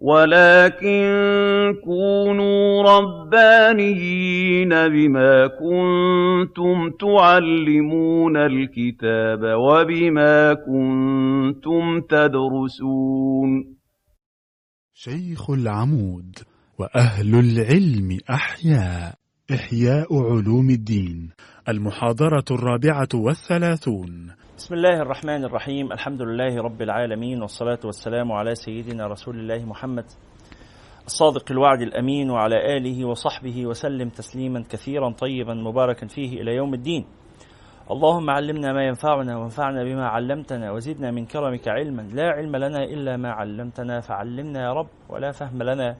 وَلَٰكِن كُونُوا رَبَّانِيِّينَ بِمَا كُنتُمْ تُعَلِّمُونَ الْكِتَابَ وَبِمَا كُنتُمْ تَدْرُسُونَ. شيخ العمود وأهل العلم أحياء إحياء علوم الدين. المحاضرة الرابعة والثلاثون. بسم الله الرحمن الرحيم. الحمد لله رب العالمين والصلاة والسلام على سيدنا رسول الله محمد الصادق الوعد الأمين وعلى آله وصحبه وسلم تسليما كثيرا طيبا مباركا فيه إلى يوم الدين. اللهم علمنا ما ينفعنا وانفعنا بما علمتنا وزدنا من كرمك علما. لا علم لنا إلا ما علمتنا فعلمنا يا رب ولا فهم لنا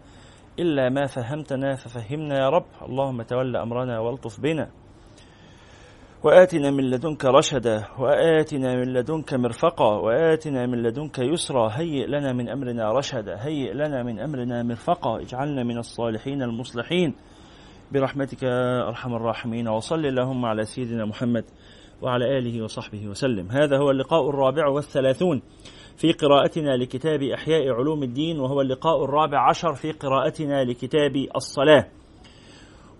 إلا ما فهمتنا ففهمنا يا رب. اللهم تول أمرنا والطف بنا. وآتنا من لدنك رشدا وآتنا من لدنك مرفقا وآتنا من لدنك يسرا هيئ لنا من أمرنا رشدا هيئ لنا من أمرنا مرفقا اجعلنا من الصالحين المصلحين. برحمتك أرحم الراحمين وصل اللهم على سيدنا محمد وعلى آله وصحبه وسلم. هذا هو اللقاء الرابع والثلاثون في قراءتنا لكتاب إحياء علوم الدين وهو اللقاء الرابع عشر في قراءتنا لكتاب الصلاة.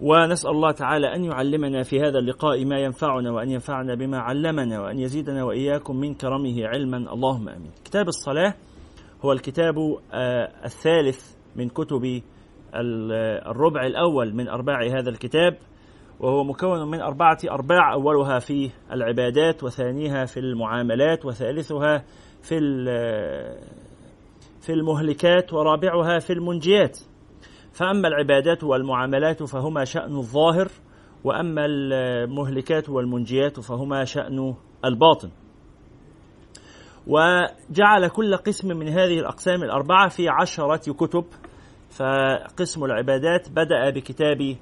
ونسأل الله تعالى أن يعلمنا في هذا اللقاء ما ينفعنا وأن ينفعنا بما علمنا وأن يزيدنا وإياكم من كرمه علما. اللهم آمين. كتاب الصلاة هو الكتاب الثالث من كتب الربع الأول من أرباع هذا الكتاب وهو مكون من أربعة أرباع أولها في العبادات وثانيها في المعاملات وثالثها في في المهلكات ورابعها في المنجيات. فأما العبادات والمعاملات فهما شأن الظاهر وأما المهلكات والمنجيات فهما شأن الباطن. وجعل كل قسم من هذه الأقسام الأربعة في عشرة كتب فقسم العبادات بدأ بكتاب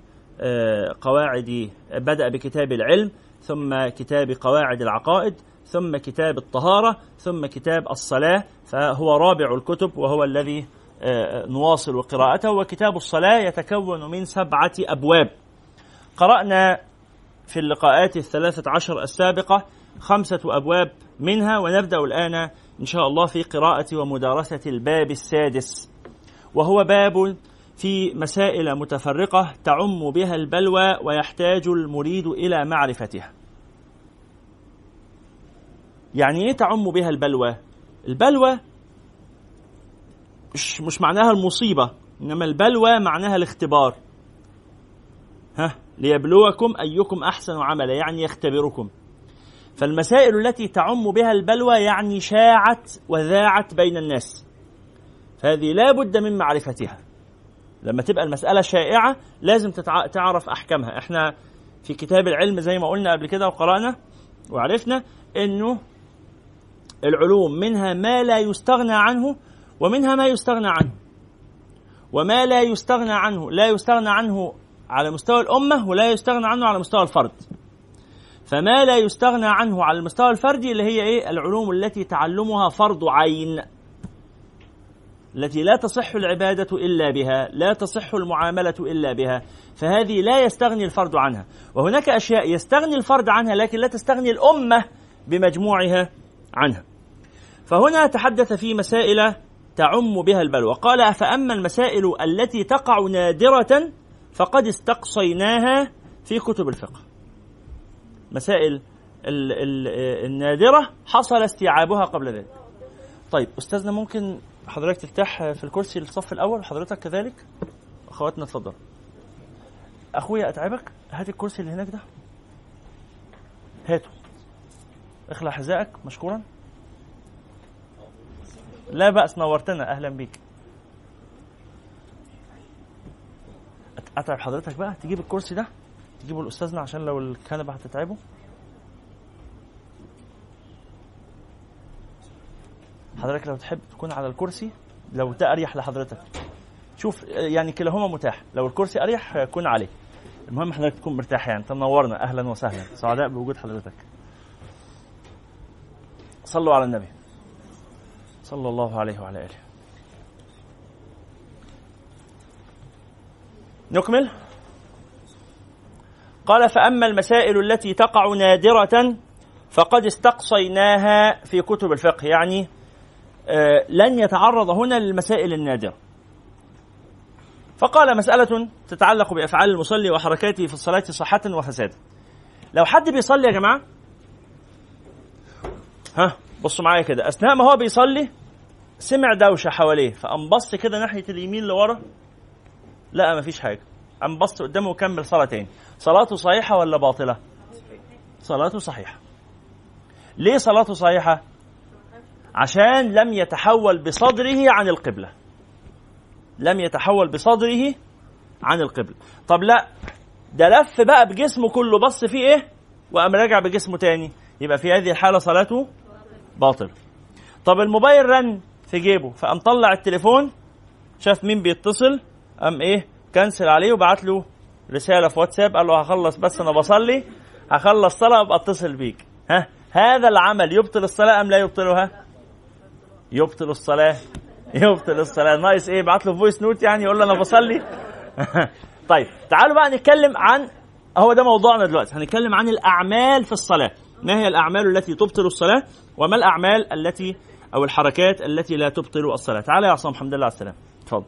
قواعد بدأ بكتاب العلم ثم كتاب قواعد العقائد ثم كتاب الطهارة ثم كتاب الصلاة فهو رابع الكتب وهو الذي نواصل قراءته. وكتاب الصلاة يتكون من سبعة أبواب. قرأنا في اللقاءات الثلاثة عشر السابقة خمسة أبواب منها ونبدأ الآن إن شاء الله في قراءة ومدارسة الباب السادس. وهو باب في مسائل متفرقة تعم بها البلوى ويحتاج المريد إلى معرفتها يعني إيه تعم بها البلوى؟ البلوى مش مش معناها المصيبة إنما البلوى معناها الاختبار. ها ليبلوكم أيكم أحسن عملا يعني يختبركم. فالمسائل التي تعم بها البلوى يعني شاعت وذاعت بين الناس. فهذه لا بد من معرفتها. لما تبقى المسألة شائعة لازم تعرف أحكامها. إحنا في كتاب العلم زي ما قلنا قبل كده وقرأنا وعرفنا إنه العلوم منها ما لا يستغنى عنه ومنها ما يستغنى عنه. وما لا يستغنى عنه لا يستغنى عنه على مستوى الأمة ولا يستغنى عنه على مستوى الفرد. فما لا يستغنى عنه على المستوى الفردي اللي هي إيه؟ العلوم التي تعلمها فرض عين. التي لا تصح العبادة إلا بها لا تصح المعاملة إلا بها. فهذه لا يستغني الفرد عنها. وهناك أشياء يستغني الفرد عنها لكن لا تستغني الأمة بمجموعها عنها. فهنا تحدث في مسائل تعم بها البلوى. قال فأما المسائل التي تقع نادرة فقد استقصيناها في كتب الفقه. مسائل النادرة حصل استيعابها قبل ذلك. طيب أستاذنا ممكن حضرتك ترتاح في الكرسي الصف الأول؟ حضرتك كذلك؟ أخواتنا اتفضل. أخويا أتعبك؟ هات الكرسي اللي هناك ده. هاته. اخلع حذائك مشكورا. لا بأس نورتنا. أهلا بيك. أتعب حضرتك بقى؟ تجيب الكرسي ده تجيبه لأستاذنا عشان لو الكنبة هتتعبه. حضرتك لو تحب تكون على الكرسي لو ده أريح لحضرتك. شوف يعني كلاهما متاح. لو الكرسي أريح كون عليه. المهم حضرتك تكون مرتاح يعني. تنورنا أهلا وسهلا. سعداء بوجود حضرتك. صلوا على النبي. صلى الله عليه وعلى آله. نكمل. قال فأما المسائل التي تقع نادرة فقد استقصيناها في كتب الفقه. يعني آه لن يتعرض هنا للمسائل النادرة. فقال مسألة تتعلق بأفعال المصلي وحركاته في الصلاة صحة وفسادا لو حد بيصلي يا جماعة؟ ها؟ بصوا معايا كده. أثناء ما هو بيصلي سمع دوشة حواليه فقام بص كده ناحية اليمين لورا. لا مفيش حاجة. قام بص قدامه وكمل صلاة تاني. صلاته صحيحة ولا باطلة؟ صلاته صحيحة. ليه صلاته صحيحة؟ عشان لم يتحول بصدره عن القبلة. لم يتحول بصدره عن القبلة. طب لا ده لف بقى بجسمه كله بص فيه إيه؟ وقام راجع بجسمه تاني. يبقى في هذه الحالة صلاته باطل. طب الموبايل رن في جيبه فقام طلع التليفون شاف مين بيتصل قام إيه كنسل عليه وبعت له رسالة في واتساب قال له هخلص بس أنا بصلي هخلص صلاة ابقى اتصل بيك. ها؟ هذا العمل يبطل الصلاة أم لا يبطلها يبطل الصلاة. يبطل الصلاة. ناقص إيه بعت له voice note يعني يقول له أنا بصلي. طيب تعالوا بقى نتكلم عن هو ده موضوعنا دلوقتي. هنتكلم عن الأعمال في الصلاة. ما هي الأعمال التي تبطل الصلاة؟ وما الأعمال التي أو الحركات التي لا تبطل الصلاة؟ تعالى يا عصام الحمد لله على السلامة. اتفضل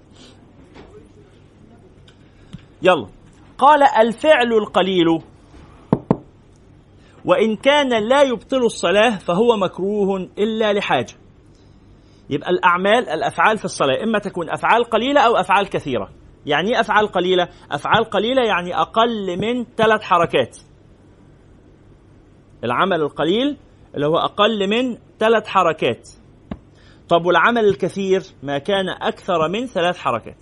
يلا. قال الفعل القليل. وإن كان لا يبطل الصلاة فهو مكروه إلا لحاجة. يبقى الأعمال الأفعال في الصلاة إما تكون أفعال قليلة أو أفعال كثيرة. يعني إيه أفعال قليلة؟ أفعال قليلة يعني أقل من ثلاث حركات. العمل القليل اللي هو أقل من ثلاث حركات. طب والعمل الكثير ما كان أكثر من ثلاث حركات.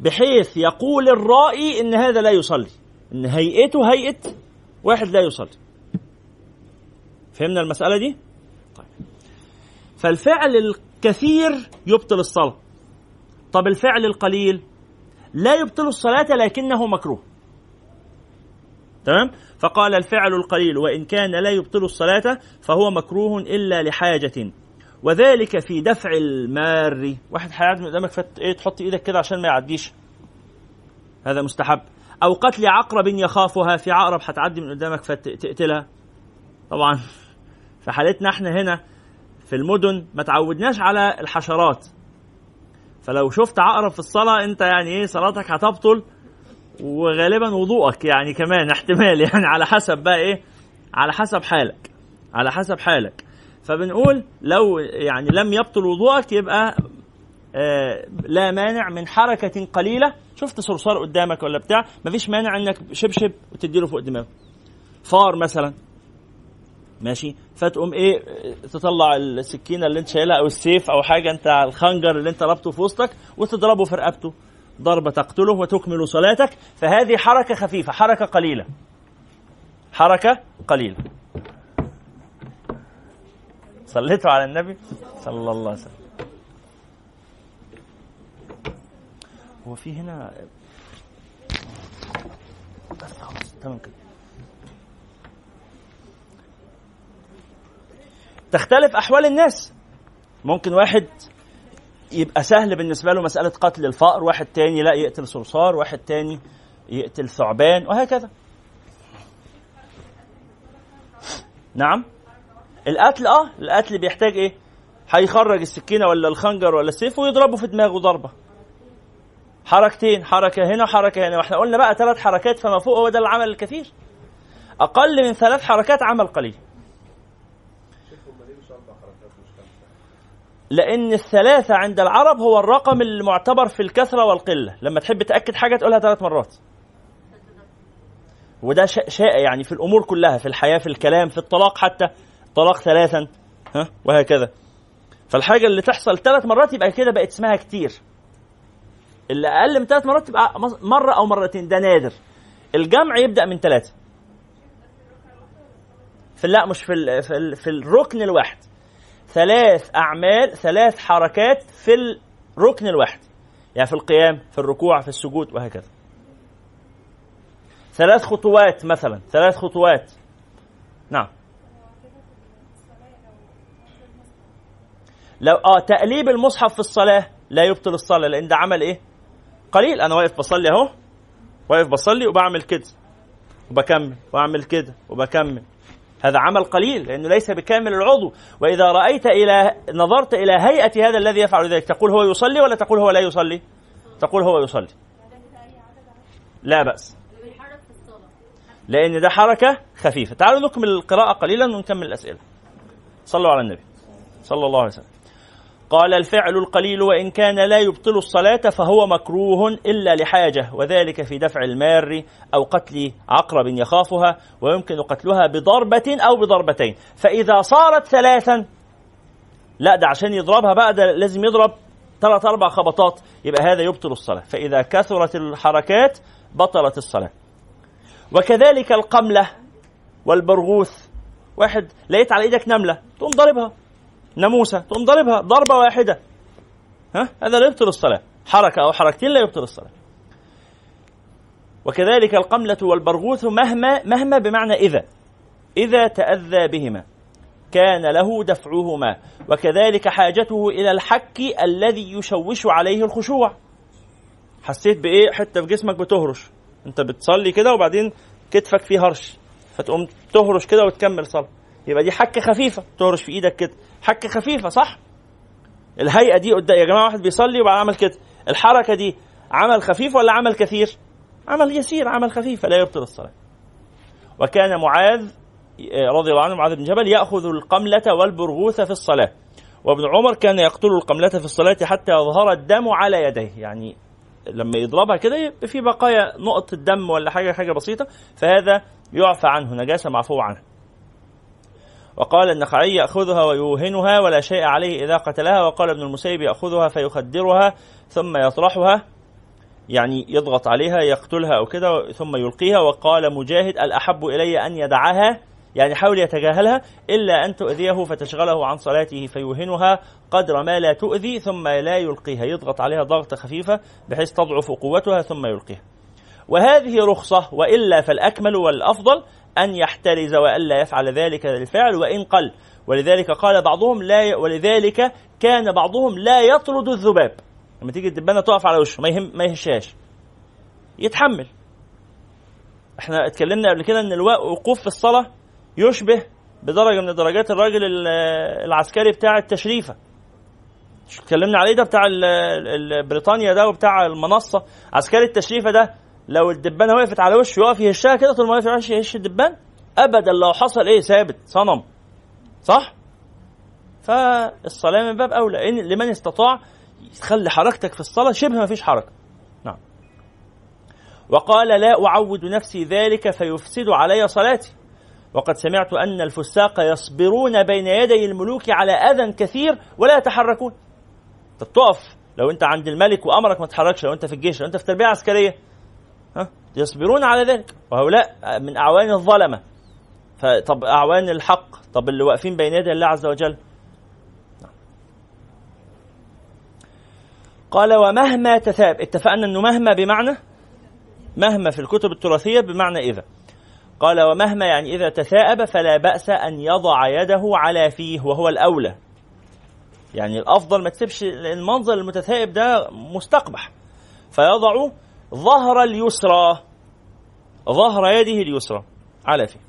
بحيث يقول الرائي إن هذا لا يصلي. إن هيئته هيئة واحد لا يصلي. فهمنا المسألة دي؟ طيب. فالفعل الكثير يبطل الصلاة. طب الفعل القليل؟ لا يبطل الصلاة لكنه مكروه. تمام؟ فقال الفعل القليل وإن كان لا يبطل الصلاة فهو مكروه إلا لحاجة. وذلك في دفع المار. واحد هيعدي من قدامك فت إيه تحط إيدك كده عشان ما يعديش. هذا مستحب. أو قتل عقرب يخافها في عقرب هتعدي من قدامك فتقتلها. طبعا. في حالتنا إحنا هنا في المدن ما تعودناش على الحشرات. فلو شفت عقرب في الصلاة أنت يعني إيه صلاتك هتبطل. وغالبا وضوءك يعني كمان احتمال يعني على حسب بقى إيه؟ على حسب حالك. على حسب حالك. فبنقول لو يعني لم يبطل وضوءك يبقى آه لا مانع من حركة قليلة. شفت صرصار قدامك ولا بتاع؟ مفيش مانع إنك شبشب وتديله فوق دماغه فار مثلا. ماشي؟ فتقوم إيه؟ تطلع السكينة اللي أنت شايلها أو السيف أو حاجة أنت الخنجر اللي أنت ربطه في وسطك وتضربه في رقبته. ضربه تقتله وتكمل صلاتك فهذه حركة خفيفة حركة قليلة. حركة قليلة. صليتوا على النبي صلى الله عليه وسلم. هو في هنا بس خلاص تمام كده تختلف أحوال الناس. ممكن واحد يبقى سهل بالنسبة له مسألة قتل الفأر واحد تاني لا يقتل صرصار واحد تاني يقتل ثعبان وهكذا. نعم. القتل آه القتل بيحتاج إيه؟ هيخرج السكينة ولا الخنجر ولا السيف ويضربه في دماغه ضربة. حركتين حركة هنا وحركه هنا. وإحنا قلنا بقى ثلاث حركات فما فوق هو ده العمل الكثير. أقل من ثلاث حركات عمل قليل. لأن الثلاثة عند العرب هو الرقم المعتبر في الكثرة والقلة. لما تحب تأكد حاجة تقولها ثلاث مرات. وده شائع يعني في الأمور كلها في الحياة في الكلام في الطلاق حتى. طلاق ثلاثا ها وهكذا. فالحاجة اللي تحصل ثلاث مرات يبقى كده بقت اسمها كتير. اللي أقل من ثلاث مرات تبقى مرة أو مرتين. ده نادر. الجمع يبدأ من ثلاثة. في لا مش في في, في الركن الواحد. ثلاث أعمال ثلاث حركات في الركن الواحد. يعني في القيام في الركوع في السجود وهكذا. ثلاث خطوات مثلا ثلاث خطوات. نعم. لو آه تقليب المصحف في الصلاة لا يبطل الصلاة لأن ده عمل إيه؟ قليل. أنا واقف بصلي أهو واقف بصلي وبعمل كده وبكمل وأعمل كده وبكمل. هذا عمل قليل لأنه ليس بكامل العضو. وإذا رأيت إلى نظرت إلى هيئة هذا الذي يفعل ذلك تقول هو يصلي ولا تقول هو لا يصلي؟ تقول هو يصلي. لا بأس. لأن ده حركة خفيفة. تعالوا نكمل القراءة قليلا ونكمل الأسئلة. صلوا على النبي. صلى الله عليه وسلم. قال الفعل القليل وإن كان لا يبطل الصلاة فهو مكروه إلا لحاجة وذلك في دفع المار أو قتل عقرب يخافها ويمكن قتلها بضربة أو بضربتين. فإذا صارت ثلاثا لا ده عشان يضربها بقى ده لازم يضرب ثلاث أربع خبطات يبقى هذا يبطل الصلاة. فإذا كثرت الحركات بطلت الصلاة. وكذلك القملة والبرغوث واحد لقيت على إيدك نملة تقوم ضاربها. ناموسة تقوم ضاربها ضربة واحدة. ها؟ هذا لا يبطل الصلاة. حركة أو حركتين لا يبطل الصلاة. وكذلك القملة والبرغوث مهما مهما بمعنى إذا. إذا تأذى بهما. كان له دفعهما. وكذلك حاجته إلى الحك الذي يشوش عليه الخشوع. حسيت بإيه؟ حتة في جسمك بتهرش. أنت بتصلي كده وبعدين كتفك فيه هرش. فتقوم تهرش كده وتكمل صلاة. يبقى دي حكة خفيفة. تهرش في إيدك كده. حكة خفيفة صح؟ الهيئة دي قدام يا جماعة واحد بيصلي وبعد عمل كده. الحركة دي عمل خفيف ولا عمل كثير؟ عمل يسير عمل خفيف فلا يبطل الصلاة. وكان معاذ رضي الله عنه معاذ بن جبل يأخذ القملة والبرغوث في الصلاة. وابن عمر كان يقتل القملة في الصلاة حتى يظهر الدم على يديه. يعني لما يضربها كده يبقى في بقايا نقطة دم ولا حاجة حاجة بسيطة. فهذا يعفى عنه نجاسة معفو عنها وقال النخعي يأخذها ويوهنها ولا شيء عليه إذا قتلها وقال ابن المسيب يأخذها فيخدرها ثم يطرحها يعني يضغط عليها يقتلها أو كده ثم يلقيها وقال مجاهد الأحب إلي أن يدعها يعني حاول يتجاهلها إلا أن تؤذيه فتشغله عن صلاته فيوهنها قدر ما لا تؤذي ثم لا يلقيها. يضغط عليها ضغطة خفيفة بحيث تضعف قوتها ثم يلقيها. وهذه رخصة وإلا فالأكمل والأفضل أن يحترز وألا يفعل ذلك الفعل وإن قل. ولذلك قال بعضهم لا ي... ولذلك كان بعضهم لا يطرد الذباب. لما تيجي الدبانة تقف على وشه ما يهم ما يهشاش يتحمل. إحنا اتكلمنا قبل كده إن الوقوف في الصلاة يشبه بدرجة من درجات الراجل العسكري بتاع التشريفة. اتكلمنا عليه ده بتاع بريطانيا ده وبتاع المنصة. عسكري التشريفة ده لو الدبانه وقفت على وشه يقف يهشها كده طول ما واقف يهش الدبان ابدا لو حصل إيه ثابت صنم. صح؟ فالصلاة من باب أولى إن لمن استطاع تخلي حركتك في الصلاة شبه ما فيش حركة. نعم. وقال لا أعود نفسي ذلك فيفسد علي صلاتي. وقد سمعت أن الفساق يصبرون بين يدي الملوك على أذى كثير ولا يتحركون. تقف. لو أنت عند الملك وأمرك ما تتحركش لو أنت في الجيش لو أنت في تربية عسكرية يصبرون على ذلك. وهؤلاء من أعوان الظلمة. فطب أعوان الحق. طب اللي واقفين بين يدي الله عز وجل. قال ومهما تثاب. اتفقنا أنه مهما بمعنى؟ مهما في الكتب التراثية بمعنى إذا. قال ومهما يعني إذا تثاءب فلا بأس أن يضع يده على فيه وهو الأولى. يعني الأفضل ما تسيبش المنظر المتثائب ده مستقبح. فيضع ظهر اليسرى ظهر يده اليسرى على فيه.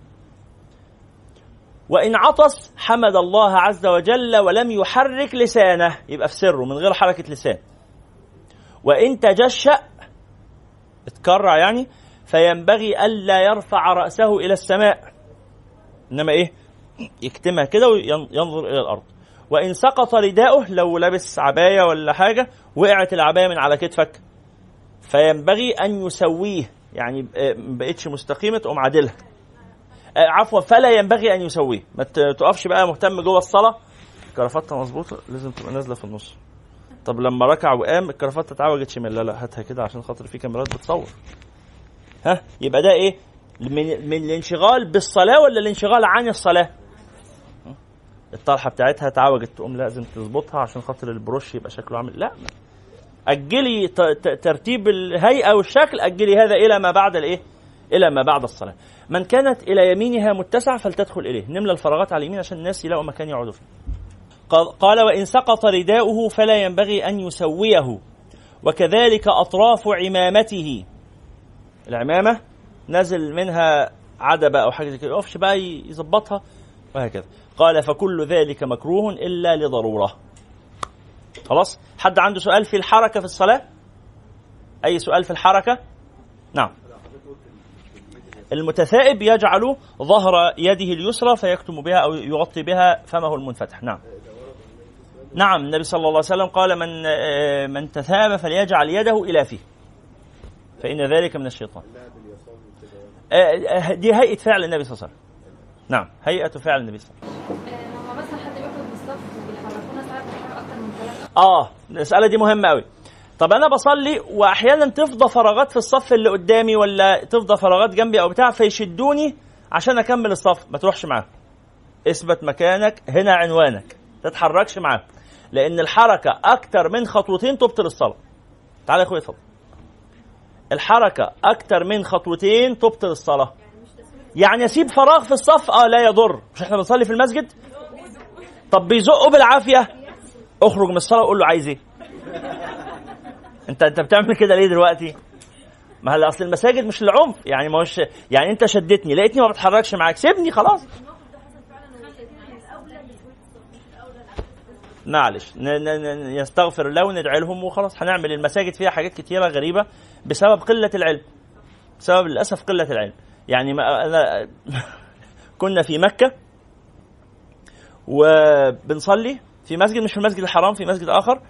وإن عطس حمد الله عز وجل ولم يحرك لسانه يبقى في سره من غير حركة لسان. وإن تجشأ اتكرع يعني فينبغي ألا يرفع رأسه إلى السماء. إنما إيه؟ يكتمها كده وينظر إلى الأرض. وإن سقط رداؤه لو لبس عباية ولا حاجة وقعت العباية من على كتفك فينبغي أن يسويه. يعني ما بقتش مستقيمة تقوم عادلها. آه، عفوا فلا ينبغي أن يسويه. ما تقفش بقى مهتم جوه الصلاة. الكرافتة مظبوطة لازم تبقى نازلة في النص. طب لما ركع وقام الكرافتة اتعوجت شمال. لا لا هاتها كده عشان خاطر في كاميرات بتصور. ها؟ يبقى ده إيه؟ من من الانشغال بالصلاة ولا الانشغال عن الصلاة؟ الطرحة بتاعتها اتعوجت تقوم لازم تظبطها عشان خاطر البروش يبقى شكله عامل. لا أجلي ترتيب الهيئة والشكل أجلي هذا إلى ما بعد الإيه؟ إلى ما بعد الصلاة. من كانت إلى يمينها متسعة فلتدخل إليه، نملى الفراغات على اليمين عشان الناس يلاقوا مكان يقعدوا فيه. قال وإن سقط رداؤه فلا ينبغي أن يسويه وكذلك أطراف عمامته. العمامة نزل منها عدبة أو حاجة زي كده، يقفش بقى يظبطها وهكذا. قال فكل ذلك مكروه إلا لضرورة. خلاص؟ حد عنده سؤال في الحركة في الصلاة؟ أي سؤال في الحركة؟ نعم. المتثائب يجعل ظهر يده اليسرى فيكتم بها أو يغطي بها فمه المنفتح. نعم. نعم النبي صلى الله عليه وسلم قال من من تثاب فليجعل يده إلى فيه. فإن ذلك من الشيطان. آه، دي هيئة فعل النبي صلى الله عليه وسلم. نعم هيئة فعل النبي صلى الله عليه وسلم لما مثلا حد بياخد من الصف وبيحركونا ساعات بنحرك أكتر من ثلاثة آه المساله دي مهمة قوي طب أنا بصلي وأحيانا تفضى فراغات في الصف اللي قدامي ولا تفضى فراغات جنبي أو بتاع فيشدوني عشان أكمل الصف. ما تروحش معاهم اثبت مكانك هنا عنوانك. تتحركش معاهم لأن الحركة أكتر من خطوتين تبطل الصلاه تعالى يا اخويا اتفضل. الحركة أكتر من خطوتين تبطل الصلاه يعني أسيب فراغ في الصف؟ آه لا يضر. مش إحنا بنصلي في المسجد؟ طب بيزقوا بالعافية. اخرج من الصلاة وقول له عايز إيه؟ انت انت بتعمل كده ليه دلوقتي؟ ما هلا أصل المساجد مش العنف يعني ما هوش يعني انت شدتني لقيتني ما بتحركش معاك. سيبني خلاص. معلش يستغفر الله وندعي لهم وخلاص. هنعمل المساجد فيها حاجات كتيرة غريبة بسبب قلة العلم. بسبب للأسف قلة العلم. يعني ما أنا كنا في مكة وبنصلي في مسجد مش في المسجد الحرام في مسجد آخر.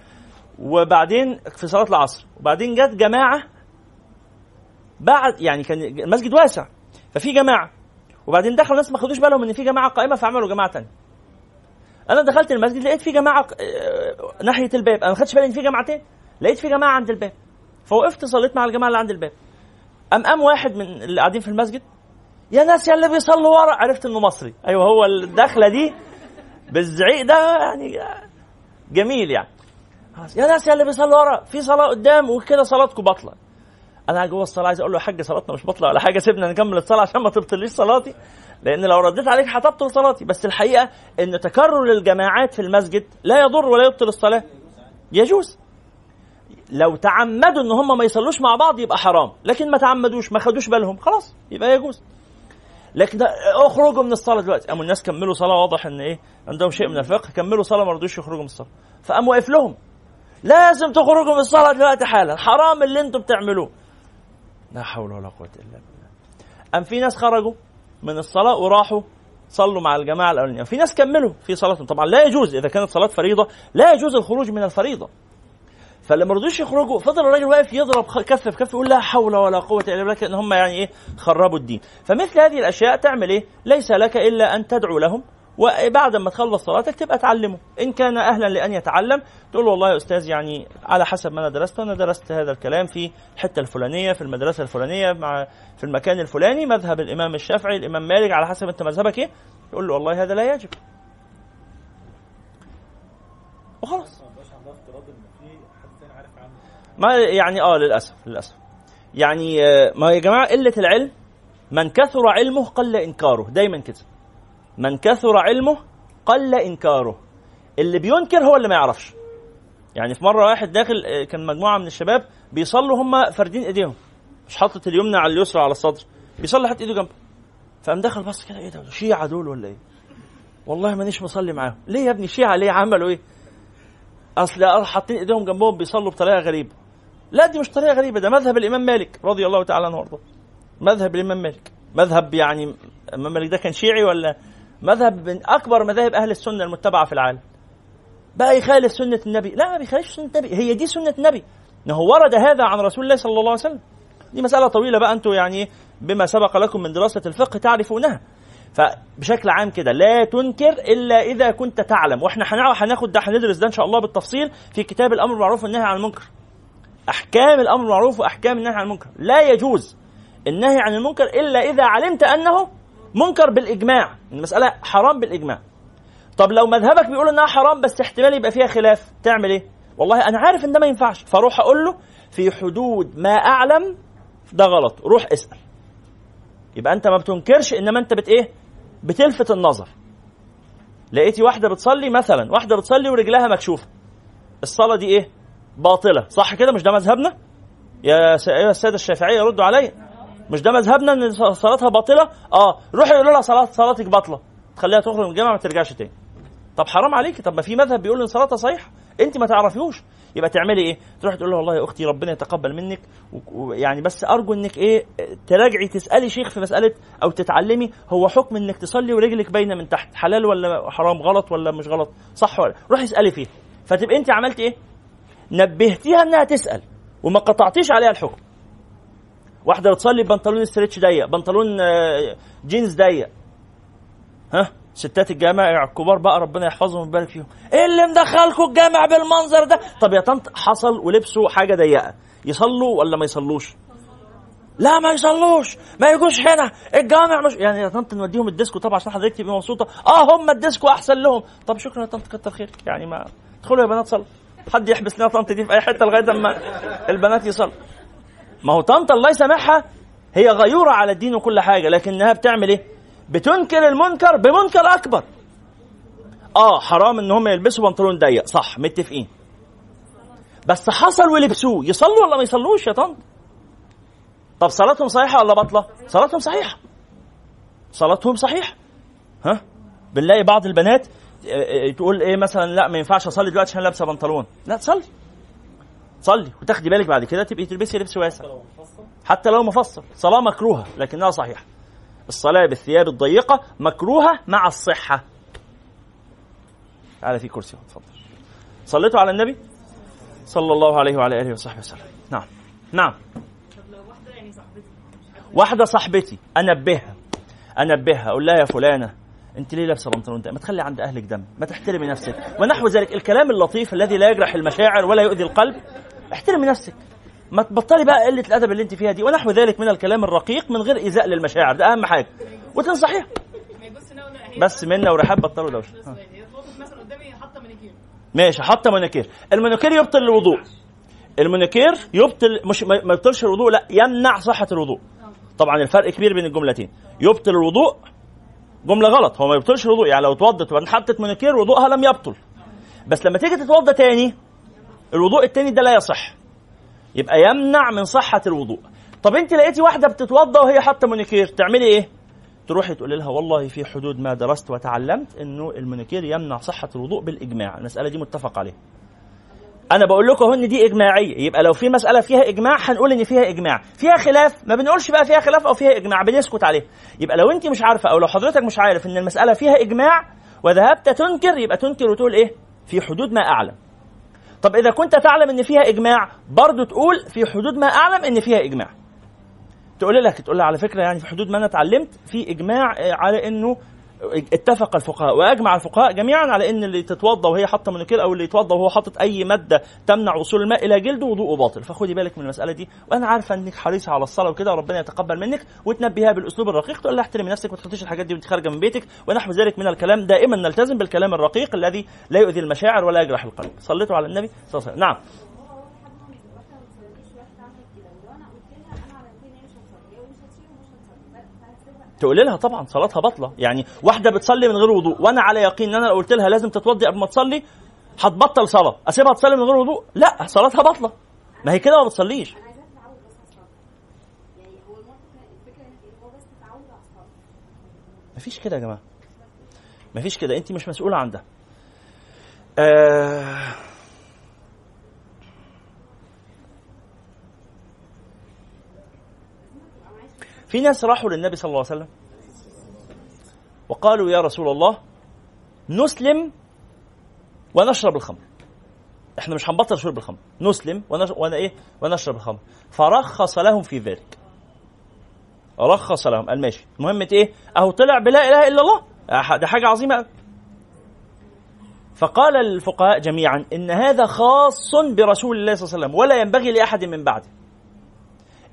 وبعدين في صلاة العصر. وبعدين جت جماعة بعد يعني كان المسجد واسع. ففي جماعة. وبعدين دخلوا ناس ما خدوش بالهم إن في جماعة قائمة فعملوا جماعة تانية. أنا دخلت المسجد لقيت في جماعة آه، ناحية الباب. أنا ما خدتش بالي إن في جماعتين. لقيت في جماعة عند الباب. فوقفت صليت مع الجماعة اللي عند الباب. قام قام واحد من اللي قاعدين في المسجد يا ناس يا اللي بيصلوا ورا. عرفت إنه مصري. أيوه هو الدخلة دي بالزعيق ده يعني جميل يعني. يا ناس يا اللي بيصلوا ورا في صلاة قدام وكده صلاتكم باطلة. أنا جوه الصلاة عايز أقول له يا حاج صلاتنا مش باطلة ولا حاجة سيبنا نكمل الصلاة عشان ما تبطليش صلاتي. لأن لو رديت عليك هتبطل صلاتي. بس الحقيقة إن تكرر الجماعات في المسجد لا يضر ولا يبطل الصلاة. يجوز. لو تعمدوا إن هم ما يصلوش مع بعض يبقى حرام. لكن ما تعمدوش ما خدوش بالهم خلاص يبقى يجوز. لكن ده اخرجوا من الصلاة دلوقتي. قاموا الناس كملوا صلاة واضح إن إيه عندهم شيء من الفقه كملوا صلاة ما رضوش يخرجوا من الصلاة. فقام واقف لهم. لازم تخرجوا من الصلاة دلوقتي حالا. حرام اللي أنتم بتعملوه. لا حول ولا قوة إلا بالله. أم في ناس خرجوا من الصلاة وراحوا صلوا مع الجماعة الاولانيه في ناس كملوا في صلاتهم. طبعا لا يجوز إذا كانت صلاة فريضة لا يجوز الخروج من الفريضة. فلما رضوش يخرجوا فضل الراجل واقف يضرب كف في كف يقول لا حول ولا قوة إلا بالله كأن هم يعني إيه خربوا الدين. فمثل هذه الأشياء تعمل إيه؟ ليس لك إلا أن تدعو لهم وبعد ما تخلص صلاتك تبقى تعلمه. إن كان أهلا لأن يتعلم تقول له والله يا أستاذ يعني على حسب ما أنا درست أنا درست هذا الكلام في الحتة الفلانية في المدرسة الفلانية مع في المكان الفلاني مذهب الإمام الشافعي الإمام مالك على حسب أنت مذهبك إيه؟ يقول له والله هذا لا يجب. وخلاص. ما يعني آه للأسف للأسف. يعني آه، ما يا جماعة قلة العلم من كثر علمه قل إنكاره دايما كده. من كثر علمه قل إنكاره. اللي بينكر هو اللي ما يعرفش. يعني في مرة واحد داخل آه، كان مجموعة من الشباب بيصلوا هم فاردين إيديهم. مش حاطط اليمنى على اليسرى على الصدر بيصلي حاطط إيده جنبه. فقام دخل بص كده إيه ده شيعة دول ولا إيه؟ والله مانيش مصلي معاهم. ليه يا ابني شيعة؟ ليه عملوا إيه؟ أصل حاطين إيديهم جنبهم بيصلوا بطريقة غريبة. لا دي مش طريقة غريبة ده مذهب الإمام مالك رضي الله تعالى عنه وارضاه مذهب الإمام مالك. مذهب يعني الإمام مالك ده كان شيعي ولا؟ مذهب من أكبر مذاهب أهل السنة المتبعة في العالم. بقى يخالف سنة النبي. لا ما بيخالفش سنة النبي. هي دي سنة النبي. إنه ورد هذا عن رسول الله صلى الله عليه وسلم. دي مسألة طويلة بقى أنتم يعني بما سبق لكم من دراسة الفقه تعرفونها. فبشكل عام كده لا تنكر إلا إذا كنت تعلم. وإحنا هناخد ده هندرس ده إن شاء الله بالتفصيل في كتاب الأمر بالمعروف والنهي عن المنكر. أحكام الأمر بالمعروف وأحكام النهي عن المنكر. لا يجوز النهي عن المنكر إلا إذا علمت أنه منكر بالإجماع. المسألة حرام بالإجماع. طب لو مذهبك بيقول إنها حرام بس احتمال يبقى فيها خلاف تعمل إيه؟ والله أنا عارف إن ده ما ينفعش فأروح أقول له في حدود ما أعلم ده غلط روح اسأل. يبقى أنت ما بتنكرش إنما أنت بت إيه؟ بتلفت النظر. لقيتي واحدة بتصلي مثلا واحدة بتصلي ورجلها مكشوفة. الصلاة دي إيه؟ باطلة. صح كده؟ مش ده مذهبنا؟ يا أيها السادة الشافعية ردوا عليا مش ده مذهبنا إن صلاتها باطلة؟ آه. روحي قولوا لها صلاه صلاتك باطلة. تخليها تخرج من الجامعة ما ترجعش تاني. طب حرام عليكي طب ما في مذهب بيقول إن صلاتها صحيحة. أنت ما تعرفيهوش. يبقى تعملي إيه؟ تروحي تقول له والله يا أختي ربنا يتقبل منك. ويعني بس أرجو إنك إيه؟ تراجعي تسألي شيخ في مسألة أو تتعلمي. هو حكم إنك تصلي ورجلك باينة من تحت حلال ولا حرام؟ غلط ولا مش غلط؟ صح ولا روحي اسألي فيه فتبقى أنت عملتي إيه؟ نبهتيها إنها تسأل وما قطعتيش عليها الحكم. واحدة بتصلي ببنطلون ستريتش ضيق بنطلون آه، جينز ضيق. ها؟ ستات الجامع الكبار بقى ربنا يحفظهم ويبارك فيهم. إيه اللي مدخلكم الجامع بالمنظر ده؟ طب يا طنط حصل ولبسوا حاجة ضيقة. يصلوا ولا ما يصلوش؟ لا ما يصلوش ما يجوش هنا. الجامع مش يعني يا طنط نوديهم الديسكو طبعا عشان حضرتك تبقي مبسوطة. آه هم الديسكو أحسن لهم. طب شكرا يا طنط كتر خيرك. يعني ما ادخلوا يا بنات صلوا. حد يحبس لنا طنط دي في أي حتة لغاية أما البنات يصلوا. ما هو طنط الله يسامحها هي غيورة على الدين وكل حاجة لكنها بتعمل إيه؟ بتنكر المنكر بمنكر أكبر. آه حرام إن هم يلبسوا بنطلون ضيق صح متفقين. بس حصل ولبسوه يصلوا ولا ما يصلوش يا طنط؟ طب صلاتهم صحيحة ولا باطلة؟ صلاتهم صحيحة. صلاتهم صحيحة. ها؟ بنلاقي بعض البنات تقول إيه مثلا لا ما ينفعش أصلي دلوقتي عشان لابسة بنطلون. لا تصلي. صلي وتاخدي بالك بعد كده تبقي تلبسي لبس واسع. حتى لو مفصل. صلاة مكروهة لكنها صحيحة. الصلاة بالثياب الضيقة مكروهة مع الصحة. تعالى في كرسي اتفضل. صليتوا على النبي؟ صلى الله عليه وعلى آله وصحبه وسلم. نعم. نعم. واحدة صاحبتي. أنبهها. أنبهها. أقول لها يا فلانة انت ليه لابسه بنطلون؟ ما تخلي عند أهلك دم ما تحترمي نفسك. ونحو ذلك الكلام اللطيف الذي لا يجرح المشاعر ولا يؤذي القلب احترمي نفسك. ما تبطلي بقى قلة الأدب اللي انت فيها دي. ونحو ذلك من الكلام الرقيق من غير ايذاء للمشاعر. ده أهم حاجة. وتنصحيها بس منا ورحاب بطلوا دوشة. ماشي حاطة مناكير المناكير يبطل الوضوء. المناكير يبطل مش ما يبطلش الوضوء لا يمنع صحة الوضوء. طبعا الفرق كبير بين الجملتين. يبطل الوضوء جملة غلط. هو ما يبطلش الوضوء. يعني لو اتوضت وبعدين حطت مناكير وضوءها لم يبطل. بس لما تيجي تتوضا تاني الوضوء التاني ده لا يصح. يبقى يمنع من صحة الوضوء. طب انت لقيتي واحدة بتتوضا وهي حاطة مونيكير تعملي إيه؟ تروحي تقولي لها والله في حدود ما درست وتعلمت انه المونيكير يمنع صحة الوضوء بالإجماع. المسألة دي متفق عليها. أنا بقول لكم أهو إن دي إجماعية. يبقى لو في مسألة فيها إجماع هنقول إن فيها إجماع. فيها خلاف؟ ما بنقولش بقى فيها خلاف أو فيها إجماع بنسكت عليه. يبقى لو أنت مش عارفة أو لو حضرتك مش عارف إن المسألة فيها إجماع وذهبت تنكر يبقى تنكر وتقول إيه؟ في حدود ما أعلم. طب إذا كنت تعلم إن فيها إجماع برضه تقول في حدود ما أعلم إن فيها إجماع. تقول لك تقول لها على فكرة يعني في حدود ما أنا اتعلمت في إجماع على إنه اتفق الفقهاء واجمع الفقهاء جميعا على إن اللي تتوضأ وهي حاطة منكير أو اللي يتوضأ وهو حاطط أي مادة تمنع وصول الماء إلى جلده وضوءه باطل. فخدي بالك من المسألة دي. وأنا عارفه إنك حريصة على الصلاة وكده وربنا يتقبل منك وتنبهها بالأسلوب الرقيق. تقول لها احترمي نفسك ما تحطيش الحاجات دي وأنت خارجة من بيتك. ونحو ذلك من الكلام دائما نلتزم بالكلام الرقيق الذي لا يؤذي المشاعر ولا يجرح القلب. صليتوا على النبي صلى الله عليه وسلم. نعم. تقول لها طبعا صلاتها باطلة. يعني واحدة بتصلي من غير وضوء وأنا على يقين إن أنا لو قلت لها لازم تتوضي قبل ما تصلي هتبطل صلاة. أسيبها تصلي من غير وضوء؟ لا صلاتها باطلة. ما هي كده ما بتصليش. مفيش كده يا جماعة. مفيش كده. انت مش مسؤولة عن ده. آه في ناس راحوا للنبي صلى الله عليه وسلم وقالوا يا رسول الله نسلم ونشرب الخمر. إحنا مش هنبطل شرب الخمر. نسلم ونش... وأنا إيه؟ ونشرب الخمر. فرخص لهم في ذلك. رخص لهم. قال ماشي. مهمة إيه؟ أهو طلع بلا إله إلا الله. ده حاجة عظيمة فقال الفقهاء جميعا إن هذا خاص برسول الله صلى الله عليه وسلم ولا ينبغي لأحد من بعده.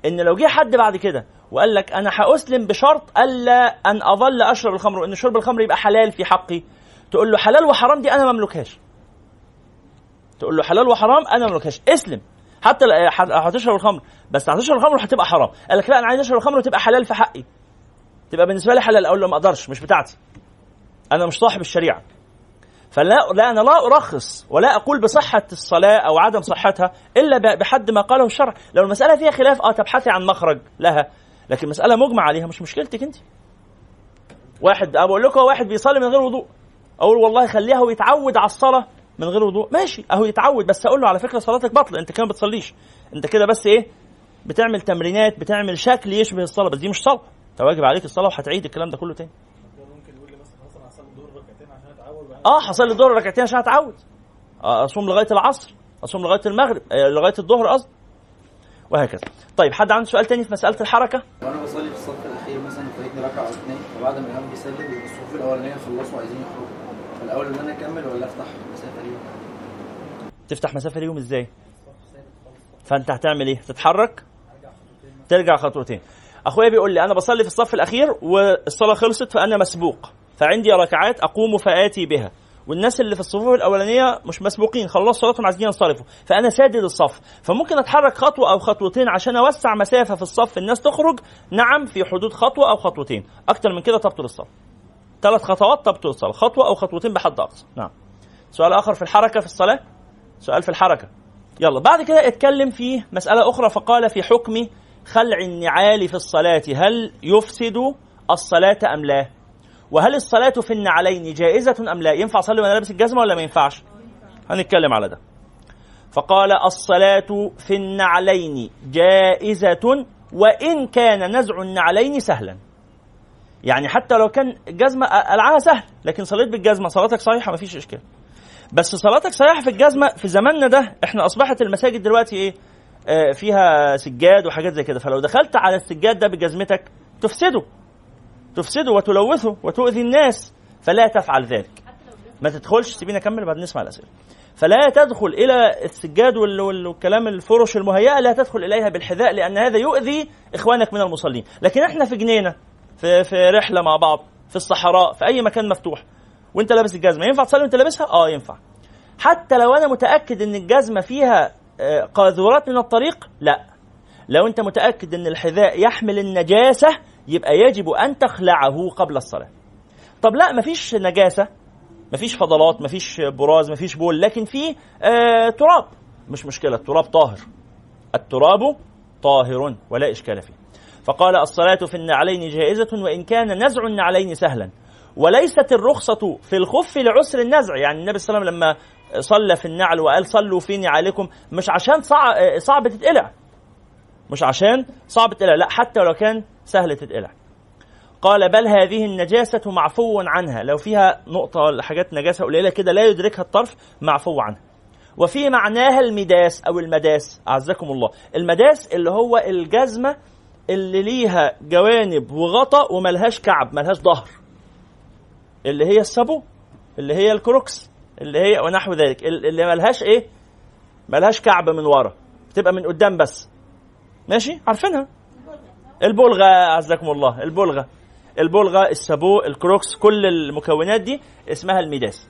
إن لو جه حد بعد كده وقال لك أنا هأسلم بشرط ألا أن أظل أشرب الخمر وإن شرب الخمر يبقى حلال في حقي. تقول له حلال وحرام دي أنا ما أملكهاش. تقول له حلال وحرام أنا ما أملكهاش. اسلم. حتى هتشرب الخمر بس هتشرب الخمر وهتبقى حرام. قال لك لا أنا عايز أشرب الخمر وتبقى حلال في حقي. تبقى بالنسبة لي حلال. أقول له ما أقدرش مش بتاعتي. أنا مش صاحب الشريعة. فلا لا أنا لا أرخص ولا أقول بصحة الصلاة أو عدم صحتها إلا بحد ما قاله الشرع. لو المسألة فيها خلاف آه تبحثي عن مخرج لها. لكن مسألة مجمع عليها مش مشكلتك انت. واحد بقول لكم واحد بيصلي من غير وضوء. أقول والله خليها ويتعود على الصلاة من غير وضوء. ماشي أهو يتعود بس أقول له على فكرة صلاتك باطلة أنت كده ما بتصليش. أنت كده بس إيه؟ بتعمل تمرينات بتعمل شكل يشبه الصلاة بس دي مش صلاة. انت واجب عليك الصلاة وهتعيد الكلام ده كله تاني. آه حصل لي الظهر ركعتين عشان أتعود. آه، أصوم لغاية العصر أصوم لغاية المغرب آه، لغاية الظهر قصدي. وهكذا. طيب حد عنده سؤال تاني في مسألة الحركة؟ وأنا بصلي في الصف الأخير مثلا فايتني ركعة أو اثنين فبعد ما الإمام بيسلم الصفوف الأولانية خلصوا عايزين يخرجوا. فالاول إن أنا أكمل ولا أفتح مسافة ليهم تفتح مسافة ليهم إزاي؟ فأنت هتعمل إيه؟ تتحرك ترجع خطوتين. أخويا بيقول لي أنا بصلي في الصف الأخير والصلاة خلصت فأنا مسبوق فعندي ركعات أقوم فآتي بها. والناس اللي في الصفوف الأولانية مش مسبوقين خلصوا صلاتهم عايزين ينصرفوا. فأنا سادد الصف. فممكن أتحرك خطوة أو خطوتين عشان أوسع مسافة في الصف الناس تخرج. نعم في حدود خطوة أو خطوتين. أكتر من كده تبطل الصف. ثلاث خطوات تبطل الصلاة. خطوة أو خطوتين بحد اقصى نعم. سؤال آخر في الحركة في الصلاة؟ سؤال في الحركة. يلا. بعد كده اتكلم في مسألة أخرى فقال في حكم خلع النعال في الصلاة هل يفسد الصلاة أم لا؟ وهل الصلاة في النعلين جائزة أم لا؟ ينفع أصلي وأنا لابس الجزمة ولا ما ينفعش؟ هنتكلم على ده. فقال الصلاة في النعلين جائزة وإن كان نزع النعلين سهلا. يعني حتى لو كان الجزمة قلعها سهل، لكن صليت بالجزمة صلاتك صحيحة ما فيش إشكال. بس صلاتك صحيحة في الجزمة في زماننا ده إحنا أصبحت المساجد دلوقتي إيه؟ آه فيها سجاد وحاجات زي كده، فلو دخلت على السجاد ده بجزمتك تفسده تفسده وتلوثه وتؤذي الناس فلا تفعل ذلك. ما تدخلش سيبيني أكمل بعد نسمع الأسئلة. فلا تدخل إلى السجاد وال- وال- والكلام الفرش المهيئه لا تدخل إليها بالحذاء لأن هذا يؤذي إخوانك من المصلين. لكن إحنا في جنينة في في رحلة مع بعض في الصحراء في أي مكان مفتوح وأنت لابس الجزمة ينفع تصلي وأنت لابسها؟ آه ينفع. حتى لو أنا متأكد إن الجزمة فيها آه، قاذورات من الطريق لا. لو أنت متأكد إن الحذاء يحمل النجاسة يبقى يجب أن تخلعه قبل الصلاة. طب لا مفيش نجاسة مفيش فضلات مفيش براز مفيش بول لكن في آه تراب. مش مشكلة التراب طاهر. التراب طاهر ولا إشكال فيه. فقال الصلاة في النعلين جائزة وإن كان نزع النعلين سهلا. وليست الرخصة في الخف لعسر النزع. يعني النبي صلى الله عليه وسلم لما صلى في النعل وقال صلوا في نعالكم مش عشان صعب, صعب تتقلع مش عشان صعب تتقلع لا حتى لو كان سهل تتقلع. قال بل هذه النجاسة معفو عنها. لو فيها نقطة ولا حاجات نجاسة قليلة كده لا يدركها الطرف معفو عنها. وفي معناها المداس أو المداس. أعزكم الله. المداس اللي هو الجزمة اللي ليها جوانب وغطا وملهاش كعب ملهاش ظهر. اللي هي السابو اللي هي الكروكس اللي هي ونحو ذلك. اللي ملهاش إيه؟ ملهاش كعب من ورا. بتبقى من قدام بس. ماشي؟ عارفينها. البلغة أعزكم الله البلغة. البلغة السابو الكروكس كل المكونات دي اسمها المداس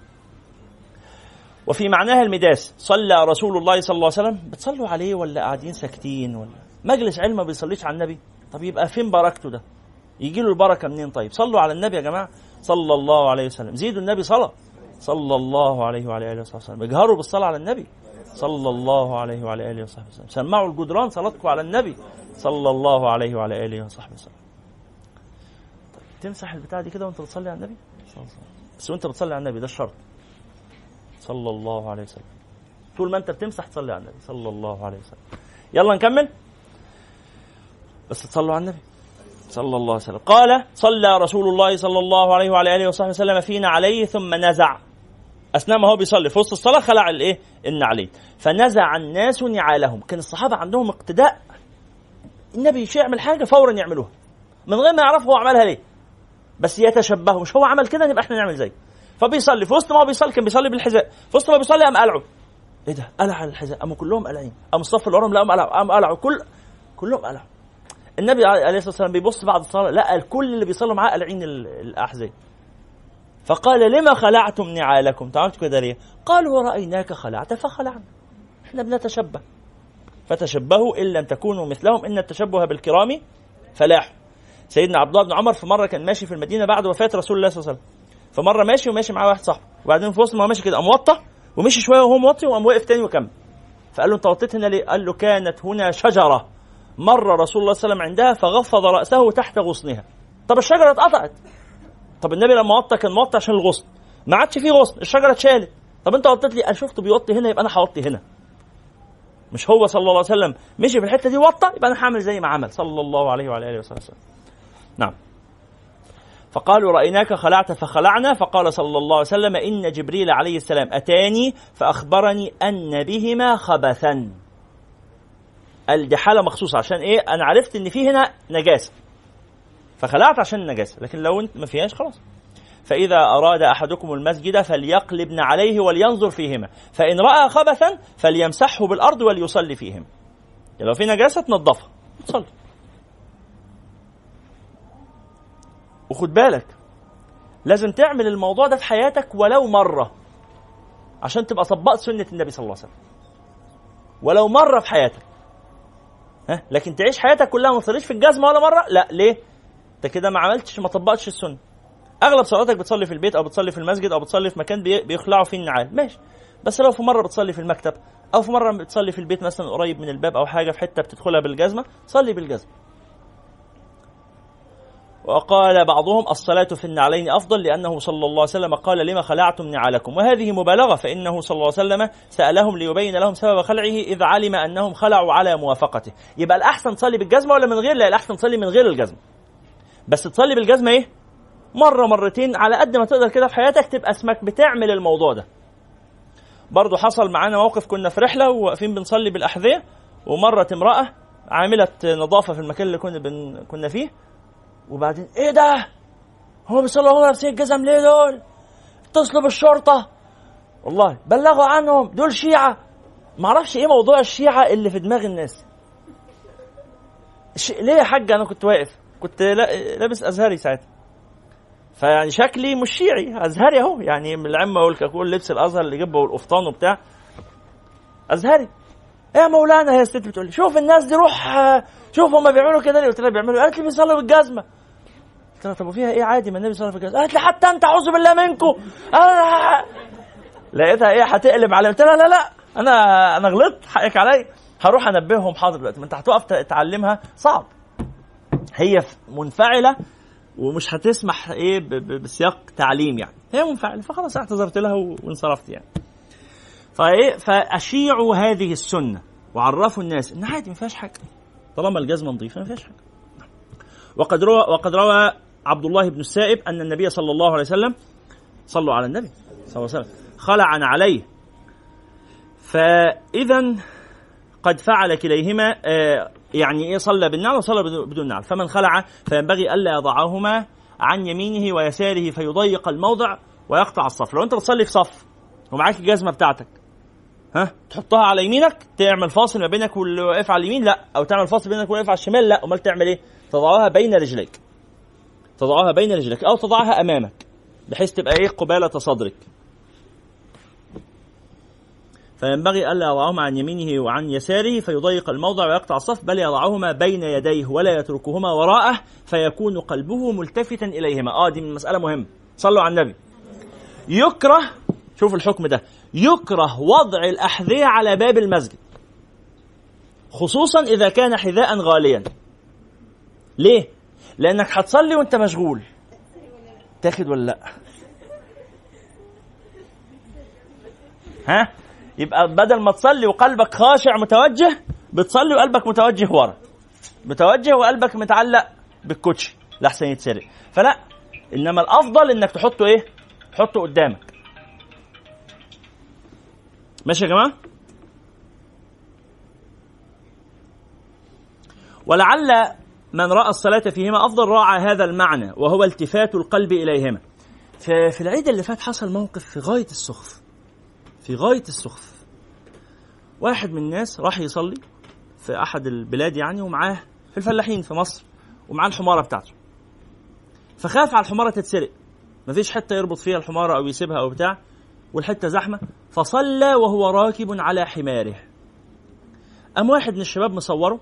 وفي معناها المداس صلى رسول الله صلى الله عليه وسلم. بتصلوا عليه ولا قاعدين ساكتين ولا؟ مجلس علم ما بيصليش على النبي. طب يبقى فين بركته ده؟ يجي له البركة منين طيب؟ صلوا على النبي يا جماعة. صلى الله عليه وسلم. زيدوا النبي صلاة. صلى الله عليه وعلى آله وصحبه وسلم. اجهروا بالصلاة على النبي. صلى الله عليه وعلى آله وصحبه وسلم. سمعوا الجدران صلاتكم على النبي صلى الله عليه وعلى آله وصحبه وسلم. طيب تمسح البتاع دي كده وانت بتصلي على النبي. بس وانت بتصلي على النبي ده الشرط. صلى الله عليه وسلم. طول ما انت بتمسح تصلي على النبي. صلى الله عليه وسلم. يلا نكمل. بس تصلوا على النبي. صلى الله عليه وسلم. قال صلى رسول الله صلى الله عليه وعلى آله وصحبه وسلم فينا عليه ثم نزع. أثناء ما هو بيصلي في وسط الصلاة خلع الإيه؟ النعلين فنزع الناس نعالهم. كان الصحابة عندهم اقتداء. النبي يعمل حاجة؟ فورا يعملوها. من غير ما يعرف هو عملها ليه. بس يتشبهوا مش هو عمل كده؟ نبقى إحنا نعمل زيه. فبيصلي. في وسط ما هو بيصلي كان بيصلي بالحذاء. في وسط ما بيصلي قام قلعه. إيه ده؟ قلع الحذاء. قاموا كلهم قلعين. قام الصف اللي وراهم لا قام قلعوا قام قلعوا كل كلهم قلعوا. النبي عليه الصلاة والسلام بيبص بعد الصلاة لقى الكل اللي بيصلوا معاه قلعين ال- الأحذية. فقال لما خلعتم نعالكم؟ تعالوا كده ليه؟ قالوا رايناك خلعت فخلعنا. إحنا بنتشبه. فتشبهوا إن لم تكونوا مثلهم. إن التشبه بالكرام فلاح. سيدنا عبد الله بن عمر في مرة كان ماشي في المدينة بعد وفاة رسول الله صلى الله عليه وسلم. فمرة ماشي وماشي معاه واحد صاحبه. وبعدين في وسط ما ماشي كده قام وطى ومشي شوية وهو موطي وقام وقف تاني وكمل. فقال له أنت وطيت هنا ليه؟ قال له كانت هنا شجرة. مر رسول الله صلى الله عليه وسلم عندها فغفض رأسه تحت غصنها. طب الشجرة اتقطعت. طب النبي لما وطى كان موطي عشان الغصن. ما عادش فيه غصن الشجرة اتشالت. طب انت وطيت لي أنا شفته بيوطي هنا يبقى أنا هوطي هنا. مش هو صلى الله عليه وسلم مشي في الحتة دي وطى يبقى أنا هعمل زي ما عمل صلى الله عليه وعلى آله وسلم. نعم. فقالوا رأيناك خلعت فخلعنا. فقال صلى الله عليه وسلم إن جبريل عليه السلام أتاني فأخبرني أن بهما خبثا. قال دي حالة مخصوصة عشان إيه؟ أنا عرفت إن في هنا نجاسة. فخلعت عشان النجاسة لكن لو أنت ما فيهاش خلاص. فإذا أراد أحدكم المسجد فليقلبن عليه ولينظر فيهما. فإن رأى خبثا فليمسحه بالأرض وليصلي فيهما. لو في نجاسة تنظفها تصلي. وخد بالك لازم تعمل الموضوع ده في حياتك ولو مرة عشان تبقى طبقت سنة النبي صلى الله عليه وسلم. ولو مرة في حياتك. ها؟ لكن تعيش حياتك كلها ما تصليش في الجزمة ولا مرة؟ لا ليه؟ انت كده ما عملتش ما طبقتش السنة. أغلب صلاتك بتصلي في البيت أو بتصلي في المسجد أو بتصلي في مكان بيخلعوا فيه النعال. ماشي. بس لو في مرة بتصلي في المكتب أو في مرة بتصلي في البيت مثلا قريب من الباب أو حاجة في حتة بتدخلها بالجزمة صلي بالجزمة. وقال بعضهم الصلاة في النعلين أفضل لأنه صلى الله عليه وسلم قال لما خلعتم نعالكم وهذه مبالغة فإنه صلى الله عليه وسلم سألهم ليبين لهم سبب خلعه إذ علم أنهم خلعوا على موافقته. يبقى الأحسن تصلي بالجزمة ولا من غير؟ لا الأحسن تصلي من غير الجزمة. بس تصلي بالجزمة إيه؟ مرة مرتين على قد ما تقدر كده في حياتك تبقى اسمك بتعمل الموضوع ده. برضو حصل معانا موقف كنا في رحلة وواقفين بنصلي بالأحذية ومرت امرأة عاملة نظافة في المكان اللي كنا بن... كنا فيه. وبعدين إيه ده؟ هو بيصلوا هم لابسين الجزم ليه دول؟ اتصلوا بالشرطة والله بلغوا عنهم دول شيعة. معرفش إيه موضوع الشيعة اللي في دماغ الناس. ش... ليه يا حاج أنا كنت واقف؟ كنت لابس أزهري ساعتها. فيعني شكلي مش شيعي أزهري أهو. يعني من العمه والكاكول لبس الأزهر اللي جبه والقفطان وبتاع. أزهري. يا مولانا هي الست بتقول لي شوف الناس دي روح شوف هم بيعملوا كده ليه؟ قلت لها بيعملوا. قالت لي بيصلوا بالجزمة. قلت لها طب وفيها إيه عادي ما النبي صلى الله عليه وسلم قالت لي حتى أنت أعوذ بالله منكم. لقيتها إيه هتقلب علي قلت لها لا لا أنا أنا غلطت حقك عليا. هروح أنبههم. حاضر دلوقتي. ما أنت هتقف تعلمها صعب. هي منفعلة ومش هتسمح إيه بسياق تعليم يعني. هي منفعلة فخلاص اعتذرت لها وانصرفت يعني. فإيه فأشيعوا هذه السنة وعرفوا الناس إن عادي ما فيهاش حاجة. طالما الجزمة نظيفة ما فيهاش حاجة. وقد روى وقد روى عبد الله بن السائب أن النبي صلى الله عليه وسلم صلوا على النبي صلى الله عليه وسلم خلع عليه. فاذا قد فعل كليهما آه يعني إيه صلى بالنعل وصلى بدون نعل فمن خلع فينبغي ألا يضعهما عن يمينه ويساره فيضيق الموضع ويقطع الصف. لو أنت بتصلي في صف ومعاك الجزمة بتاعتك ها تحطها على يمينك تعمل فاصل ما بينك واللي واقف على اليمين لا. أو تعمل فاصل بينك واللي واقف على الشمال لا. أمال تعمل إيه؟ تضعها بين رجليك. تضعها بين رجليك أو تضعها أمامك بحيث تبقى إيه؟ قبالة صدرك. فينبغي ألا يضعهما عن يمينه وعن يساره فيضيق الموضع ويقطع الصف بل يضعهما بين يديه ولا يتركهما وراءه فيكون قلبه ملتفتا إليهما آه دي من مسألة مهمة صلوا على النبي يكره شوفوا الحكم ده يكره وضع الأحذية على باب المسجد خصوصا إذا كان حذاء غاليا ليه؟ لأنك هتصلي وأنت مشغول تاخد ولا لأ؟ ها؟ يبقى بدل ما تصلي وقلبك خاشع متوجه بتصلي وقلبك متوجه ورا. متوجه وقلبك متعلق بالكوتشي لحسن يتسرق. فلا إنما الأفضل إنك تحطه إيه؟ تحطه قدامك. ماشي يا جماعة؟ ولعل من رأى الصلاة فيهما أفضل راعى هذا المعنى وهو التفات القلب إليهما. في العيد اللي فات حصل موقف في غاية السخف. في غاية السخف. واحد من الناس راح يصلي في أحد البلاد يعني ومعاه في الفلاحين في مصر ومعاه الحمارة بتاعته. فخاف على الحمارة تتسرق. مفيش حتة يربط فيها الحمارة أو يسيبها أو بتاع والحتة زحمة. فصلى وهو راكب على حماره. قام واحد من الشباب مصوره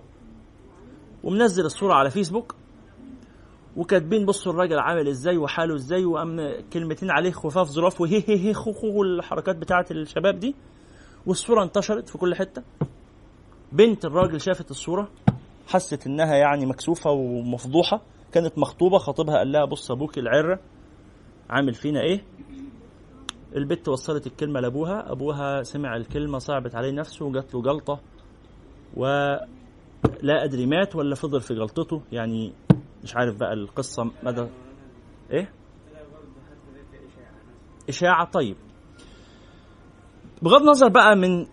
ومنزل الصورة على فيسبوك. وكاتبين بصوا الراجل عامل إزاي وحاله إزاي وقام كلمتين عليه خفاف ظراف وهي هي هي خو خو والحركات بتاعه الشباب دي. والصورة انتشرت في كل حتة. بنت الراجل شافت الصورة حست انها يعني مكسوفة ومفضوحة كانت مخطوبة خطيبها قال لها بص أبوك العرة عامل فينا إيه؟ البت وصلت الكلمة لأبوها أبوها سمع الكلمة صعبت عليه نفسه وجات له جلطة ولا أدري مات ولا فضل في جلطته يعني مش عارف بقى القصة مدى إيه؟ إشاعة طيب. بغض النظر بقى من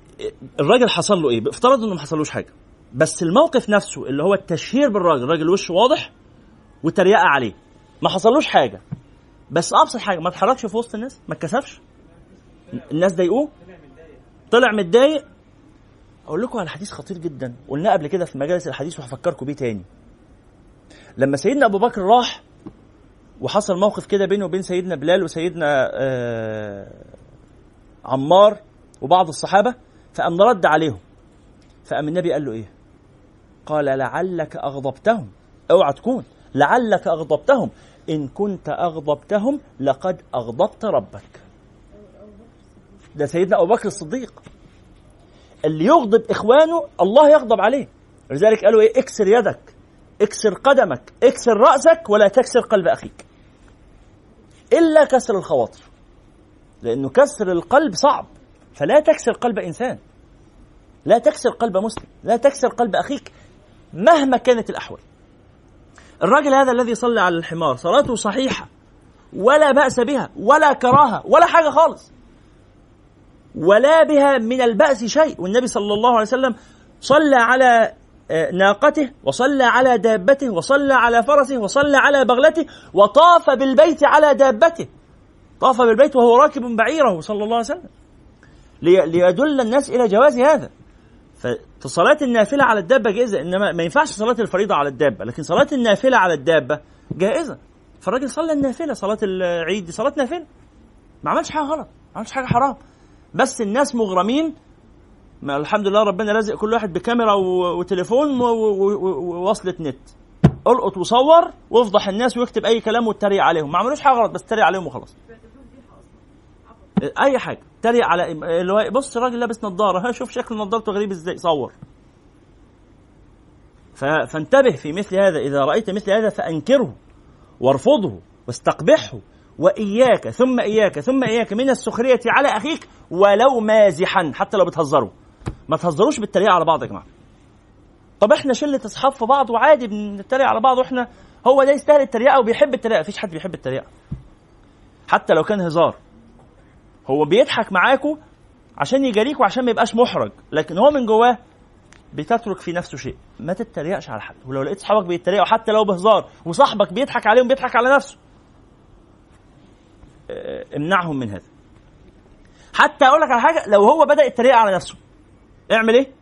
الراجل حصل له إيه افترض انه ما حصلوش حاجة. بس الموقف نفسه اللي هو التشهير بالراجل الراجل وشه واضح وتريقة عليه. ما حصلوش حاجة. بس أبسط حاجة ما اتحركش في وسط الناس؟ ما اتكسفش؟ الناس ضايقوه؟ طلع متضايق؟ أقول لكم على حديث خطير جدا قلناه قبل كده في مجالس الحديث وهفكركم بيه تاني. لما سيدنا أبو بكر راح وحصل موقف كده بينه وبين سيدنا بلال وسيدنا آه عمار وبعض الصحابة فقام رد عليهم. فقام النبي قال له إيه؟ قال لعلك أغضبتهم. أوعى تكون. لعلك أغضبتهم. إن كنت أغضبتهم لقد أغضبت ربك. ده سيدنا أبو بكر الصديق. اللي يغضب إخوانه الله يغضب عليه. لذلك قالوا إيه؟ اكسر يدك. اكسر قدمك اكسر رأسك ولا تكسر قلب أخيك. إلا كسر الخواطر. لأنه كسر القلب صعب. فلا تكسر قلب إنسان. لا تكسر قلب مسلم. لا تكسر قلب أخيك مهما كانت الأحوال. الراجل هذا الذي صلى على الحمار صلاته صحيحة. ولا بأس بها ولا كراهة ولا حاجة خالص. ولا بها من البأس شيء. والنبي صلى الله عليه وسلم صلى على ناقته وصلى على دابته وصلى على فرسه وصلى على بغلته وطاف بالبيت على دابته. طاف بالبيت وهو راكب بعيره صلى الله عليه وسلم. ليدل الناس إلى جواز هذا. فصلاة النافلة على الدابة جائزة إنما ما ينفعش صلاة الفريضة على الدابة لكن صلاة النافلة على الدابة جائزة. فالراجل صلى النافلة صلاة العيد دي صلاة نافلة. ما عملش حاجة غلط ما عملش حاجة حرام. بس الناس مغرمين ما الحمد لله ربنا رازق كل واحد بكاميرا وتليفون ووصلة نت. ألقط وصور وافضح الناس ويكتب أي كلام واتريق عليهم. ما عملوش حاجة غلط بس اتريق عليهم وخلاص. أي حاجة. اتريق على اللي هو بص الراجل لابس نظارة. ها شوف شكل نظارته غريب إزاي. صور. فانتبه في مثل هذا. إذا رأيت مثل هذا فأنكره وارفضه واستقبحه وإياك ثم إياك ثم إياك من السخرية على أخيك ولو مازحا حتى لو بتهزروا. ما تهزروش بالتريقة على بعض يا جماعة. طب إحنا شلة أصحاب في بعض وعادي بنتريق على بعض وإحنا هو ده يستاهل التريقة وبيحب التريقة مفيش حد بيحب التريقة. حتى لو كان هزار. هو بيضحك معاكوا عشان يجاريكوا عشان ما يبقاش محرج لكن هو من جواه بتترك في نفسه شيء. ما تتريقش على حد. ولو لقيت صحابك بيتريقوا حتى لو بهزار وصاحبك بيضحك عليهم بيضحك على نفسه. آه، امنعهم من هذا. حتى أقول لك على حاجة لو هو بدأ يتريق على نفسه اعمل إيه؟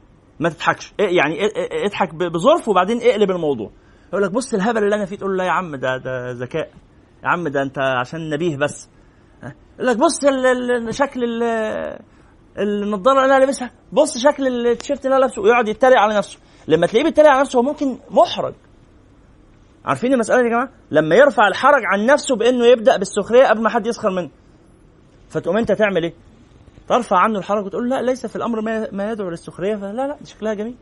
ما تضحكش. إيه يعني إيه اضحك بظرف وبعدين اقلب الموضوع. يقول لك بص الهبل اللي أنا فيه تقول له لا يا عم ده ده ذكاء. يا عم ده أنت عشان نبيه بس. يقول لك بص شكل النضارة اللي أنا لابسها. بص شكل التيشيرت اللي أنا لابسه. ويقعد يتريق على نفسه. لما تلاقيه بيتريق على نفسه هو ممكن محرج. عارفين المسألة دي يا جماعة؟ لما يرفع الحرج عن نفسه بإنه يبدأ بالسخرية قبل ما حد يسخر منه. فتقوم أنت تعمل إيه؟ ترفع عنه الحرج وتقول لا ليس في الأمر ما, يدعو للسخريه فلا لا دي شكلها جميل.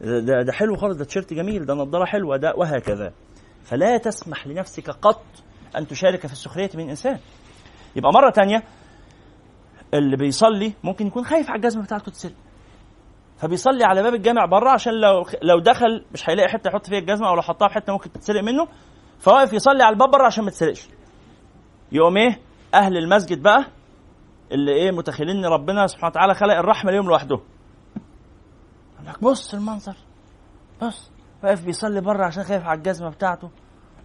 ده, ده حلو خالص ده تيشيرت جميل ده نضاره حلوة ده وهكذا. فلا تسمح لنفسك قط أن تشارك في السخرية من إنسان. يبقى مرة تانية اللي بيصلي ممكن يكون خايف على الجزمة بتاعته تتسرق فبيصلي على باب الجامع بره عشان لو لو دخل مش هيلاقي حتة يحط فيها الجزمة أو لو حطها في حتة ممكن تتسرق منه فواقف يصلي على الباب بره عشان ما تتسرقش. يقوم إيه؟ أهل المسجد بقى اللي إيه متخيلين إن ربنا سبحانه وتعالى خلق الرحمة ليهم لوحده. لك بص المنظر بص واقف بيصلي بره عشان خايف على الجزمة بتاعته.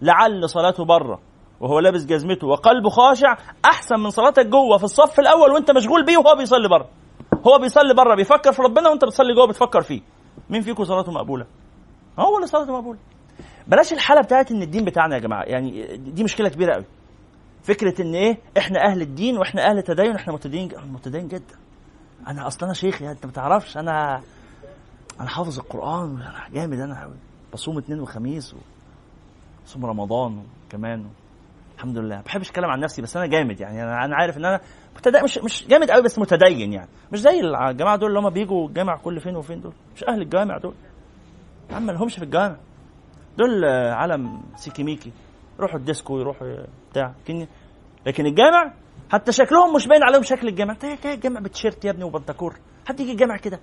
لعل صلاته بره وهو لابس جزمته وقلبه خاشع أحسن من صلاتك جوه في الصف الأول وأنت مشغول بيه وهو بيصلي بره. هو بيصلي بره بيفكر في ربنا وأنت بتصلي جوه بتفكر فيه. مين فيكم صلاته مقبولة؟ هو اللي صلاته مقبولة. بلاش الحالة بتاعت إن الدين بتاعنا يا جماعة يعني دي مشكلة كبيرة قوي. فكرة إن إيه؟ إحنا أهل الدين وإحنا أهل تدين إحنا متدين متدين جدا. أنا أصلا أنا شيخ يعني أنت ما تعرفش. أنا أنا حافظ القرآن. أنا جامد. أنا بصوم اثنين وخميس وصوم رمضان كمان. الحمد لله. ما بحبش أتكلم عن نفسي بس أنا جامد يعني. أنا عارف إن أنا متدين مش مش جامد قوي بس متدين يعني. مش زي الجماعة دول اللي هم بيجوا الجامع كل فين وفين دول. مش أهل الجامع دول. يا عم لهمش في الجامع. دول عالم سيكي ميكي. يروحوا الديسكو يروحوا بتاع. لكن لكن الجامع حتى شكلهم مش باين عليهم شكل الجامع. انت جاي الجامع بتيشيرت يا ابني وبنتكور حد يجي الجامع كده.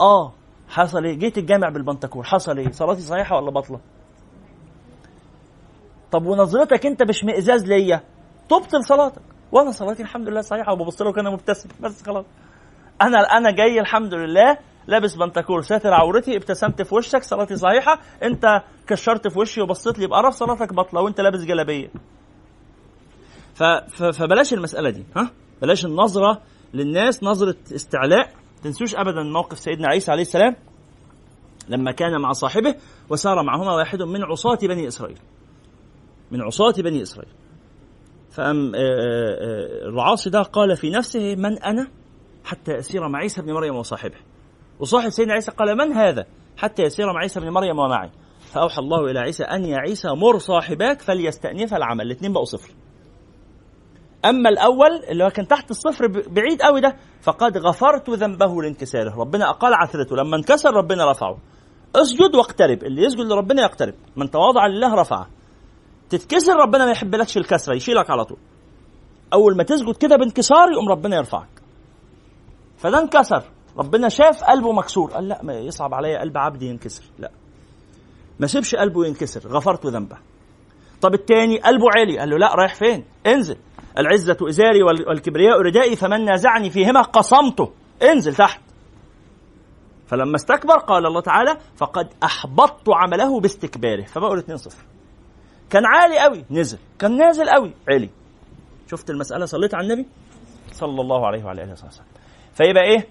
آه حصل إيه؟ جيت الجامع بالبنتكور حصل إيه؟ صلاتي صحيحة ولا باطلة؟ طب ونظرتك أنت باشمئزاز ليا؟ تبطل صلاتك وأنا صلاتي الحمد لله صحيحة وببص له كان مبتسم بس خلاص. أنا أنا جاي الحمد لله لابس بنتكور ساتر عورتي ابتسمت في وشك صلاتي صحيحة. انت كشرت في وشي وبصيت لي بقرف صلاتك باطله وانت لابس جلابية. فبلاش المسألة دي ها؟ بلاش النظرة للناس نظرة استعلاء. تنسوش ابدا موقف سيدنا عيسى عليه السلام لما كان مع صاحبه وسار معهما واحد من عصاة بني إسرائيل. من عصاة بني إسرائيل. فأم آه، آه، آه، العاصي ده قال في نفسه من أنا حتى أسير مع عيسى بن مريم وصاحبه. وصاحب سيدنا عيسى قال من هذا؟ حتى يسير مع عيسى بن مريم ومعي فأوحى الله إلى عيسى أن يا عيسى مر صاحباك فليستأنف العمل. الاثنين بقوا صفر. أما الأول اللي هو كان تحت الصفر بعيد قوي ده فقد غفرت ذنبه لانكساره. ربنا أقال عثرته. لما انكسر ربنا رفعه. اسجد واقترب. اللي يسجد لربنا يقترب. من تواضع لله رفعه. تتكسر ربنا ما يحبلكش الكسرة يشيلك على طول. أول ما تسجد كده بانكسار يقوم ربنا يرفعك. فده انكسر. ربنا شاف قلبه مكسور. قال لا ما يصعب عليا قلب عبدي ينكسر. لا. ما سيبش قلبه ينكسر. غفرت ذنبه. طب التاني قلبه عالي. قال له لا رايح فين؟ انزل. العزة إزاري والكبرياء ردائي فمن نازعني فيهما قصمته. انزل تحت. فلما استكبر قال الله تعالى فقد أحبطت عمله باستكباره. فبقوا الاثنين صفر. كان عالي قوي نزل. كان نازل قوي عالي. شفت المسألة؟ صليت على النبي؟ صلى الله عليه وعلى آله وسلم. فيبقى إيه؟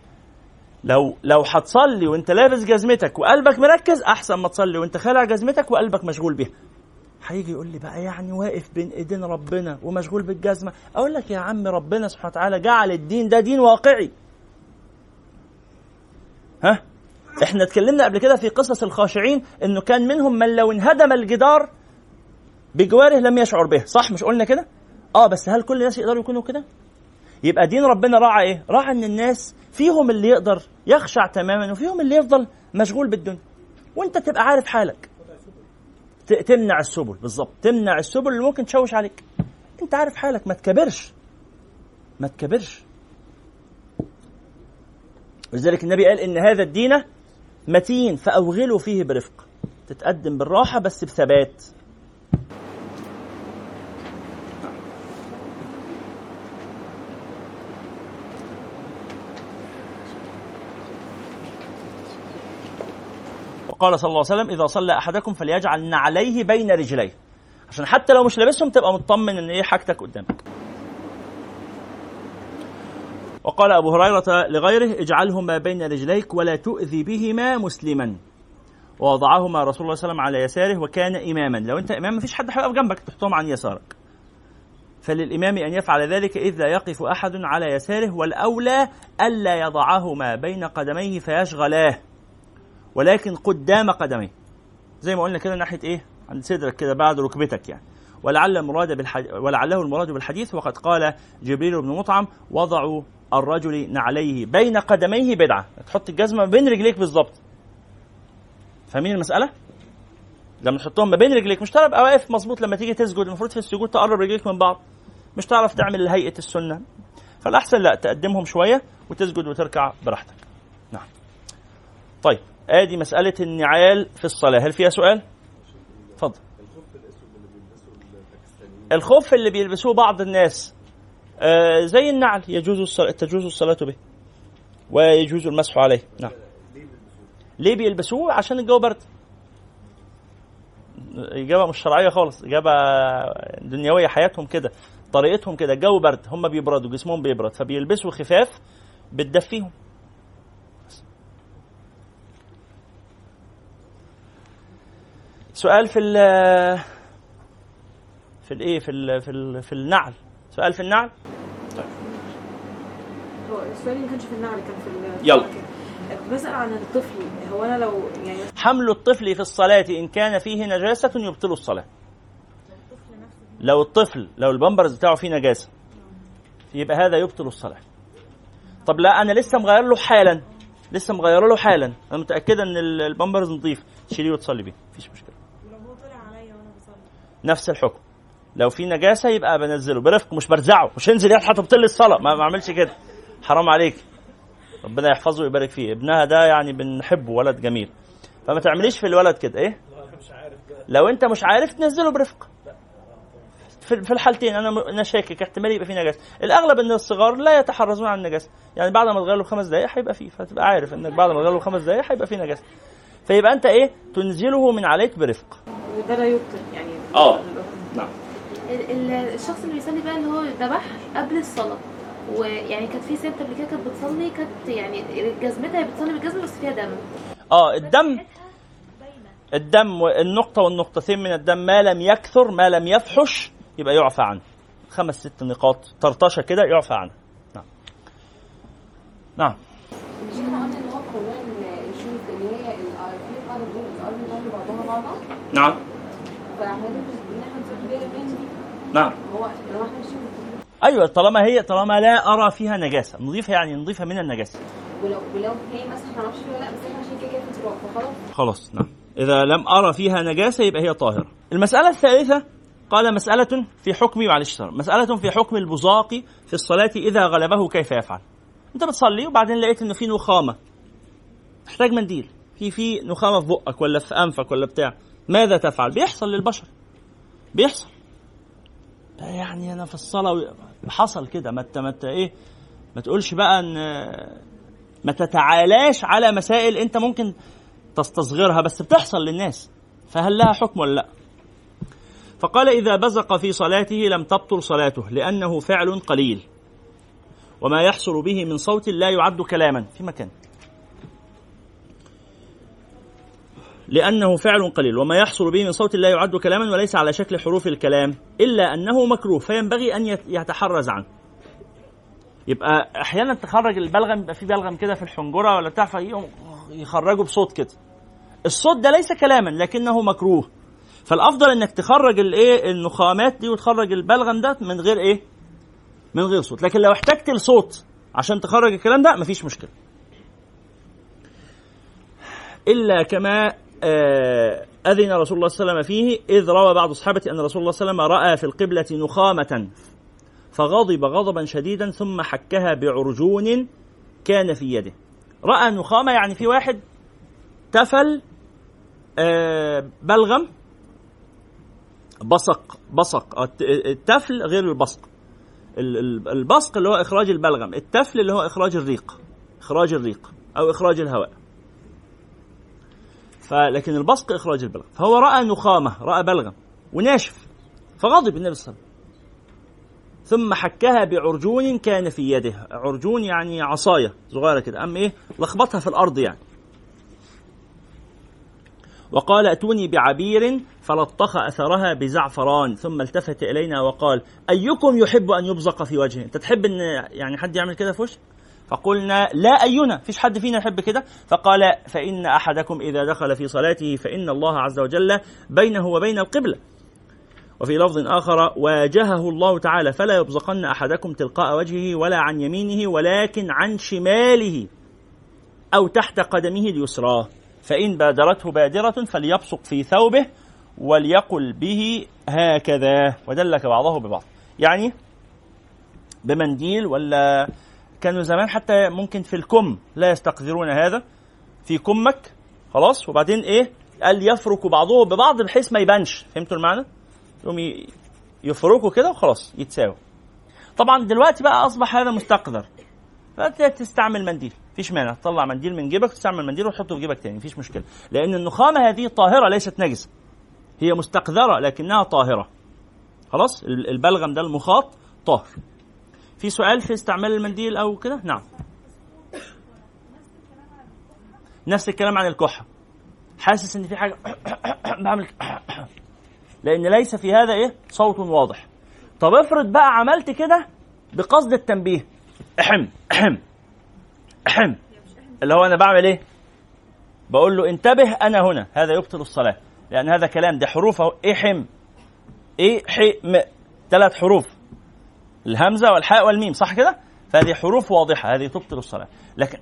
لو لو هتصلي وانت لابس جزمتك وقلبك مركز أحسن ما تصلي وانت خالع جزمتك وقلبك مشغول بيها. هيجي يقول لي بقى يعني واقف بين ايدين ربنا ومشغول بالجزمة. أقول لك يا عم ربنا سبحانه وتعالى جعل الدين ده دين واقعي. ها؟ إحنا اتكلمنا قبل كده في قصص الخاشعين إنه كان منهم من لو انهدم الجدار بجواره لم يشعر به صح مش قلنا كده؟ آه بس هل كل الناس يقدروا يكونوا كده؟ يبقى دين ربنا راعى إيه؟ راعى إن الناس فيهم اللي يقدر يخشع تماما وفيهم اللي يفضل مشغول بالدنيا. وأنت تبقى عارف حالك. تمنع السبل بالظبط. تمنع السبل اللي ممكن تشوش عليك. أنت عارف حالك. ما تكبرش. ما تكبرش. ولذلك النبي قال إن هذا الدين متين فأوغلوا فيه برفق. تتقدم بالراحة بس بثبات. قال صلى الله عليه وسلم إذا صلى أحدكم فليجعل نعليه بين رجليه. عشان حتى لو مش لابسهم تبقى مطمن إن إيه حاجتك قدامك. وقال أبو هريرة لغيره اجعلهما بين رجليك ولا تؤذي بهما مسلما. ووضعهما رسول الله صلى الله عليه وسلم على يساره وكان إماما. لو أنت إمام مفيش حد هيقف جنبك تحطهم عن يسارك. فللإمام أن يفعل ذلك إذ لا يقف أحد على يساره والأولى ألا يضعهما بين قدميه فيشغلاه. ولكن قدام قدميه. زي ما قلنا كده ناحية إيه؟ عند صدرك كده بعد ركبتك يعني. ولعل المراد بالحديث ولعله المراد بالحديث وقد قال جبريل بن مطعم وضعوا الرجل نعليه بين قدميه بدعة. تحط الجزمة بين رجليك بالظبط فاهمين المسألة؟ لما تحطهم ما بين رجليك مش ابقى واقف مظبوط لما تيجي تسجد المفروض في السجود تقرب رجليك من بعض. مش تعرف تعمل هيئه السنة. فالأحسن لا تقدمهم شوية وتسجد وتركع براحتك. نعم. طيب. آدي مسألة النعال في الصلاة. هل فيها سؤال؟ اتفضل. الخف اللي بيلبسوه بعض الناس آه زي النعل يجوز الصلاة تجوز الصلاة به ويجوز المسح عليه. نعم. ليه بيلبسوه؟ عشان الجو برد. إجابة مش شرعية خالص إجابة دنيوية حياتهم كده طريقتهم كده الجو برد هم بيبردوا جسمهم بيبرد فبيلبسوا خفاف بتدفيهم سؤال في ال في الايه في ال في ال في النعل. سؤال في النعل؟ طيب. هو السؤال ما كانش في النعل كان في يلا. بسأل عن الطفل. هو أنا لو يعني حمل الطفل في الصلاة إن كان فيه نجاسة يبطل الصلاة. لو الطفل لو البامبرز بتاعه فيه نجاسة يبقى هذا يبطل الصلاة. طب لا أنا لسه مغير له حالا. لسه مغير له حالا. أنا متأكدة إن البامبرز نظيف تشيليه وتصلي بيه. مفيش مشكلة ولو هو طلع عليا وأنا بصلي نفس الحكم. لو في نجاسة يبقى بنزله برفق مش برزعه مش انزل يا هتبطل لي الصلاة. ما اعملش كده. حرام عليك. ربنا يحفظه ويبارك فيه. ابنها ده يعني بنحبه ولد جميل. فما تعمليش في الولد كده إيه؟ لو انت مش عارف تنزله برفق. في في الحالتين أنا أنا شاكك. احتمال يبقى فيه نجاسة. الاغلب ان الصغار لا يتحرزون عن النجاسة. يعني بعد ما تغير له خمس دقائق هيبقى فيه. فتبقى عارف انك بعد ما تغير له خمس دقائق هيبقى فيه نجاسة. فيبقى انت إيه؟ تنزله من عليك برفق. وده لا يبطل يعني آه. نعم. ال- ال- الشخص اللي بيصلي بقى اللي هو ذبح قبل الصلاة. ويعني كانت في ست قبل كده كانت بتصلي كانت يعني جزمتها هي بتصلي بالجزمة بس فيها دم. آه الدم الدم والنقطة والنقطتين من الدم ما لم يكثر ما لم يفحش يبقى يعفى عنه. خمس ست نقاط طرطشة كده يعفى عنه. نعم. نعم. نعم فاحنا ان إحنا نسيب بيها من دي نعم. أيوه طالما هي طالما لا أرى فيها نجاسة. نضيفها يعني نضيفها من النجاسة. ولو ولو هي مثلا ما فيها ولا لأ بس إحنا عشان كده كده في تراب فخلاص. خلاص نعم. إذا لم أرى فيها نجاسة يبقى هي طاهرة. المسألة الثالثة قال مسألة في حكم معلش. مسألة في حكم البزاق في الصلاة إذا غلبه كيف يفعل. أنت بتصلي وبعدين لقيت إنه في نخامة. تحتاج منديل. في في نخامة في بقك ولا في أنفك ولا بتاع. ماذا تفعل؟ بيحصل للبشر. بيحصل. يعني أنا في الصلاة و- حصل كده. ما انت ما انت إيه ما تقولش بقى إن ما تتعالاش على مسائل أنت ممكن تستصغرها بس بتحصل للناس. فهل لها حكم ولا لأ؟ فقال إذا بزق في صلاته لم تبطل صلاته لأنه فعل قليل. وما يحصل به من صوت لا يعد كلاما في مكان. لأنه فعل قليل. وما يحصل به من صوت لا يعد كلاما وليس على شكل حروف الكلام إلا أنه مكروه فينبغي أن يت- يتحرز عنه. يبقى أحيانا تخرج البلغم يبقى في بلغم كده في الحنجرة ولا بتاع يخرجه بصوت كده. الصوت ده ليس كلاما لكنه مكروه. فالأفضل إنك تخرج الإيه النخامات دي وتخرج البلغم ده من غير إيه؟ من غير صوت. لكن لو احتجت الصوت عشان تخرج الكلام ده مفيش مشكلة. إلا كما آه، أذن رسول الله صلى الله عليه وسلم فيه إذ روى بعض الصحابة أن رسول الله صلى الله عليه وسلم رأى في القبلة نخامة فغضب غضبا شديدا ثم حكها بعرجون كان في يده. رأى نخامة يعني في واحد تفل آه، بلغم بصق بصق الت- التفل غير البصق. ال- ال- البصق اللي هو إخراج البلغم التفل اللي هو إخراج الريق إخراج الريق أو إخراج الهواء. فلكن البصق إخراج البلغم فهو رأى نخامة رأى بلغم وناشف فغضب النبي صلى الله عليه وسلم. ثم حكها بعرجون كان في يده. عرجون يعني عصاية صغيرة كده أم إيه؟ لخبطها في الأرض يعني. وقال أتوني بعبير فلطخ أثرها بزعفران. ثم التفت إلينا وقال أيكم يحب أن يبزق في وجهه؟ أنت تحب إن يعني حد يعمل كده في وشك فقلنا لا أينا فيش حد فينا يحب كده. فقال فإن أحدكم إذا دخل في صلاته فإن الله عز وجل بينه وبين القبلة. وفي لفظ آخر واجهه الله تعالى فلا يبزقن أحدكم تلقاء وجهه ولا عن يمينه ولكن عن شماله أو تحت قدمه اليسرى. فإن بادرته بادرة فليبصق في ثوبه وليقل به هكذا. ودلك بعضه ببعض. يعني بمنديل ولا كانوا زمان حتى ممكن في الكم لا يستقذرون هذا في كمك خلاص وبعدين إيه؟ قال يفرك بعضه ببعض بحيث ما يبانش فهمتوا المعنى؟ يقوم يفركوا كده وخلاص يتساووا. طبعا دلوقتي بقى أصبح هذا مستقذر. فأنت تستعمل منديل مفيش مانع تطلع منديل من جيبك تستعمل منديل وتحطه في جيبك تاني مفيش مشكلة. لأن النخامة هذه طاهرة ليست نجسة. هي مستقذرة لكنها طاهرة. خلاص؟ ال- البلغم ده المخاط طاهر. في سؤال في استعمال المنديل أو كده؟ نعم. نفس الكلام عن الكحة. حاسس إن في حاجة بعمل لأن ليس في هذا إيه؟ صوت واضح. طب افرض بقى عملت كده بقصد التنبيه. أحم أحم أحم. اللي هو أنا بعمل إيه؟ بقول له انتبه أنا هنا. هذا يبطل الصلاة. لأن هذا كلام. ده حروف اهو إحم إيه حم ثلاث حروف. الهمزة والحاء والميم صح كده؟ فهذه حروف واضحة هذه تبطل الصلاة. لكن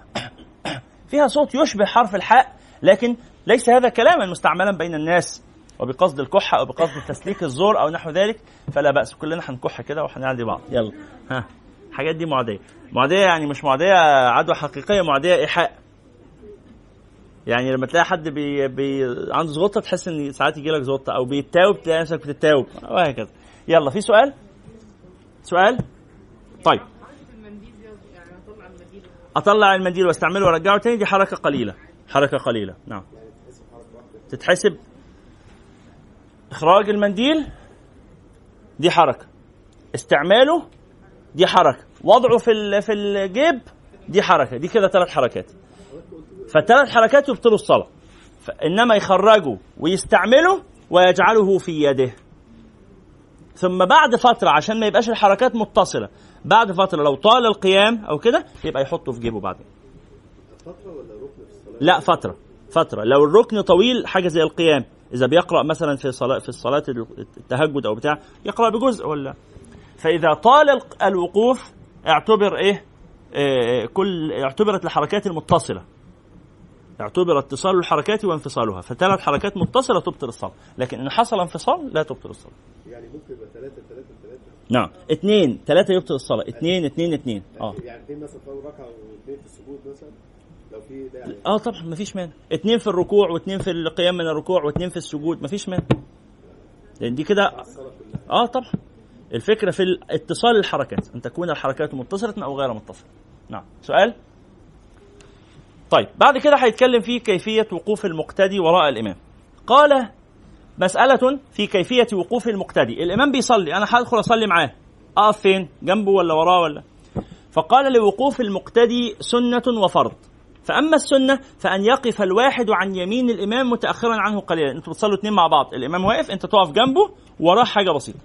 فيها صوت يشبه حرف الحاء لكن ليس هذا كلاما مستعملا بين الناس وبقصد الكحة أو بقصد تسليك الزور أو نحو ذلك فلا بأس كلنا هنكح كده وهنعدي بعض. يلا. ها الحاجات دي معدية. معدية يعني مش معدية عدوى حقيقية معدية إيحاء. يعني لما تلاقي حد بي بي عنده زغطة تحس إن ساعات يجي لك زغطة أو بيتاوب تلاقي نفسك بتتاوب وهكذا. يلا في سؤال؟ سؤال؟ طيب. أطلع المنديل وأستعمله وأرجعه تاني؟ دي حركة قليلة. حركة قليلة. نعم. تتحسب؟ إخراج المنديل؟ دي حركة. استعماله؟ دي حركة. وضعه في في الجيب؟ دي حركة. دي كده ثلاث حركات. فالثلاث حركات يبطلوا الصلاة. فإنما يخرجه ويستعمله ويجعله في يده. ثم بعد فترة عشان ما يبقاش الحركات متصلة بعد فترة لو طال القيام أو كده يبقى يحطه في جيبه بعدين. لا فترة فترة. لو الركن طويل حاجة زي القيام. إذا بيقرأ مثلا في صلاة في الصلاة التهجد أو بتاع يقرأ بجزء ولا؟ فإذا طال الوقوف اعتبر إيه؟ آه، كل اعتبرت الحركات المتصلة. اعتبر اتصال الحركات وانفصالها فثلاث حركات متصلة تبطل الصلاه لكن إن حصل انفصال لا تبطل الصلاه يعني ممكن يبقى ثلاثة ثلاثة ثلاثة. نعم. اثنين ثلاثة يبطل الصلاة. اثنين اثنين اثنين. آه. يعني اثنين مثلا في ركعة واثنين في السجود مثلا؟ لو في ده يعني. آه طبعا مفيش مانع. اثنين في الركوع واثنين في القيام من الركوع واثنين في السجود مفيش مانع. لأن دي كده آه طبعا. الفكرة في اتصال الحركات أن تكون الحركات متصلة أو غير متصلة. نعم. سؤال؟ طيب بعد كده هيتكلم في كيفية وقوف المقتدي وراء الإمام. قال مسألة في كيفية وقوف المقتدي. الإمام بيصلي أنا هدخل أصلي معاه. أقف فين؟ جنبه ولا وراه ولا؟ فقال لوقوف المقتدي سنة وفرض. فأما السنة فأن يقف الواحد عن يمين الإمام متأخرا عنه قليلا. أنتوا بتصلوا اتنين مع بعض. الإمام واقف أنت تقف جنبه وراه حاجة بسيطة.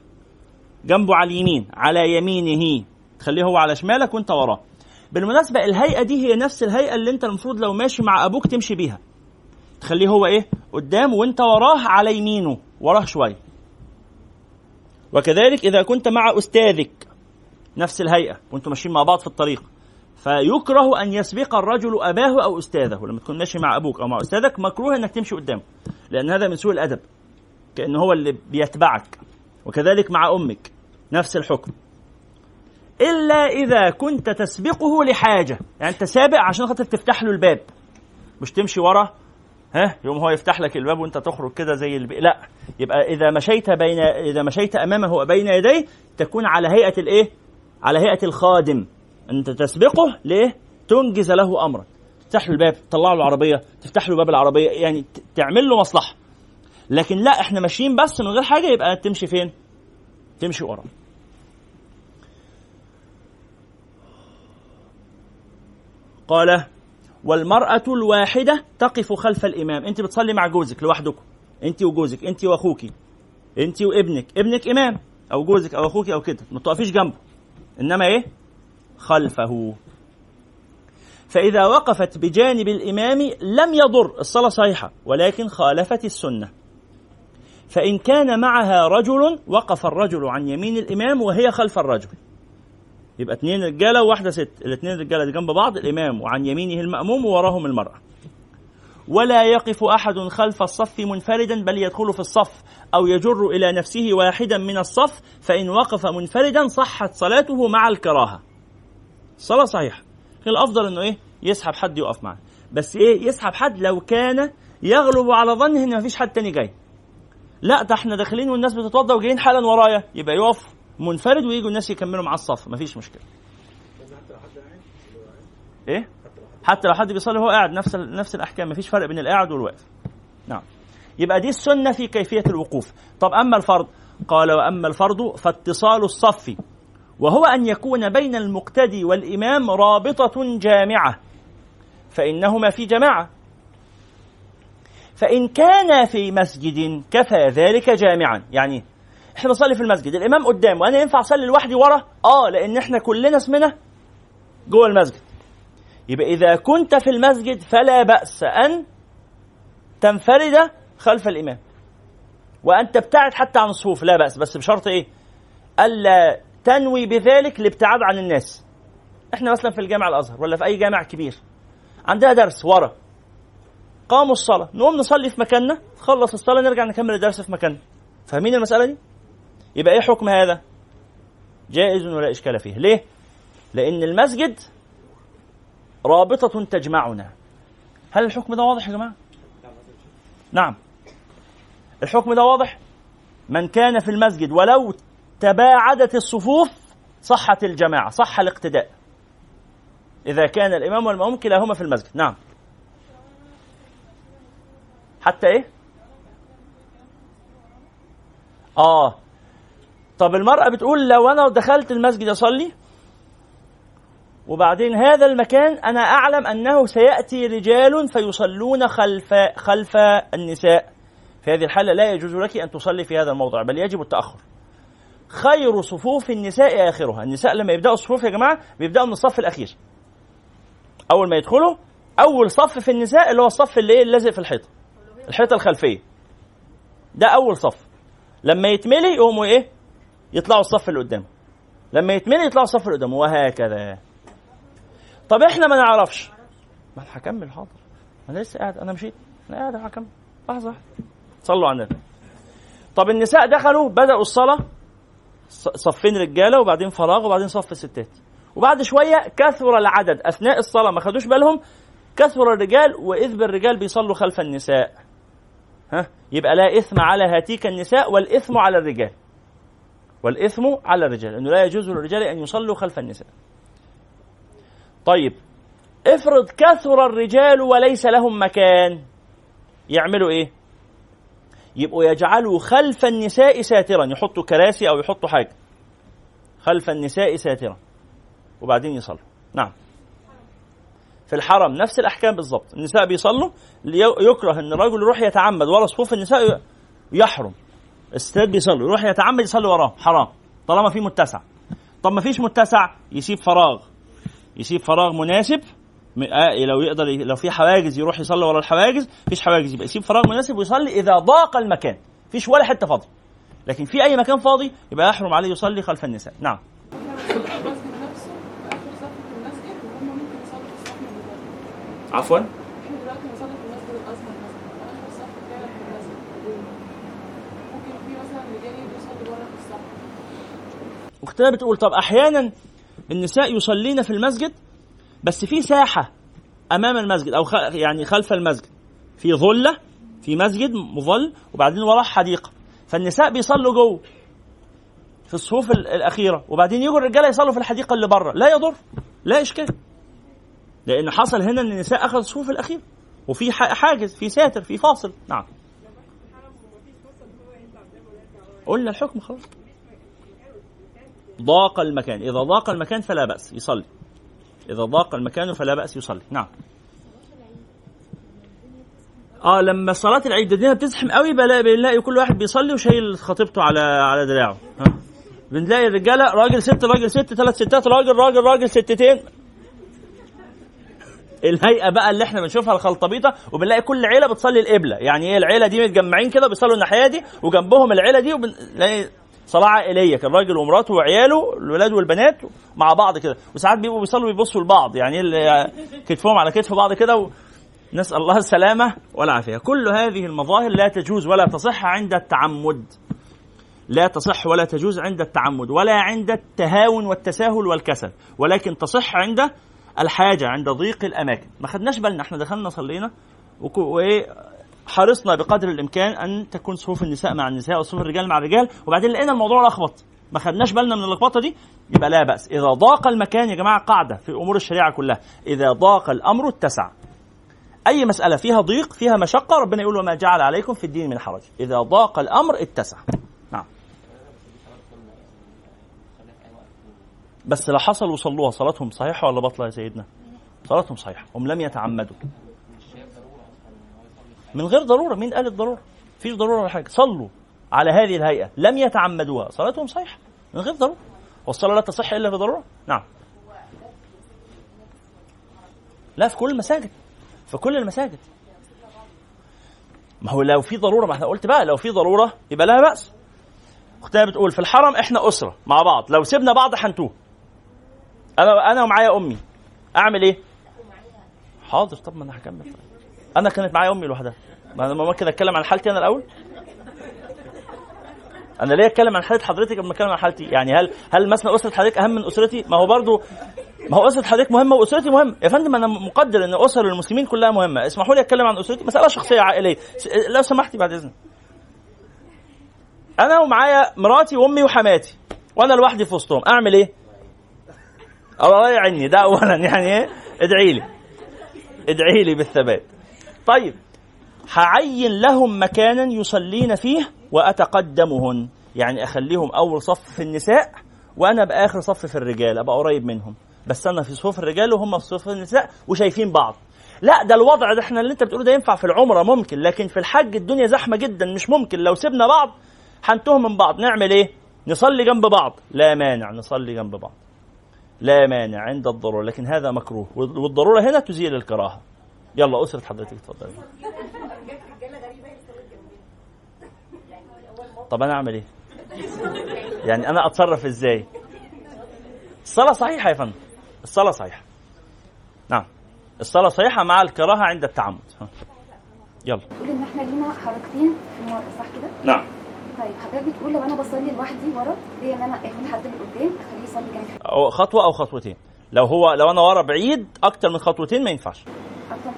جنبه على اليمين على يمينه. تخليه هو على شمالك وأنت وراه. بالمناسبة الهيئة دي هي نفس الهيئة اللي انت المفروض لو ماشي مع أبوك تمشي بيها. تخليه هو إيه؟ قدام وانت وراه على يمينه وراه شوية. وكذلك إذا كنت مع أستاذك نفس الهيئة وأنتم ماشيين مع بعض في الطريق. فيكره أن يسبق الرجل أباه أو أستاذه لما تكون ماشي مع أبوك أو مع أستاذك مكروه أنك تمشي قدامه لأن هذا من سوء الأدب كأنه هو اللي بيتبعك. وكذلك مع أمك نفس الحكم. إلا إذا كنت تسبقه لحاجة. يعني أنت سابق عشان خاطر تفتح له الباب. مش تمشي ورا ها يوم هو يفتح لك الباب وأنت تخرج كده زي البي... لا. يبقى إذا مشيت بين إذا مشيت أمامه وبين يديه تكون على هيئة الإيه؟ على هيئة الخادم. أنت تسبقه ليه؟ تنجز له امرا تفتح له الباب تطلع له العربية تفتح له باب العربية يعني تعمل له مصلحة. لكن لا إحنا ماشيين بس من غير حاجة يبقى تمشي فين؟ تمشي ورا. قال والمرأة الواحدة تقف خلف الإمام. أنت بتصلي مع جوزك لوحدكم أنت وجوزك أنت وأخوك. أنت وابنك. ابنك إمام أو جوزك أو أخوك أو كده. ما تقفيش جنبه. إنما إيه؟ خلفه. فإذا وقفت بجانب الإمام لم يضر. الصلاة صحيحة ولكن خالفت السنة. فإن كان معها رجل وقف الرجل عن يمين الإمام وهي خلف الرجل. يبقى اتنين رجالة وواحدة ست. الاثنين رجالة دي جنب بعض الإمام وعن يمينه المأموم ووراهم المرأة. ولا يقف أحد خلف الصف منفردا بل يدخل في الصف أو يجر إلى نفسه واحدا من الصف فإن وقف منفردا صحت صلاته مع الكراهة. الصلاه صحيحة. الأفضل إنه إيه؟ يسحب حد يقف معاه. بس إيه؟ يسحب حد لو كان يغلب على ظنه إن مفيش حد تاني جاي. لا ده إحنا داخلين والناس بتتوضا وجايين حالا ورايا. يبقى يقف. منفرد ويجوا الناس يكملوا معاه الصف مفيش مشكلة. إيه؟ حتى لو حد بيصلي وهو قاعد نفس نفس الأحكام مفيش فرق بين القاعد والواقف. نعم. يبقى دي السنة في كيفية الوقوف. طب أما الفرض؟ قال وأما الفرض فاتصال الصف. وهو أن يكون بين المقتدي والإمام رابطة جامعة. فإنهما في جماعة. فإن كان في مسجد كفى ذلك جامعا. يعني إحنا بنصلي في المسجد. الإمام قدام وأنا ينفع أصلي لوحدي ورا؟ آه لأن إحنا كلنا اسمنا جوه المسجد. يبقى إذا كنت في المسجد فلا بأس أن تنفرد خلف الإمام. وان تبتعد حتى عن الصفوف لا بأس. بس بشرط إيه؟ ألا تنوي بذلك الابتعاد عن الناس. إحنا مثلا في الجامع الأزهر ولا في أي جامع كبير عندنا درس ورا. قاموا الصلاة. نقوم نصلي في مكاننا خلص الصلاة نرجع نكمل الدرس في مكاننا. فاهمين المسألة دي؟ يبقى إيه حكم هذا؟ جائز ولا إشكال فيه. ليه؟ لأن المسجد رابطة تجمعنا. هل الحكم ده واضح يا جماعة؟ نعم. الحكم ده واضح؟ من كان في المسجد ولو تباعدت الصفوف صحت الجماعة صح الاقتداء. إذا كان الإمام والمأموم كلاهما في المسجد. نعم. حتى إيه؟ آه. طب المرأة بتقول لو أنا دخلت المسجد أصلي وبعدين هذا المكان أنا أعلم أنه سيأتي رجال فيصلون خلف خلف النساء. في هذه الحالة لا يجوز لك أن تصلي في هذا الموضع بل يجب التأخر. خير صفوف النساء آخرها. النساء لما يبدأوا الصفوف يا جماعة بيبدأوا من الصف الأخير. أول ما يدخلوا أول صف في النساء اللي هو الصف اللي إيه اللازق في الحيطة. الحيطة الخلفية. ده أول صف. لما يتملي يقوموا إيه؟ يطلعوا الصف اللي قدامه. لما يتملي يطلعوا الصف اللي قدامه وهكذا. طب إحنا ما نعرفش. ما أنا هكمل حاضر. أنا لسه قاعد أنا مشيت. أنا قاعد هكمل. لحظة واحدة. صلوا على النبي. طب النساء دخلوا بدأوا الصلاة. صفين رجالة وبعدين فراغ وبعدين صف ستات. وبعد شوية كثر العدد. أثناء الصلاة ما خدوش بالهم كثر الرجال وإذ بالرجال بيصلوا خلف النساء. ها؟ يبقى لا إثم على هاتيك النساء والإثم على الرجال. والإثم على الرجال أنه لا يجوز للرجال أن يصلوا خلف النساء. طيب افرض كثر الرجال وليس لهم مكان يعملوا إيه؟ يبقوا يجعلوا خلف النساء ساترا يحطوا كراسي أو يحطوا حاجة. خلف النساء ساترا وبعدين يصلوا. نعم. في الحرم نفس الأحكام بالظبط النساء بيصلوا يكره إن الرجل يروح يتعمد ورا صفوف النساء يحرم. الستات بيصلوا يروح يتعمد يصلي وراه حرام. طالما في متسع. طب ما فيش متسع يسيب فراغ. يسيب فراغ مناسب آه، لو يقدر لو في حواجز يروح يصلي ورا الحواجز مفيش حواجز يبقى يسيب فراغ مناسب ويصلي إذا ضاق المكان. مفيش ولا حتة فاضية. لكن في أي مكان فاضي يبقى يحرم عليه يصلي خلف النساء. نعم. المسجد نفسه اخر صف في المسجد وهم ممكن يصلوا في الصف اللي بره عفوا إحنا دلوقتي بنصلي في المسجد الازهر مثلا اخر صف فعلا في المسجد ممكن في مثلا رجال يجوا يصلوا بره في الصف اختنا بتقول طب أحيانا النساء يصلين في المسجد بس في ساحة أمام المسجد أو يعني خلف المسجد. في ظلة في مسجد مظل وبعدين وراه حديقة. فالنساء بيصلوا جوه في الصفوف الأخيرة وبعدين يجوا الرجالة يصلوا في الحديقة اللي بره. لا يضر لا إشكال. لأن حصل هنا إن النساء أخذوا الصفوف الأخيرة. وفي حاجز في ساتر في فاصل. نعم. قلنا الحكم خلاص. ضاق المكان. إذا ضاق المكان فلا بأس. يصلي. إذا ضاق المكان فلا بأس يصلي. نعم. آه لما صلاة العيد الدنيا بتزحم قوي بنلاقي كل واحد بيصلي وشايل خطيبته على على دراعه. ها؟ بنلاقي الرجالة راجل ست راجل ست ثلاث ستات راجل راجل راجل ستتين. الهيئة بقى اللي إحنا بنشوفها الخلطبيطه وبنلاقي كل عيلة بتصلي القبلة. يعني إيه؟ العيلة دي متجمعين كده بيصلوا الناحية دي وجنبهم العيلة دي وبنلاقي صلاه عائليه كان راجل ومراته وعياله الولاد والبنات مع بعض كده. وساعات بيبقوا بيصلوا بيبصوا لبعض يعني كتفهم على كتف بعض كده و... نسأل الله السلامة والعافية. كل هذه المظاهر لا تجوز ولا تصح عند التعمد. لا تصح ولا تجوز عند التعمد ولا عند التهاون والتساهل والكسل ولكن تصح عند الحاجة عند ضيق الأماكن. ما خدناش بالنا إحنا دخلنا صلينا وإيه حرصنا بقدر الإمكان أن تكون صفوف النساء مع النساء وصفوف الرجال مع الرجال. وبعدين لقينا الموضوع لخبط. ما خدناش بالنا من اللخبطة دي يبقى لا بأس. إذا ضاق المكان يا جماعة قاعدة في أمور الشريعة كلها. إذا ضاق الأمر اتسع. أي مسألة فيها ضيق فيها مشقة ربنا يقول وما جعل عليكم في الدين من حرج. إذا ضاق الأمر اتسع. نعم. بس لو حصل وصلوها. صلاتهم صحيحة ولا باطلة يا سيدنا؟ صلاتهم صحيحة. هم لم يتعمدوا. من غير ضرورة. مين قال الضرورة؟ فيش ضرورة ولا حاجة. صلوا على هذه الهيئة. لم يتعمدوها. صلاتهم صحيحة. من غير ضرورة. والصلاة لا تصح إلا بضرورة؟ نعم. لا في كل المساجد. في كل المساجد. ما هو لو في ضرورة ما إحنا قلت بقى لو في ضرورة يبقى لها بأس. اختها بتقول في الحرم إحنا أسرة مع بعض. لو سيبنا بعض حنتوه أنا أنا ومعايا أمي. أعمل إيه؟ حاضر. طب ما أنا هكمل. طيب. أنا كانت معايا أمي لوحدها. ما أنا ممكن اتكلم عن حالتي أنا الأول. أنا ليه أتكلم عن حالة حضرتك قبل ما أتكلم عن حالتي؟ يعني هل هل مثلا أسرة حضرتك أهم من أسرتي؟ ما هو برضو ما هو أسرة حضرتك مهمة وأسرتي مهمة. يا فندم أنا مقدر إن أسر المسلمين كلها مهمة. اسمحوا لي أتكلم عن أسرتي. مسألة شخصية عائلية. لو سمحتي بعد إذنك. أنا ومعايا مراتي وأمي وحماتي. وأنا لوحدي في وسطهم. أعمل إيه؟ الله يعني ده اولا. يعني إيه؟ ادعي لي. ادعي لي بالثبات. طيب هعين لهم مكانا يصلين فيه وأتقدمهن. يعني أخليهم أول صف في النساء وأنا بآخر صف في الرجال أبقى قريب منهم. بس أنا في صفوف الرجال وهم في صفوف النساء وشايفين بعض. لا ده الوضع ده إحنا اللي أنت بتقوله ده ينفع في العمرة ممكن لكن في الحج الدنيا زحمة جدا مش ممكن. لو سيبنا بعض هنتوه من بعض. نعمل إيه؟ نصلي جنب بعض. لا مانع نصلي جنب بعض. لا مانع عند الضرورة لكن هذا مكروه. والضرورة هنا تزيل الكراهة. يلا أسرة حضرتك اتفضلي طب أنا أعمل إيه؟ يعني أنا أتصرف إزاي؟ الصلاة صحيحة يا فندم. الصلاة صحيحة. نعم. الصلاة صحيحة مع الكراهة عند التعمد. يلا. بتقول إن إحنا لينا حركتين في المره صح كده؟ نعم. طيب حضرتك بتقول لو أنا بصلي لوحدي ورا ليه إن أنا اخد حد من قدام أخليه يصلي جنبي؟ خطوة أو خطوتين. لو هو لو أنا ورا بعيد أكتر من خطوتين ما ينفعش.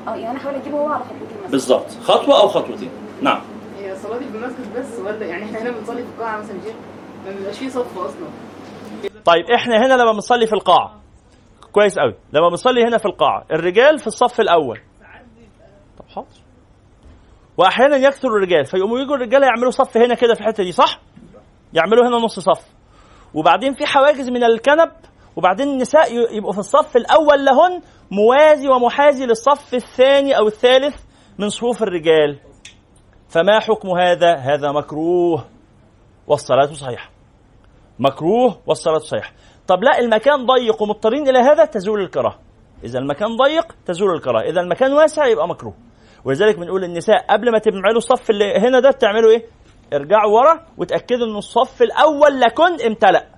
آه يعني أنا أحاول أجيبه هو على خطوتين مثلا. بالظبط. خطوة أو خطوتين. نعم. هي صلاتي في المسجد بس ولا يعني إحنا هنا بنصلي في القاعة مثلا جيم ما بيبقاش فيه صف أصلا. طيب إحنا هنا لما بنصلي في القاعة. كويس قوي لما بنصلي هنا في القاعة الرجال في الصف الأول. طب حاضر. واحيانا يكثر الرجال. فيقوموا يجوا الرجاله يعملوا صف هنا كده في الحتة دي صح؟ يعملوا هنا نص صف. وبعدين في حواجز من الكنب وبعدين النساء يبقوا في الصف الأول لهن موازي ومحاذي للصف الثاني أو الثالث من صفوف الرجال. فما حكم هذا؟ هذا مكروه. والصلاة صحيحة. مكروه والصلاة صحيحة. طب لا المكان ضيق ومضطرين إلى هذا تزول الكراهة إذا المكان ضيق تزول الكراهة إذا المكان واسع يبقى مكروه. ولذلك بنقول للنساء قبل ما تعملوا الصف اللي هنا ده تعملوا إيه؟ ارجعوا ورا وتأكدوا أن الصف الأول لكن امتلأ.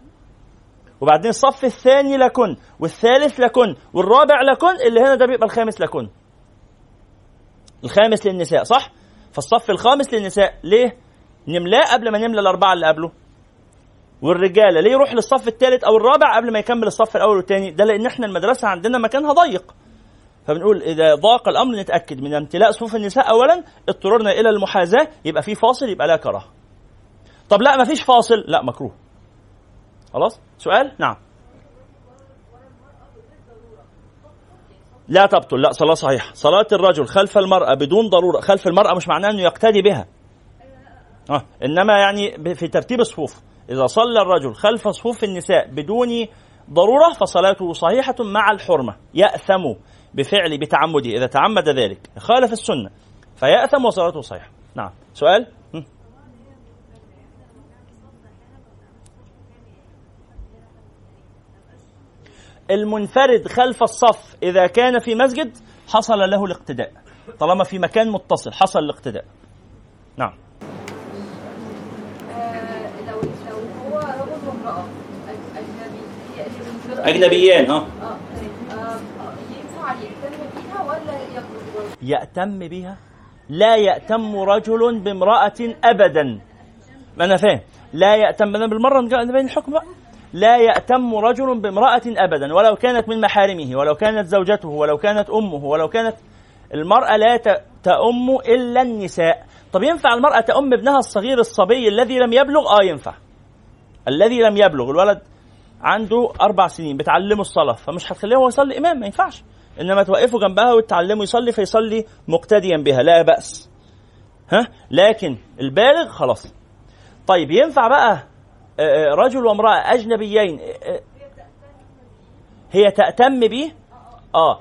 وبعدين الصف الثاني لكن والثالث لكن والرابع لكن اللي هنا ده بيبقى الخامس لكن. الخامس للنساء صح؟ فالصف الخامس للنساء ليه؟ نملاه قبل ما نملى الأربعة اللي قبله. والرجالة ليه يروح للصف الثالث أو الرابع قبل ما يكمل الصف الأول والثاني؟ ده لأن إحنا المدرسة عندنا مكانها ضيق. فبنقول إذا ضاق الأمر نتأكد من امتلاء صفوف النساء. اولا اضطررنا إلى المحاذاة يبقى في فاصل يبقى لا كراهة. طب لا ما فيش فاصل. لا مكروه. خلاص؟ سؤال؟ نعم. لا تبطل. لا صلاة صحيحة. صلاة الرجل خلف المرأة بدون ضرورة. خلف المرأة مش معناه أنه يقتدي بها. آه. إنما يعني في ترتيب الصفوف. إذا صلى الرجل خلف صفوف النساء بدون ضرورة فصلاته صحيحة مع الحرمة. يأثم بفعل بتعمده. إذا تعمد ذلك خالف السنة فيأثم وصلاته صحيحة. نعم. سؤال هم؟ المنفرد خلف الصف إذا كان في مسجد حصل له الاقتداء. طالما في مكان متصل حصل الاقتداء. نعم. لو لو هو رجل وامرأة أج- أجنبي أجنبيان ها؟ يأتم بها؟ لا يأتم رجل بامرأة أبدا. ما أنا فاهم لا يأتم. أنا بالمرة نبين الحكم بقى. لا يأتم رجل بامرأة أبدا ولو كانت من محارمه ولو كانت زوجته ولو كانت أمه ولو كانت المرأة لا تأم إلا النساء. طب ينفع المرأة تأم ابنها الصغير الصبي الذي لم يبلغ؟ آه ينفع. الذي لم يبلغ الولد عنده أربع سنين بتعلمه الصلاة فمش هتخليه هو يصلي. إمام ما ينفعش. إنما توقفه جنبها وتعلمه يصلي فيصلي مقتديا بها لا بأس. ها؟ لكن البالغ خلاص. طيب ينفع بقى رجل وامرأة أجنبيين آه، آه، هي تأتم به؟ آه.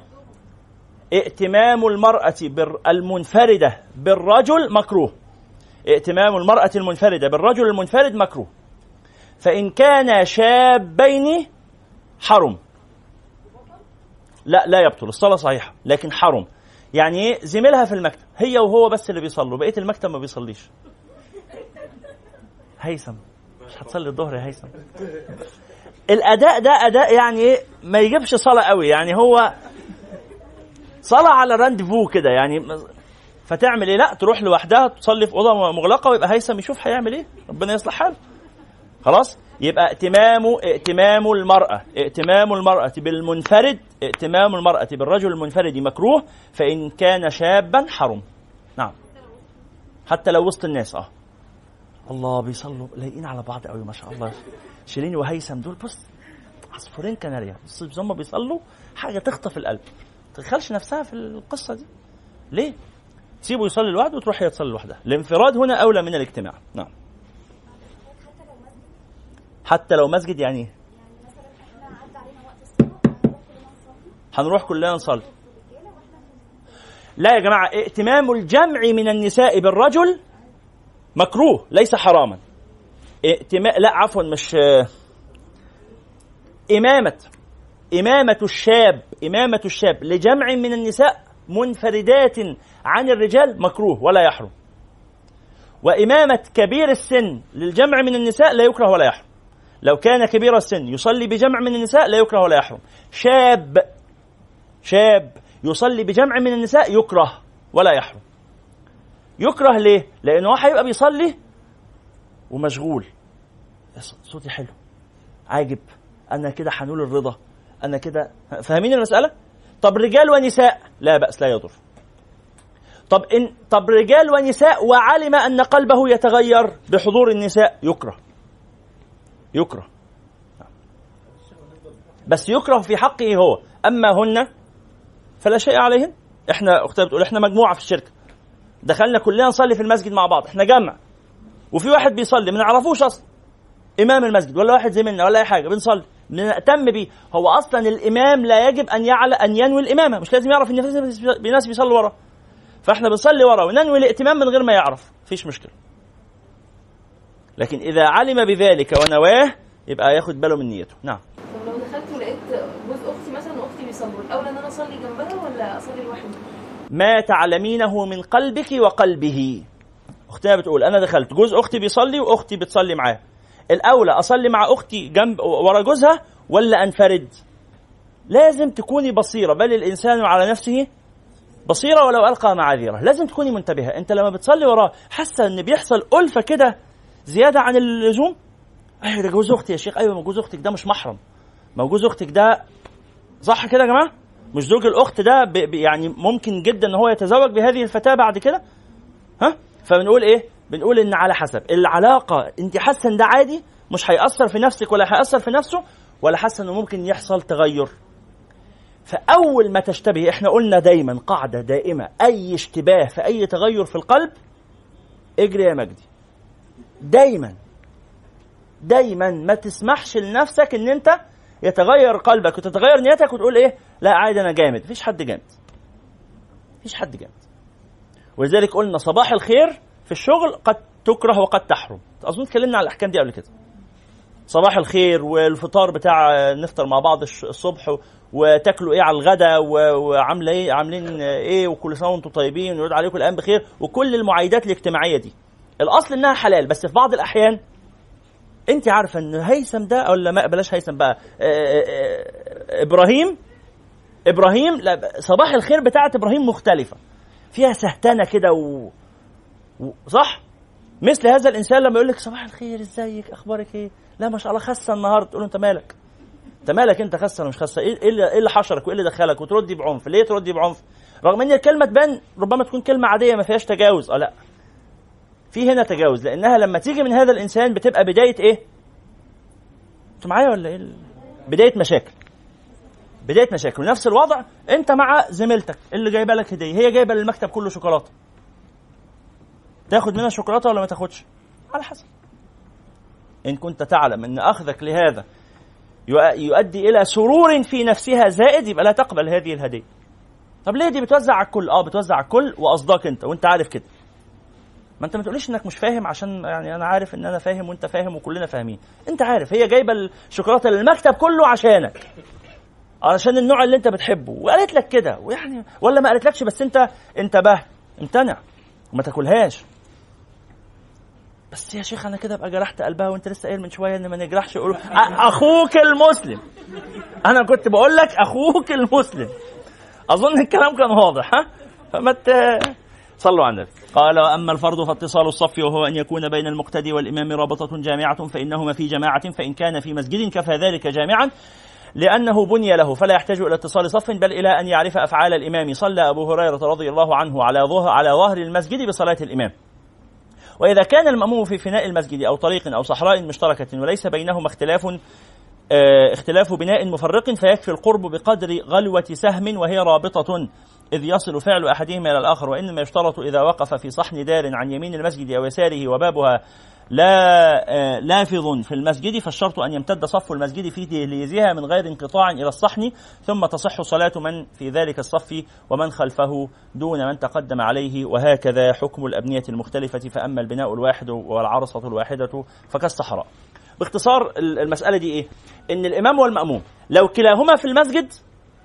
ائتمام المرأة المنفردة بالرجل مكروه. ائتمام المرأة المنفردة بالرجل المنفرد مكروه. فإن كان شابين حرم. لا لا يبطل الصلاة صحيحة لكن حرم. يعني إيه؟ زميلها في المكتب هي وهو بس اللي بيصلوا بقية المكتب ما بيصليش. هيثم. مش هتصلي الظهر يا هيثم. الأداء ده أداء يعني ما يجيبش صلاة قوي يعني هو صلاة على راندفو كده يعني فتعمل إيه؟ لا تروح لوحدها تصلي في أوضة مغلقة ويبقى هيثم يشوف هيعمل إيه؟ ربنا يصلح حاله. خلاص؟ يبقى ائتمام ائتمام المرأة ائتمام المرأة بالمنفرد ائتمام المرأة بالرجل المنفرد مكروه فإن كان شابا حرم. نعم. حتى لو وسط الناس آه. الله بيصلوا لايقين على بعض قوي ما شاء الله. شيرين وهيثم دول بص عصفورين كناريا بص هم بيصلوا حاجة تخطف القلب. تدخلش نفسها في القصة دي. ليه؟ تسيبه يصلي لوحده وتروح هي تصلي لوحدها. الانفراد هنا أولى من الاجتماع. نعم. حتى لو مسجد يعني إيه؟ هنروح كلنا نصلي. لا يا جماعة ائتمام الجمع من النساء بالرجل مكروه ليس حراما. ائتمام لا عفوا مش إمامة إمامة الشاب إمامة الشاب لجمع من النساء منفردات عن الرجال مكروه ولا يحرم. وإمامة كبير السن للجمع من النساء لا يكره ولا يحرم. لو كان كبير السن يصلي بجمع من النساء لا يكره ولا يحرم. شاب شاب يصلي بجمع من النساء يكره ولا يحرم. يكره ليه؟ لأنه هو هيبقى بيصلي ومشغول. صوتي حلو. عاجب. أنا كده حنول الرضا. أنا كده فاهمين المسألة؟ طب رجال ونساء؟ لا بأس لا يضر. طب إن طب رجال ونساء وعلم أن قلبه يتغير بحضور النساء يكره. يكره. بس يكره في حقه هو. أما هن فلا شيء عليهن. إحنا اختها بتقول إحنا مجموعة في الشركة. دخلنا كلنا نصلي في المسجد مع بعض إحنا جمع. وفي واحد بيصلي ما نعرفوش أصلا. إمام المسجد ولا واحد زميلنا ولا أي حاجة بنصلي بنهتم بيه. هو أصلا الإمام لا يجب أن يعلى أن ينوي الإمامة. مش لازم يعرف إن في ناس بيصلوا وراه فإحنا بنصلي وراه وننوي الائتمام من غير ما يعرف. مفيش مشكلة. لكن إذا علم بذلك ونواه يبقى ياخد باله من نيته. نعم. طب لو دخلت ولقيت جوز أختي مثلا واختي بيصلوا الاولى ان أنا اصلي جنبها ولا اصلي لوحدي ما تعلمينه من قلبك وقلبه. اختها بتقول أنا دخلت. جوز أختي بيصلي وأختي بتصلي معاه. الأولى أصلي مع أختي جنب ورا جوزها ولا أنفرد؟ لازم تكوني بصيرة. بل الإنسان على نفسه بصيرة ولو ألقى معاذيره. لازم تكوني منتبهة. أنت لما بتصلي وراه حاسة إن بيحصل ألفة كده زيادة عن اللزوم؟ أيوه ده جوز أختي يا شيخ. أيوه ما جوز أختك ده مش محرم. ما جوز أختك ده صح كده يا جماعة؟ مش زوج الأخت ده. يعني ممكن جدا إن هو يتزوج بهذه الفتاة بعد كده؟ ها؟ فبنقول إيه؟ بنقول إن على حسب. العلاقة أنت حاسة إن ده عادي؟ مش هيأثر في نفسك ولا هيأثر في نفسه؟ ولا حاسة إنه ممكن يحصل تغير؟ فأول ما تشتبه إحنا قلنا دايما قاعدة دائمة أي اشتباه في أي تغير في القلب اجري يا مجدي. دايما. دايما ما تسمحش لنفسك إن أنت يتغير قلبك وتتغير نيتك وتقول إيه؟ لا عادي أنا جامد. مفيش حد جامد. مفيش حد جامد. ولذلك قلنا صباح الخير في الشغل قد تكره وقد تحرم. أظن اتكلمنا على الأحكام دي قبل كده. صباح الخير والفطار بتاع نفطر مع بعض الصبح وتاكلوا إيه على الغداء وعاملة إيه؟ عاملين إيه؟ وكل سنة وأنتم طيبين ويعود عليكم الأيام بخير وكل المعايدات الاجتماعية دي. الأصل إنها حلال بس في بعض الأحيان انت عارفه ان هيثم ده ولا ما بلاش هيثم بقى. آه آه إبراهيم إبراهيم لا صباح الخير بتاعت إبراهيم مختلفة. فيها سهتنة كده و... و... صح؟ مثل هذا الإنسان لما يقول لك صباح الخير إزيك؟ أخبارك إيه؟ لا ما شاء الله خاسه النهارده تقول له أنت مالك؟ أنت مالك أنت خاسه ولا مش خاسه إيه اللي إيه اللي حشرك وإيه اللي دخلك؟ وتردي بعنف. ليه تردي بعنف؟ رغم إن الكلمة تبان ربما تكون كلمة عادية ما فيهاش تجاوز. آه لا. في هنا تجاوز لأنها لما تيجي من هذا الإنسان بتبقى بداية إيه؟ أنتوا معايا ولا إيه؟ بداية مشاكل. بداية مشاكل. نفس الوضع أنت مع زميلتك اللي جايبة لك هدية. هي جايبة للمكتب كله شوكولاتة. تاخد منها شوكولاتة ولا ما تاخدش؟ على حسب. إن كنت تعلم أن أخذك لهذا يؤدي إلى سرور في نفسها زائد يبقى لا تقبل هذه الهدية. طب ليه دي بتوزع على الكل؟ آه بتوزع على الكل وقصدك أنت وأنت عارف كده. ما انت ما تقوليش انك مش فاهم عشان يعني أنا عارف ان أنا فاهم وانت فاهم وكلنا فاهمين. انت عارف هي جايبة الشوكولاته للمكتب كله عشانك. علشان النوع اللي انت بتحبه. وقالت لك كده. ويعني ولا ما قالتلكش بس انت انتبهت امتنع. وما تاكلهاش. بس يا شيخ أنا كده ابقى جرحت قلبها وانت لسه قايل من شوية ان ما نجرحش أخوك المسلم. أنا كنت بقول لك أخوك المسلم. أظن الكلام كان واضح ها؟ فما صلوا على النبي. قال واما الفرض فاتصال الصف وهو أن يكون بين المقتدي والإمام رابطة جامعة فإنهما في جماعة فإن كان في مسجد كفى ذلك جامعا لأنه بني له فلا يحتاج إلى اتصال صف بل إلى أن يعرف أفعال الإمام. صلى أبو هريرة رضي الله عنه على ظهر على ظهر المسجد بصلاة الإمام. وإذا كان المأموم في فناء المسجد أو طريق أو صحراء مشتركة وليس بينهما اختلاف آه، اختلاف بناء مفرق فيكفي القرب بقدر غلوة سهم وهي رابطة. إذ يصل فعل أحدهما إلى الآخر وإنما يشترط إذا وقف في صحن دار عن يمين المسجد أو يساره وبابها لا آه، لافظ في المسجد فالشرط أن يمتد صف المسجد في دهليزها من غير انقطاع إلى الصحن ثم تصح صلاة من في ذلك الصف ومن خلفه دون من تقدم عليه وهكذا حكم الأبنية المختلفة فأما البناء الواحد والعرصة الواحدة فكالصحراء باختصار المسألة دي إيه؟ إن الإمام والمأموم لو كلاهما في المسجد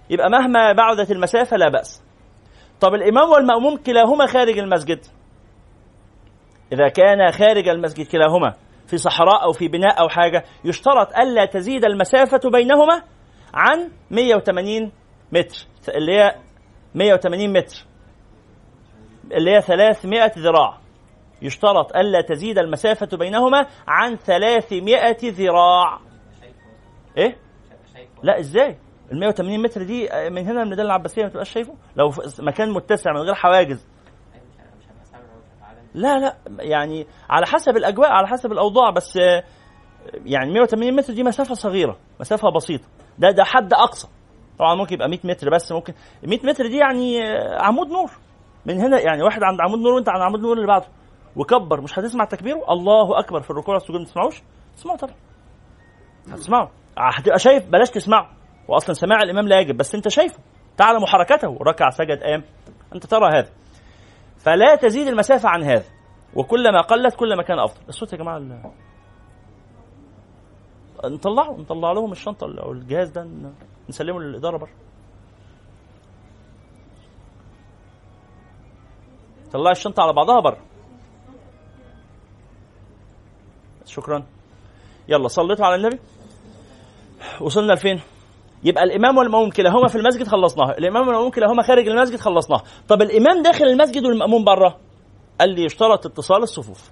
يبقى مهما بعدت المسافة لا بأس طب الإمام والمأموم كلاهما خارج المسجد إذا كان خارج المسجد كلاهما في صحراء أو في بناء أو حاجة يشترط ألا تزيد المسافة بينهما عن 180 متر اللي هي 180 متر اللي هي 300 ذراع يشترط ألا تزيد المسافة بينهما عن 300 ذراع إيه؟ لا إزاي؟ ال 180 متر دي من هنا من الميدان العباسية ما تبقاش شايفه؟ لو مكان متسع من غير حواجز. لا لا يعني على حسب الأجواء على حسب الأوضاع بس يعني 180 متر دي مسافة صغيرة مسافة بسيطة. ده ده حد أقصى. طبعا ممكن يبقى 100 متر بس ممكن 100 متر دي يعني عمود نور. من هنا يعني واحد عند عمود نور وانت عند عمود نور اللي بعده. وكبر مش هتسمع تكبيره. الله أكبر في الركوع والسجود. ما تسمعوش؟ تسمعوا طبعا. هتسمعه هتبقى شايف بلاش تسمعه. واصلا سماع الإمام لا يجب بس أنت شايفه تعلم حركته ركع سجد قام أنت ترى هذا. فلا تزيد المسافة عن هذا. وكلما قلت كلما كان أفضل. الصوت يا جماعة ال... نطلعه نطلع لهم الشنطة أو الجهاز ده نسلمه للإدارة بره. طلع الشنطة على بعضها بره. شكرا. يلا صليتوا على النبي. وصلنا لفين؟ يبقى الإمام والمأموم كلاهما في المسجد خلصناها الإمام والمأموم كلاهما خارج المسجد خلصناها. طب الإمام داخل المسجد والمأموم بره قال لي يشترط اتصال الصفوف.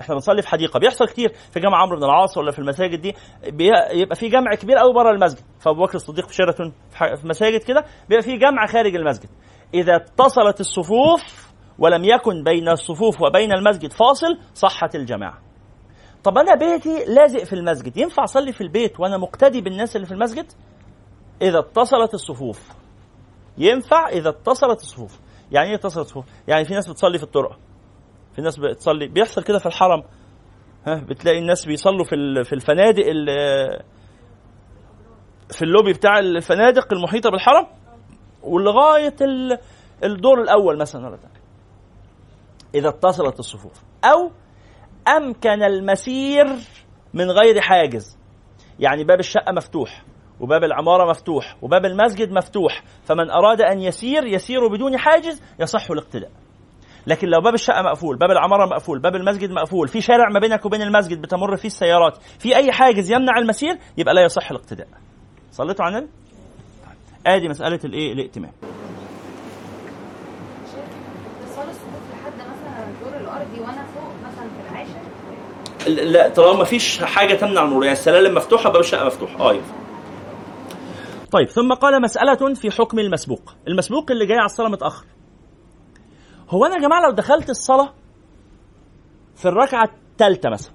إحنا بنصلي في حديقة بيحصل كتير في جامع عمرو بن العاص ولا في المساجد دي بيبقى في جمع كبير قوي بره المسجد. فأبو بكر الصديق في شيراتون في مساجد كده بيبقى في جمع خارج المسجد. إذا اتصلت الصفوف ولم يكن بين الصفوف وبين المسجد فاصل صحت الجماعة. طب أنا بيتي لازق في المسجد ينفع أصلي في البيت وأنا مقتدي بالناس اللي في المسجد؟ إذا اتصلت الصفوف. ينفع إذا اتصلت الصفوف. يعني إيه اتصلت الصفوف؟ يعني في ناس بتصلي في الطرق. في ناس بتصلي. بيحصل كده في الحرم. ها بتلاقي الناس بيصلوا في في الفنادق في اللوبي بتاع الفنادق المحيطة بالحرم. ولغاية الدور الأول مثلا. ولا إذا اتصلت الصفوف. أو أمكن المسير من غير حاجز. يعني باب الشقة مفتوح. وباب العمارة مفتوح وباب المسجد مفتوح فمن أراد أن يسير يسير بدون حاجز يصح الاقتداء. لكن لو باب الشقة مقفول باب العمارة مقفول باب المسجد مقفول في شارع ما بينك وبين المسجد بتمر فيه السيارات في أي حاجز يمنع المسير يبقى لا يصح الاقتداء. صليتوا على النبي؟ آدي مسألة الإيه؟ الائتمام. لا طالما ما فيش حاجة تمنع النور يعني السلالم مفتوحة باب الشقة مفتوح. آه ينفع. طيب ثم قال مسألة في حكم المسبوق. المسبوق اللي جاي على الصلاة متأخر. هو أنا يا جماعة لو دخلت الصلاة في الركعة الثالثة مثلا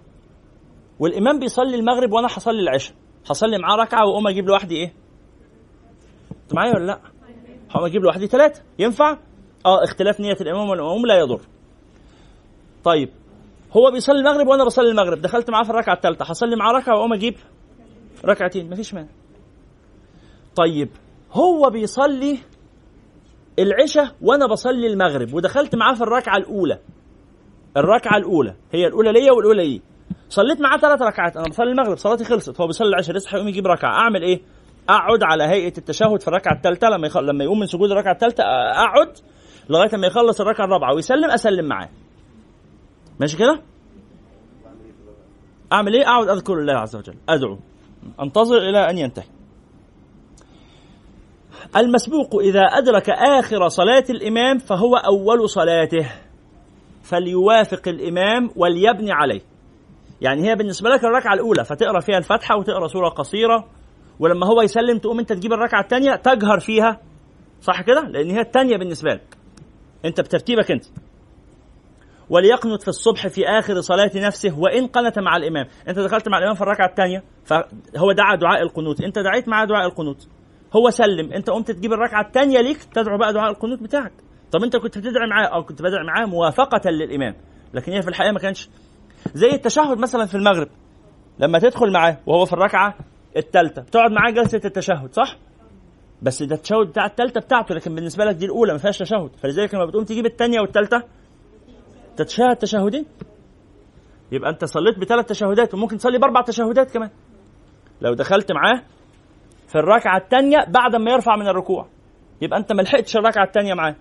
والإمام بيصلي المغرب وأنا هصلي العشاء هصلي معاه ركعة وأقوم أجيب لوحدي إيه؟ أنت معايا ولا لأ؟ هقوم أجيب لوحدي ثلاثة. ينفع؟ أه اختلاف نية الإمام والمأموم لا يضر. طيب هو بيصلي المغرب وأنا بصلي المغرب. دخلت معاه في الركعة الثالثة هصلي معاه ركعة وأقوم أجيب ركعتين. مفيش مانع. طيب هو بيصلي العشاء وأنا بصلي المغرب ودخلت معاه في الركعة الأولى. الركعة الأولى هي الأولى ليا والأولى ليه صليت معاه ثلاث ركعات أنا بصلي المغرب صلاتي خلصت هو بيصلي العشاء لسه هيقوم يجيب ركعة. أعمل إيه؟ أقعد على هيئة التشهد في الركعة الثالثه لما يخل... لما يقوم من سجود الركعة الثالثه أقعد لغاية ما يخلص الركعة الرابعة. ويسلم أسلم معاه. ماشي كده؟ أعمل إيه؟ أقعد أذكر الله عز وجل أدعو أنتظر إلى أن ينتهي. المسبوق إذا أدرك آخر صلاة الإمام فهو أول صلاته. فليوافق الإمام وليبني عليه. يعني هي بالنسبة لك الركعة الأولى فتقرأ فيها الفاتحة وتقرأ سورة قصيرة ولما هو يسلم تقوم أنت تجيب الركعة الثانية تجهر فيها. صح كده؟ لأن هي الثانية بالنسبة لك. أنت بترتيبك أنت. وليقنت في الصبح في آخر صلاة نفسه وإن قنت مع الإمام. أنت دخلت مع الإمام في الركعة الثانية فهو دعا دعاء القنوت. أنت دعيت معاه دعاء القنوت. هو سلم. أنت قمت تجيب الركعة الثانية ليك تدعو بقى دعاء القنوت بتاعك. طب أنت كنت بتدعي معاه أو كنت بدعي معاه موافقة للإمام. لكن هي في الحقيقة ما كانش زي التشهد مثلا في المغرب. لما تدخل معاه وهو في الركعة الثالثة تقعد معاه جلسة التشهد صح؟ بس ده التشهد بتاع الثالثة بتاعته لكن بالنسبة لك دي الأولى ما فيهاش تشهد. فلذلك لما بتقوم تجيب الثانية والثالثة تتشهد تشهدين؟ يبقى انت صليت بثلاث تشهدات وممكن تصلي بأربع تشهدات كمان. لو دخلت معاه في الركعة الثانية بعد ما يرفع من الركوع. يبقى أنت ما لحقتش الركعة الثانية معاه.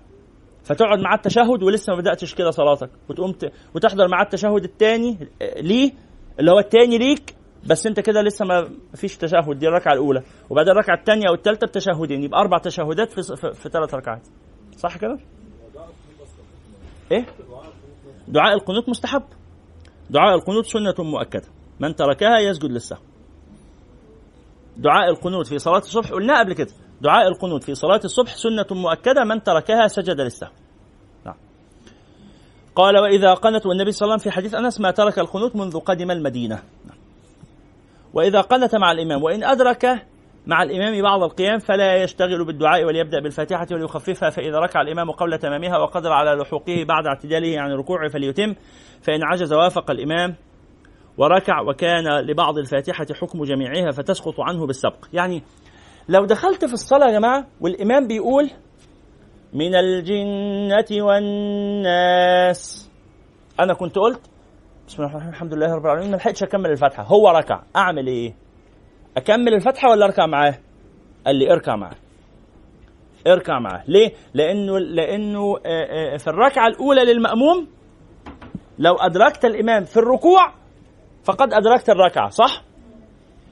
فتقعد معاه التشهد ولسه ما بدأتش كده صلاتك. وتقوم ت... وتحضر معاه التشهد الثاني ليه؟ اللي هو الثاني ليك بس أنت كده لسه ما فيش تشهد. دي الركعة الأولى. وبعد الركعة الثانية والثالثه بتشهدين. يبقى أربع تشهدات في في, في ثلاث ركعات. صح كده؟ إيه؟ دعاء القنوت مستحب. دعاء القنوت سنة مؤكدة. من تركها يسجد للسهو. دعاء القنوت في صلاة الصبح قلنا قبل كده دعاء القنوت في صلاة الصبح سنة مؤكدة من تركها سجد للسهو نعم. قال وإذا قنت والنبي صلى الله عليه وسلم في حديث أنس ما ترك القنوت منذ قدم المدينة نعم. وإذا قنت مع الإمام وإن أدرك مع الإمام بعض القيام فلا يشتغل بالدعاء وليبدأ بالفاتحة وليخففها فإذا ركع الإمام قبل تمامها وقدر على لحوقه بعد اعتداله عن الركوع فليتم فإن عجز وافق الإمام وركع وكان لبعض الفاتحة حكم جميعها فتسقط عنه بالسبق. يعني لو دخلت في الصلاة يا جماعة والإمام بيقول من الجنة والناس. أنا كنت قلت بسم الله الرحمن الرحيم الحمد لله رب العالمين ما لحقتش أكمل الفاتحة. هو ركع أعمل إيه؟ أكمل الفتحه ولا أركع معاه؟ قال لي اركع معاه. اركع معاه. ليه؟ لأنه لأنه في الركعة الأولى للمأموم لو أدركت الإمام في الركوع فقد أدركت الركعة صح؟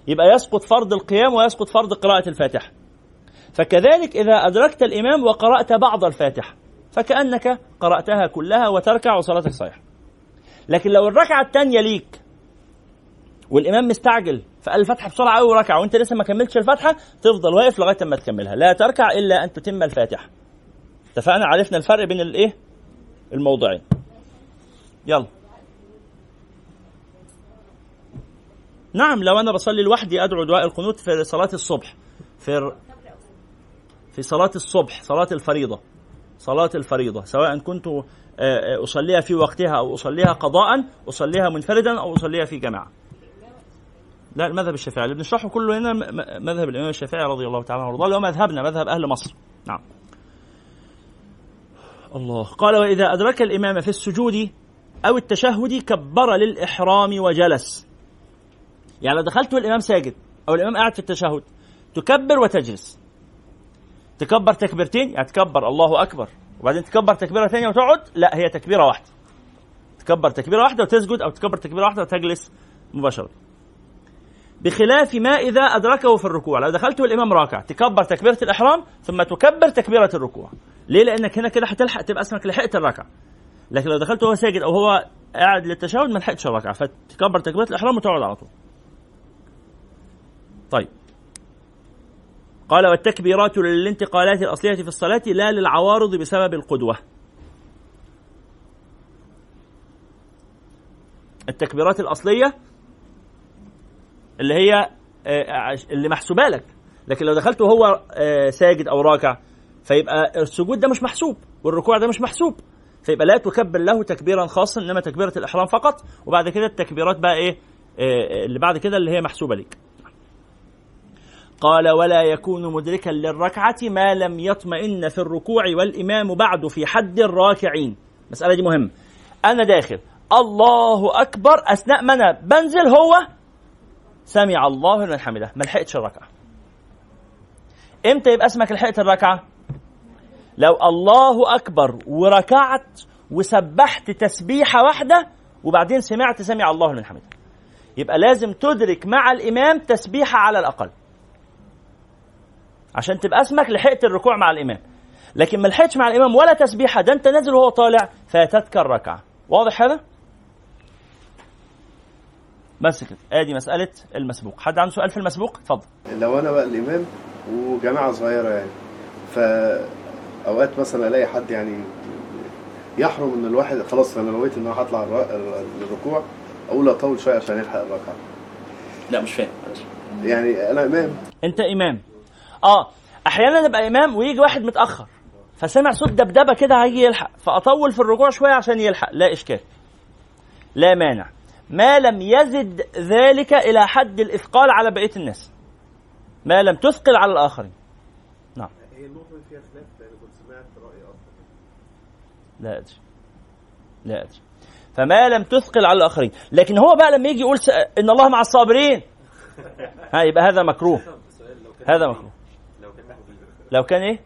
يبقى يسقط فرض القيام ويسقط فرض قراءة الفاتحة. فكذلك إذا أدركت الإمام وقرأت بعض الفاتحة فكأنك قرأتها كلها وتركع وصلاتك صحيحة. لكن لو الركعة الثانية ليك والإمام مستعجل فقال الفتحه بسرعة قوي وركع وأنت لسه ما كملتش الفتحه تفضل واقف لغاية ما تكملها. لا تركع إلا أن تتم الفاتحة. اتفقنا؟ عرفنا الفرق بين الإيه؟ الموضعين. يلا. نعم لو أنا بصلي لوحدي أدعو دعاء القنوت في صلاة الصبح. في في صلاة الصبح صلاة الفريضة. صلاة الفريضة سواء كنت أصليها في وقتها أو أصليها قضاء أصليها منفردا أو أصليها في جماعة. لا المذهب الشافعي. اللي بنشرحه كله هنا مذهب الإمام الشافعي رضي الله تعالى عنه. وارضاه اللي هو مذهبنا مذهب أهل مصر. نعم. الله. قال وإذا أدرك الإمام في السجود أو التشهد كبر للإحرام وجلس. يعني لو دخلت والإمام ساجد أو الإمام قاعد في التشهد تكبر وتجلس. تكبر تكبيرتين يعني تكبر الله أكبر وبعدين تكبر تكبيرة ثانية وتقعد لا هي تكبيرة واحدة. تكبر تكبيرة واحدة وتسجد أو تكبر تكبيرة واحدة وتجلس مباشرة. بخلاف ما إذا أدركه في الركوع. لو دخلت والإمام راكع تكبر تكبيرة الإحرام ثم تكبر تكبيرة الركوع. ليه؟ لأنك هنا كده هتلحق تبقى اسمك لحقت الركعة. لكن لو دخلت وهو ساجد أو هو قاعد للتشهد ما لحقتش الركعة. فتكبر تكبيرة الإحرام وتقعد على طول. طيب. قال والتكبيرات للانتقالات الأصلية في الصلاة لا للعوارض بسبب القدوة. التكبيرات الأصلية اللي هي اللي محسوبة لك. لكن لو دخلت وهو ساجد أو راكع فيبقى السجود ده مش محسوب والركوع ده مش محسوب. فيبقى لا تكبر له تكبيرا خاصا إنما تكبيرة الإحرام فقط. وبعد كده التكبيرات بقى إيه اللي بعد كده اللي هي محسوبة لك قال ولا يكون مدركا للركعة ما لم يطمئن في الركوع والإمام بعد في حد الراكعين. المسألة دي مهمة. أنا داخل. الله أكبر. أثناء ما أنا بنزل هو سمع الله لمن حمده. ما لحقتش الركعة. إمتى يبقى اسمك لحقت الركعة؟ لو الله أكبر وركعت وسبحت تسبيحة واحدة وبعدين سمعت سمع الله لمن حمده. يبقى لازم تدرك مع الإمام تسبيحة على الأقل. عشان تبقى اسمك لحقت الركوع مع الإمام. لكن ما لحقتش مع الإمام ولا تسبيحة ده انت نازل وهو طالع فاتتك الركعة. واضح هذا؟ بس كده. آدي مسألة المسبوق. حد عنده سؤال في المسبوق؟ اتفضل. لو أنا بقى الإمام وجماعة صغيرة يعني فأوقات مثلا ألاقي حد يعني يحرم إن الواحد خلاص أنا نويت إن أنا هطلع الر- الركوع أقول اطول شوية عشان يلحق الركعة. لا مش فاهم. يعني أنا إمام. أنت إمام. آه أحيانا أبقى إمام ويجي واحد متأخر فسمع صوت دبدبة كده هيجي يلحق فأطول في الركوع شوية عشان يلحق لا إشكال. لا مانع. ما لم يزد ذلك إلى حد الإثقال على بقية الناس. ما لم تثقل على الآخرين. نعم. هي النقطة فيها خلاف كنت سمعت رأي أصلا لا أدري. لا أدري. فما لم تثقل على الآخرين. لكن هو بقى لما يجي يقول. إن الله مع الصابرين. ها يبقى هذا مكروه. هذا مكروه. لو كان إيه؟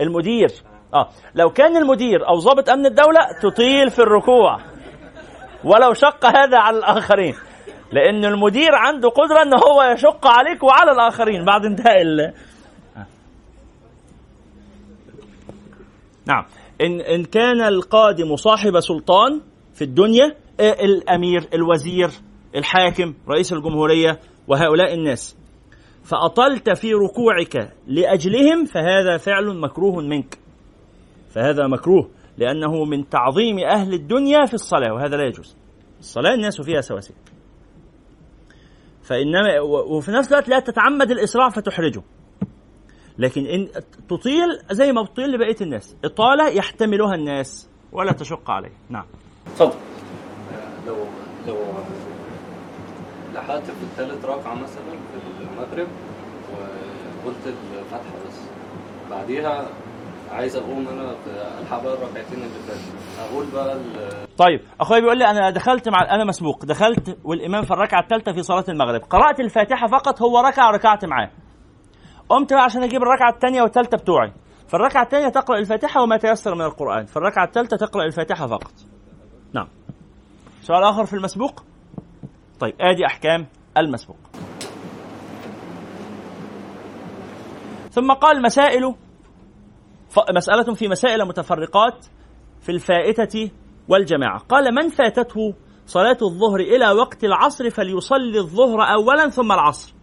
المدير. آه. لو كان المدير أو ضابط أمن الدولة تطيل في الركوع. ولو شق هذا على الآخرين. لأن المدير عنده قدرة إن هو يشق عليك وعلى الآخرين بعد انتهاء ال... آه. نعم. إن إن كان القادم صاحب سلطان في الدنيا آه، الأمير الوزير الحاكم رئيس الجمهورية وهؤلاء الناس. فأطلت في ركوعك لأجلهم فهذا فعل مكروه منك. فهذا مكروه لأنه من تعظيم أهل الدنيا في الصلاة وهذا لا يجوز. الصلاة الناس فيها سواسية فإنما وفي نفس الوقت لا تتعمد الإسراع فتحرجه. لكن إن تطيل زي ما بتطيل لبقية الناس. إطالة يحتملها الناس ولا تشق عليه. نعم. اتفضل لو لو لحقت في الثالث ركعة مثلا في المغرب وقلت الفاتحة بس. بعديها عايز اقوم أنا الحق بقى الركعتين اللي فاتوا أقول بقى طيب أخويا بيقول لي أنا دخلت مع أنا مسبوق. دخلت والإمام في الركعة الثالثة في صلاة المغرب. قرأت الفاتحة فقط هو ركع ركعت معاه. قمت بقى عشان أجيب الركعة الثانية والثالثة بتوعي. في الركعة الثانية تقرأ الفاتحة وما تيسر من القرآن. في الركعة الثالثة تقرأ الفاتحة فقط. نعم. سؤال آخر في المسبوق؟ طيب آدي أحكام المسبوق. ثم قال مسائل مسألة في مسائل متفرقات في الفائتة والجماعة. قال من فاتته صلاة الظهر إلى وقت العصر فليصلي الظهر أولا ثم العصر.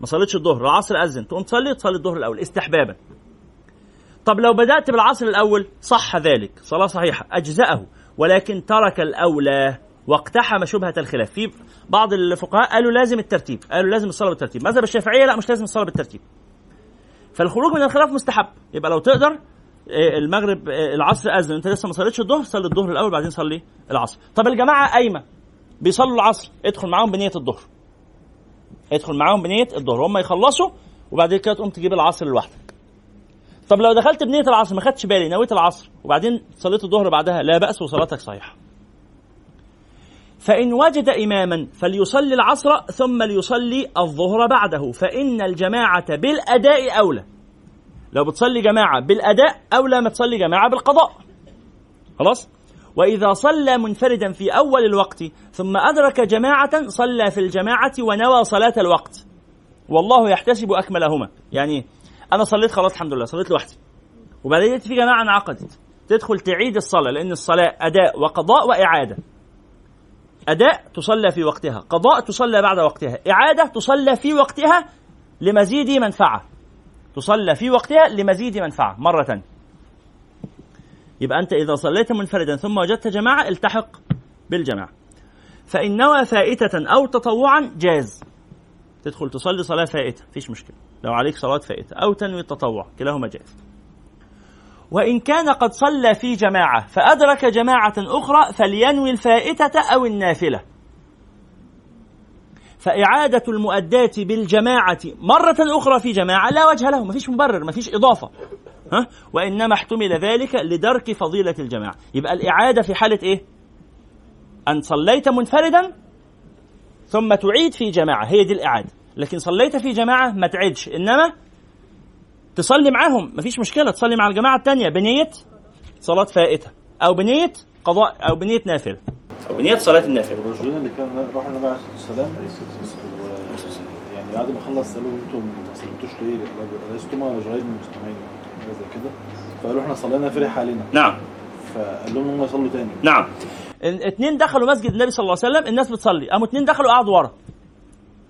ما صليتش الظهر العصر أذن. تقوم تصلي تصلي الظهر الأول استحبابا. طب لو بدأت بالعصر الأول صح ذلك. صلاة صحيحة. أجزأه. ولكن ترك الأولى واقتحم شبهة الخلاف. في بعض الفقهاء قالوا لازم الترتيب. قالوا لازم الصلاة بالترتيب. مذهب الشافعية لا مش لازم الصلاة بالترتيب. فالخروج من الخلاف مستحب. يبقى لو تقدر آه، المغرب آه، العصر أذن. انت لسه ما صليتش الظهر صلي الظهر الأول بعدين صلي العصر. طب الجماعة قايمة. بيصلوا العصر. ادخل معاهم بنية الظهر. ادخل معاهم بنية الظهر. هم يخلصوا وبعدين كده تقوم تجيب العصر لوحدك. طب لو دخلت بنية العصر ما خدتش بالي نويت العصر وبعدين صليت الظهر بعدها لا بأس وصلاتك صحيحة. فإن وجد إماما فليصلي العصر ثم ليصلي الظهر بعده فإن الجماعة بالأداء أولى. لو بتصلي جماعة بالأداء أولى ما تصلي جماعة بالقضاء. خلاص؟ وإذا صلى منفردا في أول الوقت ثم أدرك جماعة صلى في الجماعة ونوى صلاة الوقت. والله يحتسب أكملهما. يعني أنا صليت خلاص الحمد لله صليت لوحدي. وبعدين في جماعة انعقدت. تدخل تعيد الصلاة لأن الصلاة أداء وقضاء وإعادة. أداء تصلى في وقتها قضاء تصلى بعد وقتها إعادة تصلى في وقتها لمزيد منفعة. تصلى في وقتها لمزيد منفعة مرة. يبقى أنت إذا صليت منفردا ثم وجدت جماعة التحق بالجماعة. فإن نوى فائتة أو تطوعا جاز. تدخل تصلي صلاة فائتة فيش مشكلة. لو عليك صلاة فائتة أو تنوي التطوع كلاهما جاز. وإن كان قد صلى في جماعة فأدرك جماعة أخرى فلينوي الفائتة أو النافلة. فإعادة المؤداة بالجماعة مرة أخرى في جماعة لا وجه له مفيش مبرر مفيش إضافة. ها؟ وإنما احتمل ذلك لدرك فضيلة الجماعة. يبقى الإعادة في حالة إيه؟ أن صليت منفردا ثم تعيد في جماعة. هي دي الإعادة. لكن صليت في جماعة ما تعيدش. إنما تصلي معاهم مفيش مشكلة تصلي مع الجماعة التانية. بنية صلاة فائتة أو بنية قضاء أو بنية نافلة. أو بنية صلاة النافلة. الرجلين اللي كان راح النبي عليه الصلاه والسلام يعني بعد ما خلص قالوا أنتم ما صليتوش ليه؟ لستما رجلين من المسلمين حاجة زي كده. فقالوا إحنا صلينا فرح علينا نعم. فقال لهم هم يصلوا تاني. نعم. اثنين دخلوا مسجد النبي صلى الله عليه وسلم الناس بتصلي. قاموا اثنين دخلوا قعدوا ورا.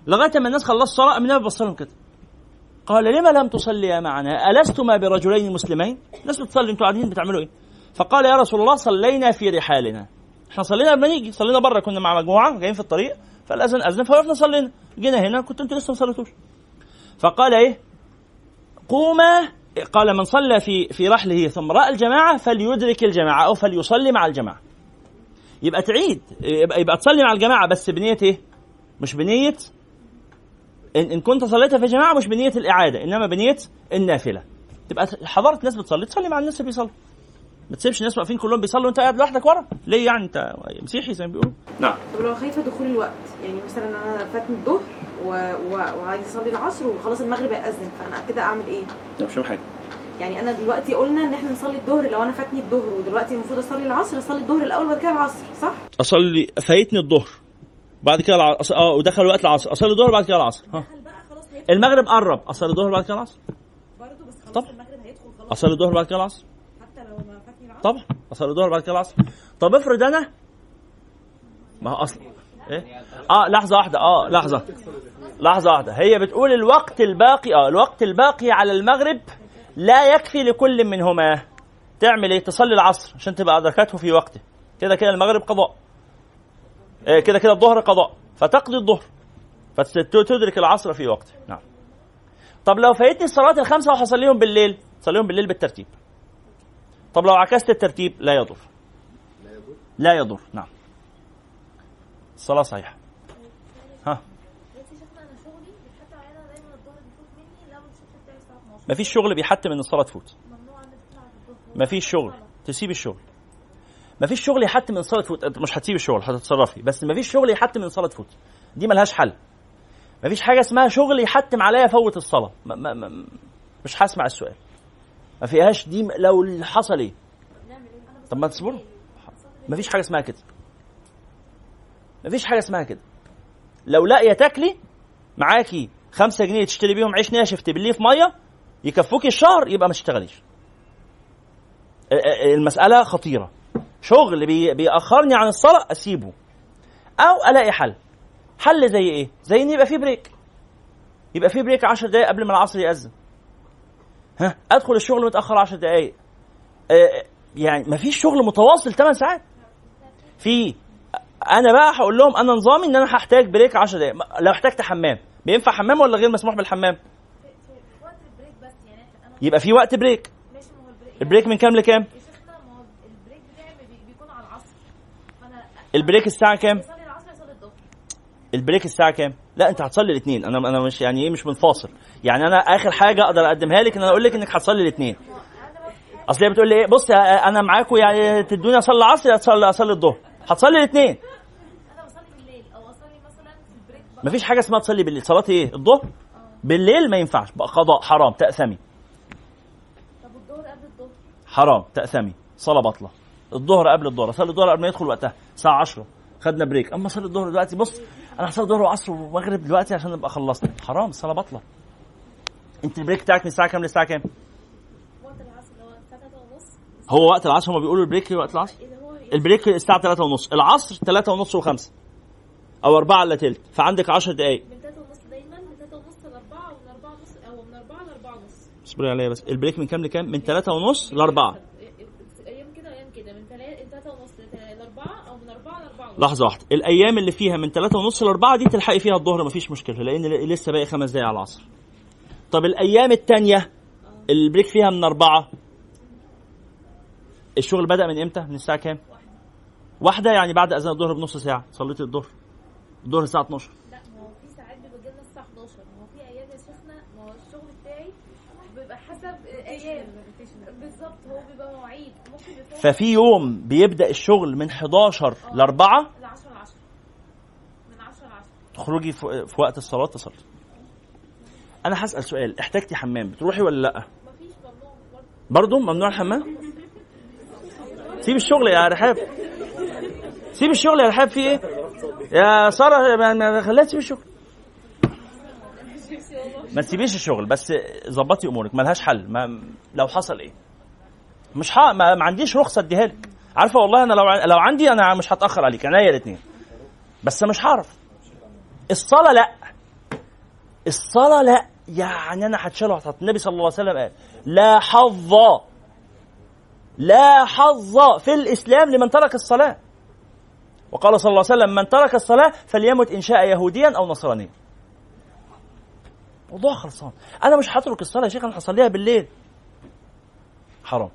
لغاية ما الناس خلصوا الصلاه قام النبي بص لهم كده. قال لما لم تصليا معنا؟ ألستما برجلين مسلمين؟ الناس بتصلي أنتوا قاعدين بتعملوا إيه؟ فقال يا رسول الله صلينا في رحالنا. إحنا صلينا قبل ما نيجي صلينا بره كنا مع مجموعة جايين في الطريق فالأذن أذن فوقفنا صلينا. جينا هنا كنت أنتوا لسه ما صليتوش. فقال إيه؟ قوما قال من صلى في في رحله ثم رأى الجماعة فليدرك الجماعة أو فليصلي مع الجماعة. يبقى تعيد يبقى, يبقى تصلي مع الجماعة بس بنية إيه؟ مش بنية إن, إن كنت صليت في جماعة مش بنية الإعادة إنما بنية النافلة. تبقى حضرت ناس بتصلي تصلي مع الناس اللي بيصلوا. ما تسيبش الناس واقفين كلهم بيصلوا وأنت قاعد لوحدك ورا. ليه يعني؟ أنت مسيحي زي ما بيقولوا. نعم. طب لو خايفة دخول الوقت؟ يعني مثلا أنا فاتني الظهر و... و... وعايز أصلي العصر وخلاص المغرب هيأذن فأنا كده أعمل إيه؟ لا مش حاجة. يعني أنا دلوقتي قلنا إن إحنا نصلي الظهر لو أنا فاتني الظهر ودلوقتي المفروض أصلي العصر أصلي الظهر الأول وبعد كده العصر صح؟ أصلي فايتني الظهر. بعد كده العصر آه ودخل وقت العصر. أصلي الظهر بعد كده العصر. ها. المغرب قرب. أصلي الظهر بعد كده العصر. برضه بس خلاص طب. المغرب هيدخل خلاص. أصلي الظهر بعد كده العصر. حتى لو ما فاتني العصر طبعا أصلي الظهر بعد كده العصر. طب افرض أنا ما هو أصلا إيه؟ آه لحظة واحدة. آه لحظة. لحظة واحدة. هي بتقول الوقت الباقي آه الوقت الباقي على المغرب لا يكفي لكل منهما. تعمل إيه؟ تصلي العصر عشان تبقى أدركته في وقته. كده كده المغرب قضاء. كده كده الظهر قضاء. فتقضي الظهر. فتدرك العصر في وقته. نعم. طب لو فايتني الصلاه الخمسة وهصليهم بالليل صليهم بالليل بالترتيب. طب لو عكست الترتيب لا يضر. لا يضر. نعم. الصلاة صحيحة. ها. ما فيش شغل بيحتم إن الصلاة تفوت. ما فيش شغل. تسيب الشغل. ما فيش شغل يحتم ان الصلاة تفوت أنت مش هتسيب الشغل هتتصرفي. بس ما فيش شغل يحتم ان الصلاة تفوت دي ملهاش حل. ما فيش حاجة اسمها شغل يحتم عليا فوت الصلاة. ما ما ما مش هسمع السؤال. ما فيهاش دي لو حصل إيه؟ طب ما تصبروا. ما فيش حاجة اسمها كده. ما فيش حاجة اسمها كده. لو لاقية تاكلي معاكي خمسة جنيه تشتري بيهم عيش ناشف تبليه في مية يكفوكي الشهر يبقى ما تشتغليش. المسألة خطيرة. شغل بي بيأخرني عن الصلاة أسيبه. أو ألاقي حل. حل زي إيه؟ زي إن يبقى في break يبقى في break 10 دقايق قبل ما العصر يأذن. ها؟ أدخل الشغل متأخر 10 دقايق. آه يعني ما فيش شغل متواصل 8 ساعات. في أنا بقى هقول لهم أنا نظامي إن أنا هحتاج break 10 دقايق. لو احتجت حمام. بينفع حمام ولا غير مسموح بالحمام؟ يبقى في وقت break ال break من كام لكام؟ ال break الساعة كام؟ البريك الساعة كام؟ لا انت هتصلي الاثنين. أنا أنا مش يعني إيه مش منفاصل يعني أنا آخر حاجة أقدر أقدمها لك إن أنا أقول لك إنك هتصلي الاثنين. أصل هي بتقول لي إيه؟ بص أنا معاكم يعني تدوني أصلي العصر أصلي أصلي الظهر. هتصلي الاثنين. مفيش حاجة اسمها تصلي بالليل. صلاة إيه؟ الظهر؟ بالليل ما ينفعش. بقى قضاء حرام. تأثمي. حرام. تأثمي. صلاة بطلة الظهر قبل الظهر صلي الظهر قبل ما يدخل وقتها الساعة 10 خدنا break. أما صلي الظهر دلوقتي بص أنا هصلي الظهر وعصر ومغرب دلوقتي عشان نبقى خلصنا حرام الصلاة باطلة أنت ال break بتاعك من الساعة كام للساعة كام؟ هو وقت العصر هم بيقولوا ال break وقت العصر؟ ال break الساعة 3 ونص العصر 3 ونص و5 أو 4 إلا تلت. فعندك 10 دقايق. من 3 ونص دايما من 3 ونص ل 4 ومن 4 ونص أو من 4 ل 4 ونص اصبري عليا بس ال break من كام لكام؟ من 3 ونص ل 4 أيام كده وأيام كده من 3 ونص ل 4 أو من 4 ل 4 ونص لحظة واحدة. الأيام اللي فيها من 3 ونص ل 4 دي تلحقي فيها الظهر مفيش مشكلة لأن لسه باقي خمس دقايق على العصر. طب الأيام التانية البريك فيها من 4 الشغل بدأ من إمتى؟ من الساعة كام؟ واحدة يعني بعد أذان الظهر بنص ساعة. صليت الظهر. الظهر الساعة 12 لا ما هو في ساعات بيبقى لنا الساعة 11 ما هو في أيام يا شيخنا ما هو الشغل بتاعي بيبقى بالظبط هو بيبقى مواعيد. ممكن ففي يوم بيبدأ الشغل من 11 ل 4 ل 10 ل 10 من 10 ل 10 تخرجي في وقت الصلاة تصلي أنا هسأل سؤال احتاجتي حمام بتروحي ولا لأ؟ مفيش ممنوع برضه؟ ممنوع الحمام؟ سيب الشغل يا رحاب. سيب الشغل يا رحاب في إيه؟ يا سارة ما- ما خليها تسيب الشغل. ما تسيبيش الشغل بس ظبطي أمورك ملهاش حل ما لو حصل إيه؟ مش ح... ما... ما عنديش رخصة أديها لك. عارفة والله أنا لو لو عندي أنا مش هتأخر عليك عينيا الاثنين بس مش هعرف. الصلاة لأ. الصلاة لأ. يعني أنا هتشال وهتحط. النبي صلى الله عليه وسلم قال لا حظ لا حظ في الإسلام لمن ترك الصلاة. وقال صلى الله عليه وسلم من ترك الصلاة فليمت إن شاء يهوديا أو نصرانيا. موضوع خلصان. أنا مش هترك الصلاة يا شيخ أنا هصليها بالليل. حرام.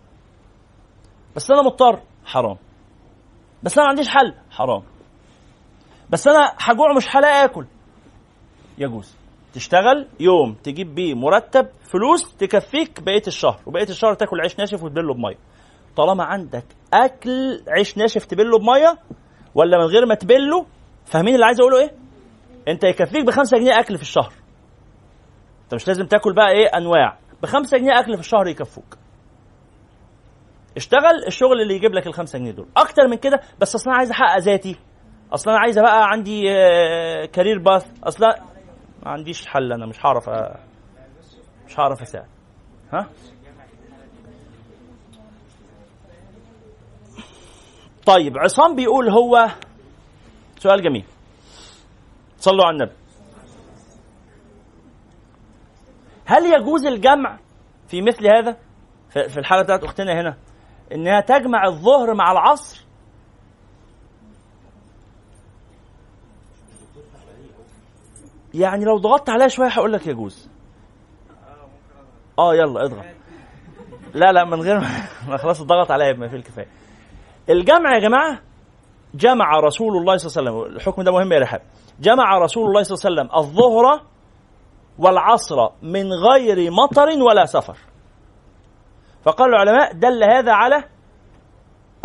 بس أنا مضطر. حرام. بس أنا ما عنديش حل. حرام. بس أنا هجوع مش هلاقي آكل. يجوز تشتغل يوم تجيب بيه مرتب فلوس تكفيك بقية الشهر. وبقية الشهر تاكل عيش ناشف وتبله بمية. طالما عندك أكل عيش ناشف تبله بمية ولا من غير ما تبله فاهمين اللي عايز أقوله إيه؟ أنت يكفيك بخمسة جنيه أكل في الشهر. انت مش لازم تاكل بقى إيه انواع. بخمسة جنيه اكل في الشهر يكفوك. اشتغل الشغل اللي يجيب لك الخمسة جنيه دول. أكتر من كده بس أصلا عايز احقق ذاتي. أصلا أنا عايز بقى عندي آه، كارير باث أصلا ما عنديش حل أنا مش هعرف أ- مش هعرف اساعد. ها؟ طيب عصام بيقول هو سؤال جميل. صلوا على النبي. هل يجوز الجمع في مثل هذا؟ في الحاله بتاعت أختنا هنا إنها تجمع الظهر مع العصر؟ يعني لو ضغطت عليها شوية هقول لك يجوز. آه يلا اضغط. لا لا من غير ما خلاص ضغط عليا بما فيه الكفاية. الجمع يا جماعة جمع رسول الله صلى الله عليه وسلم. الحكم ده مهم يا رحاب. جمع رسول الله صلى الله عليه وسلم الظهر والعصر من غير مطر ولا سفر. فقال العلماء دل هذا على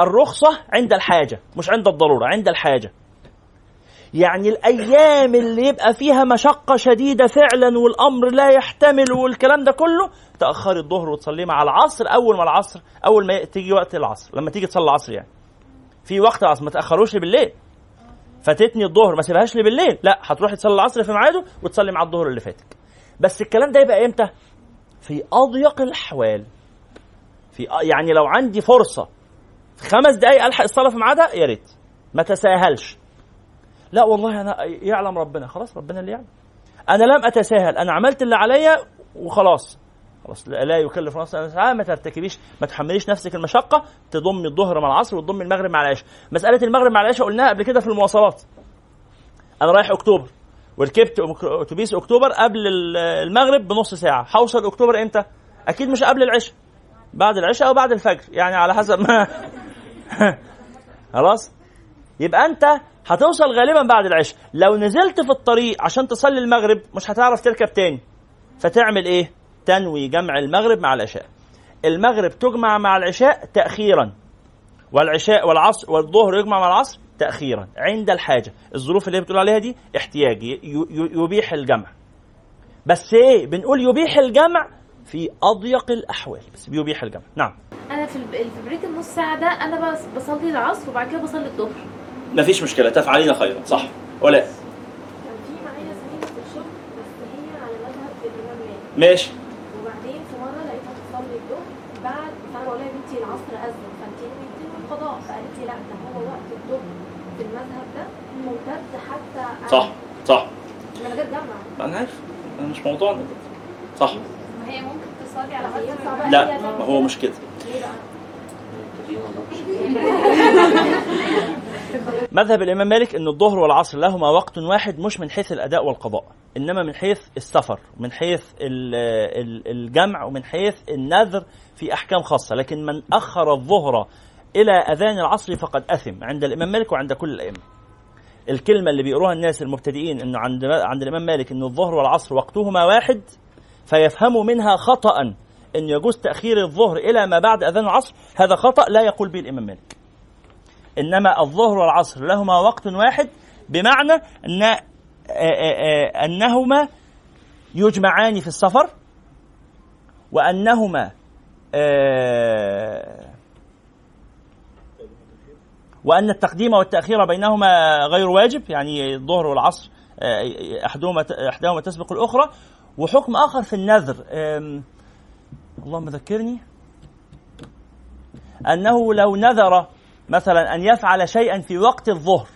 الرخصة عند الحاجة مش عند الضرورة عند الحاجة. يعني الأيام اللي يبقى فيها مشقة شديدة فعلا والأمر لا يحتمل والكلام ده كله تأخري الظهر وتصليه مع العصر أول ما العصر أول ما تيجي وقت العصر لما تيجي تصلي العصر يعني. في وقت العصر ما تأخروش لي بالليل. فاتتني الظهر ما سيبهاش لي بالليل لا هتروحي تصلي العصر في ميعاده وتصلي مع الظهر اللي فاتك. بس الكلام ده يبقى إمتى؟ في أضيق الأحوال. في يعني لو عندي فرصة في خمس دقايق ألحق الصلاة في ميعادها يا ريت. ما تساهلش. لا والله أنا يعلم ربنا. خلاص ربنا اللي يعلم. أنا لم أتساهل. أنا عملت اللي عليا وخلاص. خلاص لا يكلف نفسا. وسعها ما ترتكبيش. ما تحمليش نفسك المشقة. تضمي الظهر مع العصر وتضمي المغرب مع العشاء. مسألة المغرب مع العشاء قلناها قبل كده في المواصلات. أنا رايح أكتوبر. وركبت أتوبيس أكتوبر قبل ال- المغرب بنص ساعة. هوصل أكتوبر إمتى؟ أكيد مش قبل العشاء. بعد العشاء أو بعد الفجر. يعني على حسب ما خلاص؟ يبقى أنت هتوصل غالبا بعد العشاء. لو نزلت في الطريق عشان تصلي المغرب مش هتعرف تركب تاني. فتعمل إيه؟ تنوي جمع المغرب مع العشاء. المغرب تجمع مع العشاء تاخيرا. والعشاء والعصر والظهر يجمع مع العصر تاخيرا. عند الحاجة. الظروف اللي هي بتقول عليها دي احتياج. ي- ي- يبيح الجمع. بس إيه؟ بنقول يبيح الجمع في أضيق الأحوال. بس بيبيح الجمع. نعم. أنا في بريك النص ساعة ده أنا بس بصلي العصر وبعد كده بصلي الظهر. مفيش مشكلة. تفعلين خيرا. صح. ولا؟ كان في معايا زميلة في الشغل بس هي على مذهب الإمام مالك. ماشي. وبعدين في مرة لقيتها بتصلي الظهر بعد فأنا بقول لها يا بنتي العصر أذن فأنت ناوي تنوي القضاء. فقالت لي لا ده هو وقت الظهر في المذهب ده ممتد حتى صح صح. من غير جمع أنا عارف. أنا مش موضوعنا. ده. صح. ما هي ممكن تصلي على بقى لا ما هو مش كده. ليه بقى؟ مذهب الإمام مالك إن الظهر والعصر لهما وقت واحد مش من حيث الأداء والقضاء إنما من حيث السفر من حيث ال- ال- الجمع ومن حيث النذر في أحكام خاصة. لكن من أخر الظهر إلى أذان العصر فقد أثم عند الإمام مالك وعند كل الأئمة. الكلمة اللي بيقروها الناس المبتدئين إنه عند عند الإمام مالك ان الظهر والعصر وقتهما واحد فيفهموا منها خطا إن يجوز تأخير الظهر إلى ما بعد أذان العصر هذا خطأ لا يقول به الإمام مالك. إنما الظهر والعصر لهما وقت واحد بمعنى أن آه، آه، آه، أنهما يجمعان في السفر وأنهما آه، وأن التقديم والتأخير بينهما غير واجب يعني الظهر والعصر آه، أحدهما احداهما تسبق الأخرى. وحكم آخر في النذر اللهم ذكرني. أنه لو نذر مثلا أن يفعل شيئا في وقت الظهر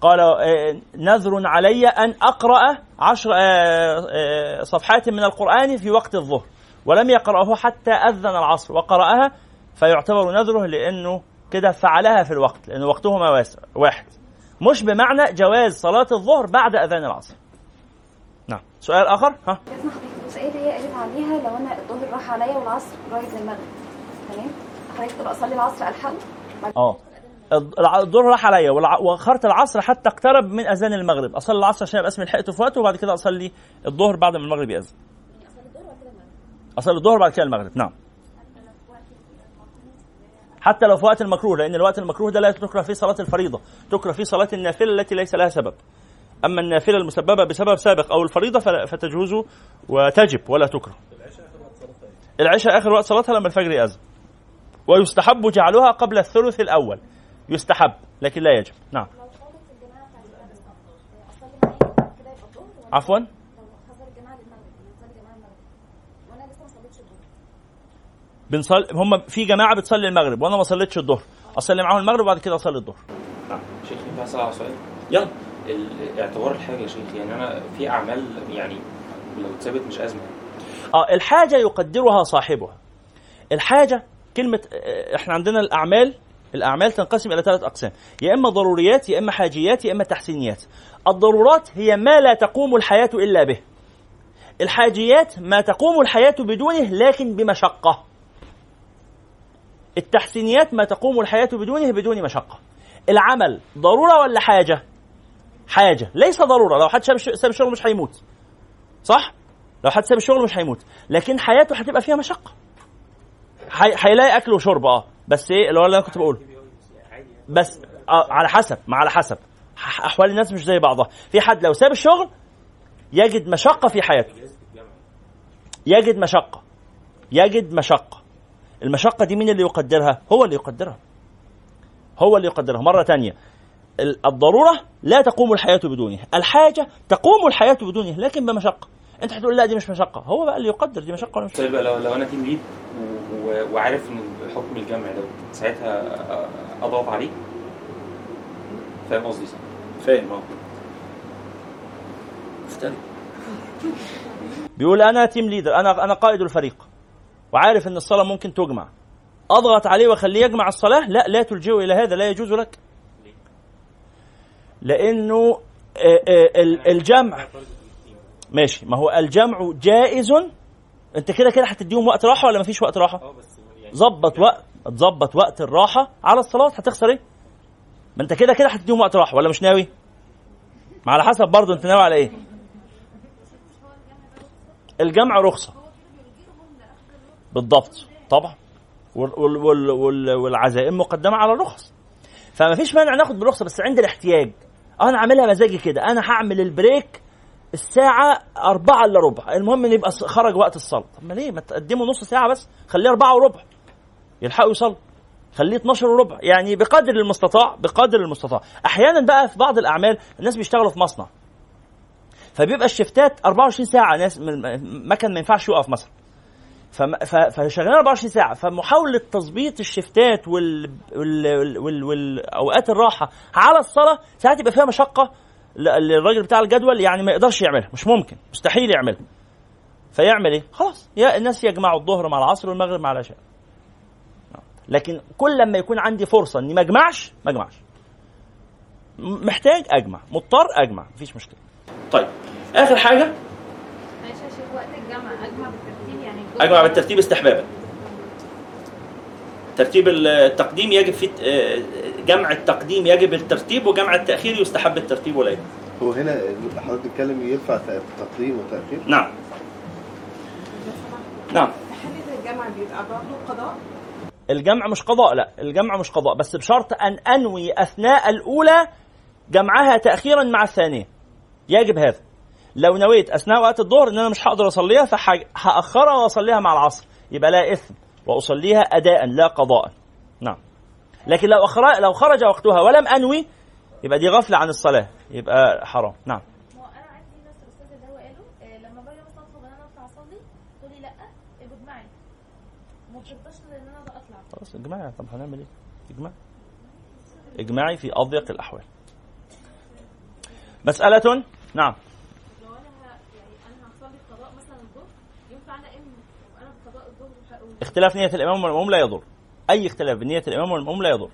قال آه، نذر علي أن أقرأ عشر آه، صفحات من القرآن في وقت الظهر ولم يقرأه حتى أذن العصر وقرأها فيعتبر نذره لأنه كده فعلها في الوقت لأن وقتهما واسع واحد. مش بمعنى جواز صلاة الظهر بعد أذان العصر. نعم. سؤال آخر؟ ها. الجزئيه اللي هي قالت عليها؟ لو أنا الظهر راح عليا والعصر قريب للمغرب. تمام؟ حضرتك تبقى أصلي العصر بعد آه. الظهر راح عليا وأخرت العصر حتى اقترب من أذان المغرب. أصلي العصر عشان يبقى اسمي لحقته في وقته وبعد كده أصلي الظهر بعد ما المغرب يأذن. أصلي الظهر بعد كده المغرب. نعم. حتى لو في وقت المكروه لأن الوقت المكروه ده لا تكره فيه صلاة الفريضة تكره فيه صلاة النافلة التي ليس لها سبب. أما النافلة المسببة بسبب سابق أو الفريضة فتجوز وتجب ولا تكره. العشاء آخر وقت صلاتها لما الفجر يأذن. ويستحب جعلها قبل الثلث الأول. يستحب لكن لا يجب. نعم. عفوا؟ بنصلي هم في جماعة بتصلي المغرب وأنا ما صليتش الظهر. أصلي معاهم المغرب وبعد كده أصلي الظهر. شيخ ينفع أسأل سؤال؟ يلا. اعتبار الحاجة يا شيخ يعني أنا في أعمال يعني لو اتثبت مش أزمة. آه الحاجة يقدرها صاحبها. الحاجة كلمة آه، إحنا عندنا الأعمال الأعمال تنقسم إلى ثلاث أقسام. يا إما ضروريات يا إما حاجيات يا إما تحسينيات. الضرورات هي ما لا تقوم الحياة إلا به. الحاجيات ما تقوم الحياة بدونه لكن بمشقة. التحسينيات ما تقوم الحياة بدونه بدون مشقة. العمل ضرورة ولا حاجة؟ حاجة. ليس ضرورة. لو حد ساب الشغل مش هيموت. صح؟ لو حد ساب الشغل مش هيموت. لكن حياته هتبقى فيها مشقة. هي- هيلاقي أكل وشرب آه. بس إيه اللي هو اللي أنا كنت بقوله. بس آه على حسب ما على حسب. أحوال الناس مش زي بعضها. في حد لو ساب الشغل يجد مشقة في حياته. يجد مشقة. يجد مشقة. المشقة دي مين اللي يقدرها؟ هو اللي يقدرها. هو اللي يقدرها. مرة تانية ال- الضرورة لا تقوم الحياة بدونه. الحاجة تقوم الحياة بدونه لكن بمشقة. انت هتقول لا دي مش مشقة. هو بقى اللي يقدر دي مشقة ولا مش طيب لو لو أنا team lead وعارف إن حكم الجمع ده ساعتها أضغط عليه؟ فاهم قصدي؟ صح؟ فاهم آه. بيقول أنا team leader أنا أنا قائد الفريق. وعارف إن الصلاة ممكن تجمع. أضغط عليه وأخليه يجمع الصلاة؟ لا لا تلجئه إلى هذا لا يجوز لك. لأنه آه، آه، ال- الجمع. ماشي. ما هو الجمع جائز. أنت كده كده هتديهم وقت راحة ولا مفيش وقت راحة؟ ظبط وقت تظبط وقت الراحة على الصلاة. هتخسر إيه؟ ما أنت كده كده هتديهم وقت راحة. ولا مش ناوي؟ ما على حسب برضه أنت ناوي على إيه؟ الجمع رخصة. بالضبط طبعا. وال وال وال وال والعزائم مقدمة على الرخص. فما فيش مانع ناخد بالرخصه بس عند الاحتياج. أنا عاملها مزاجي كده. أنا هعمل البريك الساعة أربعة إلا ربع. المهم يبقى خرج وقت الصلاة. طب ما ليه؟ ما تقدموا نص ساعة بس. خليه أربعة وربع. يلحقوا يصلوا خليه 12 وربع. يعني بقدر المستطاع بقدر المستطاع. أحيانا بقى في بعض الأعمال الناس بيشتغلوا في مصنع. فبيبقى الشفتات 24 ساعة. ناس مكن ما ينفعش يقف مثلا. فشغالين 24 ساعة. فمحاولة تظبيط الشفتات وال... وال... وال... والأوقات الراحة على الصلاة ساعات يبقى فيها مشقة ل- للراجل بتاع الجدول يعني ما يقدرش يعملها. مش ممكن. مستحيل يعملها. فيعمل إيه؟ خلاص. يا الناس يجمعوا الظهر مع العصر والمغرب مع العشاء. لكن كل لما يكون عندي فرصة إني ما أجمعش ما أجمعش. محتاج أجمع. مضطر أجمع. مفيش مشكلة. طيب. آخر حاجة؟ معلش يا شيخ وقت أجمع بالترتيب يعني اجمع بالترتيب استحبابا. ترتيب التقديم يجب في جمع التقديم يجب الترتيب وجمع التأخير يستحب الترتيب ولا هو هنا حضرتك بتتكلم ينفع تقديم وتأخير؟ نعم. نعم. الجامعة بيبقى برضه قضاء؟ الجمع مش قضاء لا. الجمع مش قضاء بس بشرط أن أنوي أثناء الأولى جمعها تاخيرا مع الثانية. يجب هذا. لو نويت أثناء وقت الظهر إن أنا مش هقدر أصليها فهاخرها وأصليها مع العصر. يبقى لا إثم وأصليها اداء لا قضاء. نعم. لكن لو أخر... لو خرج وقتها ولم أنوي يبقى دي غفلة عن الصلاة. يبقى حرام. نعم. اجمعي خلاص إجماعي. طب هنعمل إيه؟ اجماع إجماعي في أضيق الأحوال. مسألة نعم لو أنا ه... يعني أنا هصلي القضاء مثلا الظهر ينفع أنا ام وأنا في قضاء الظهر وح- اختلاف نية الإمام والمأموم لا يضر. أي اختلاف بنية الإمام والمأموم لا يضر.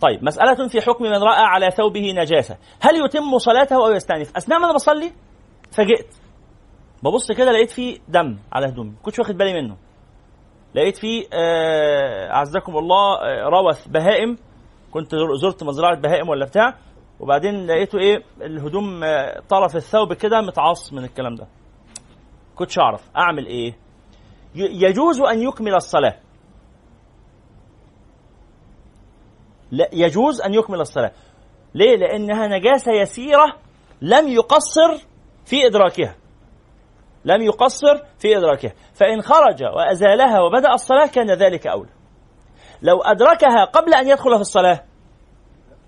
طيب مسألة في حكم من رأى على ثوبه نجاسة هل يتم صلاته أو يستأنف؟ أثناء ما أنا بصلي فجئت ببص كده لقيت فيه دم على هدومي كنتش واخد بالي منه. لقيت فيه آه، أعزكم الله آه، روث بهائم. كنت زرت مزرعة بهائم ولا بتاع. وبعدين لقيته إيه؟ الهدوم آه، طرف الثوب كده متعص من الكلام ده. كنتش أعرف أعمل إيه؟ يجوز أن يكمل الصلاة. لا يجوز أن يكمل الصلاة. ليه؟ لأنها نجاسة يسيرة لم يقصر في إدراكها. لم يقصر في إدراكها. فإن خرج وأزالها وبدأ الصلاة كان ذلك أولى. لو أدركها قبل أن يدخل في الصلاة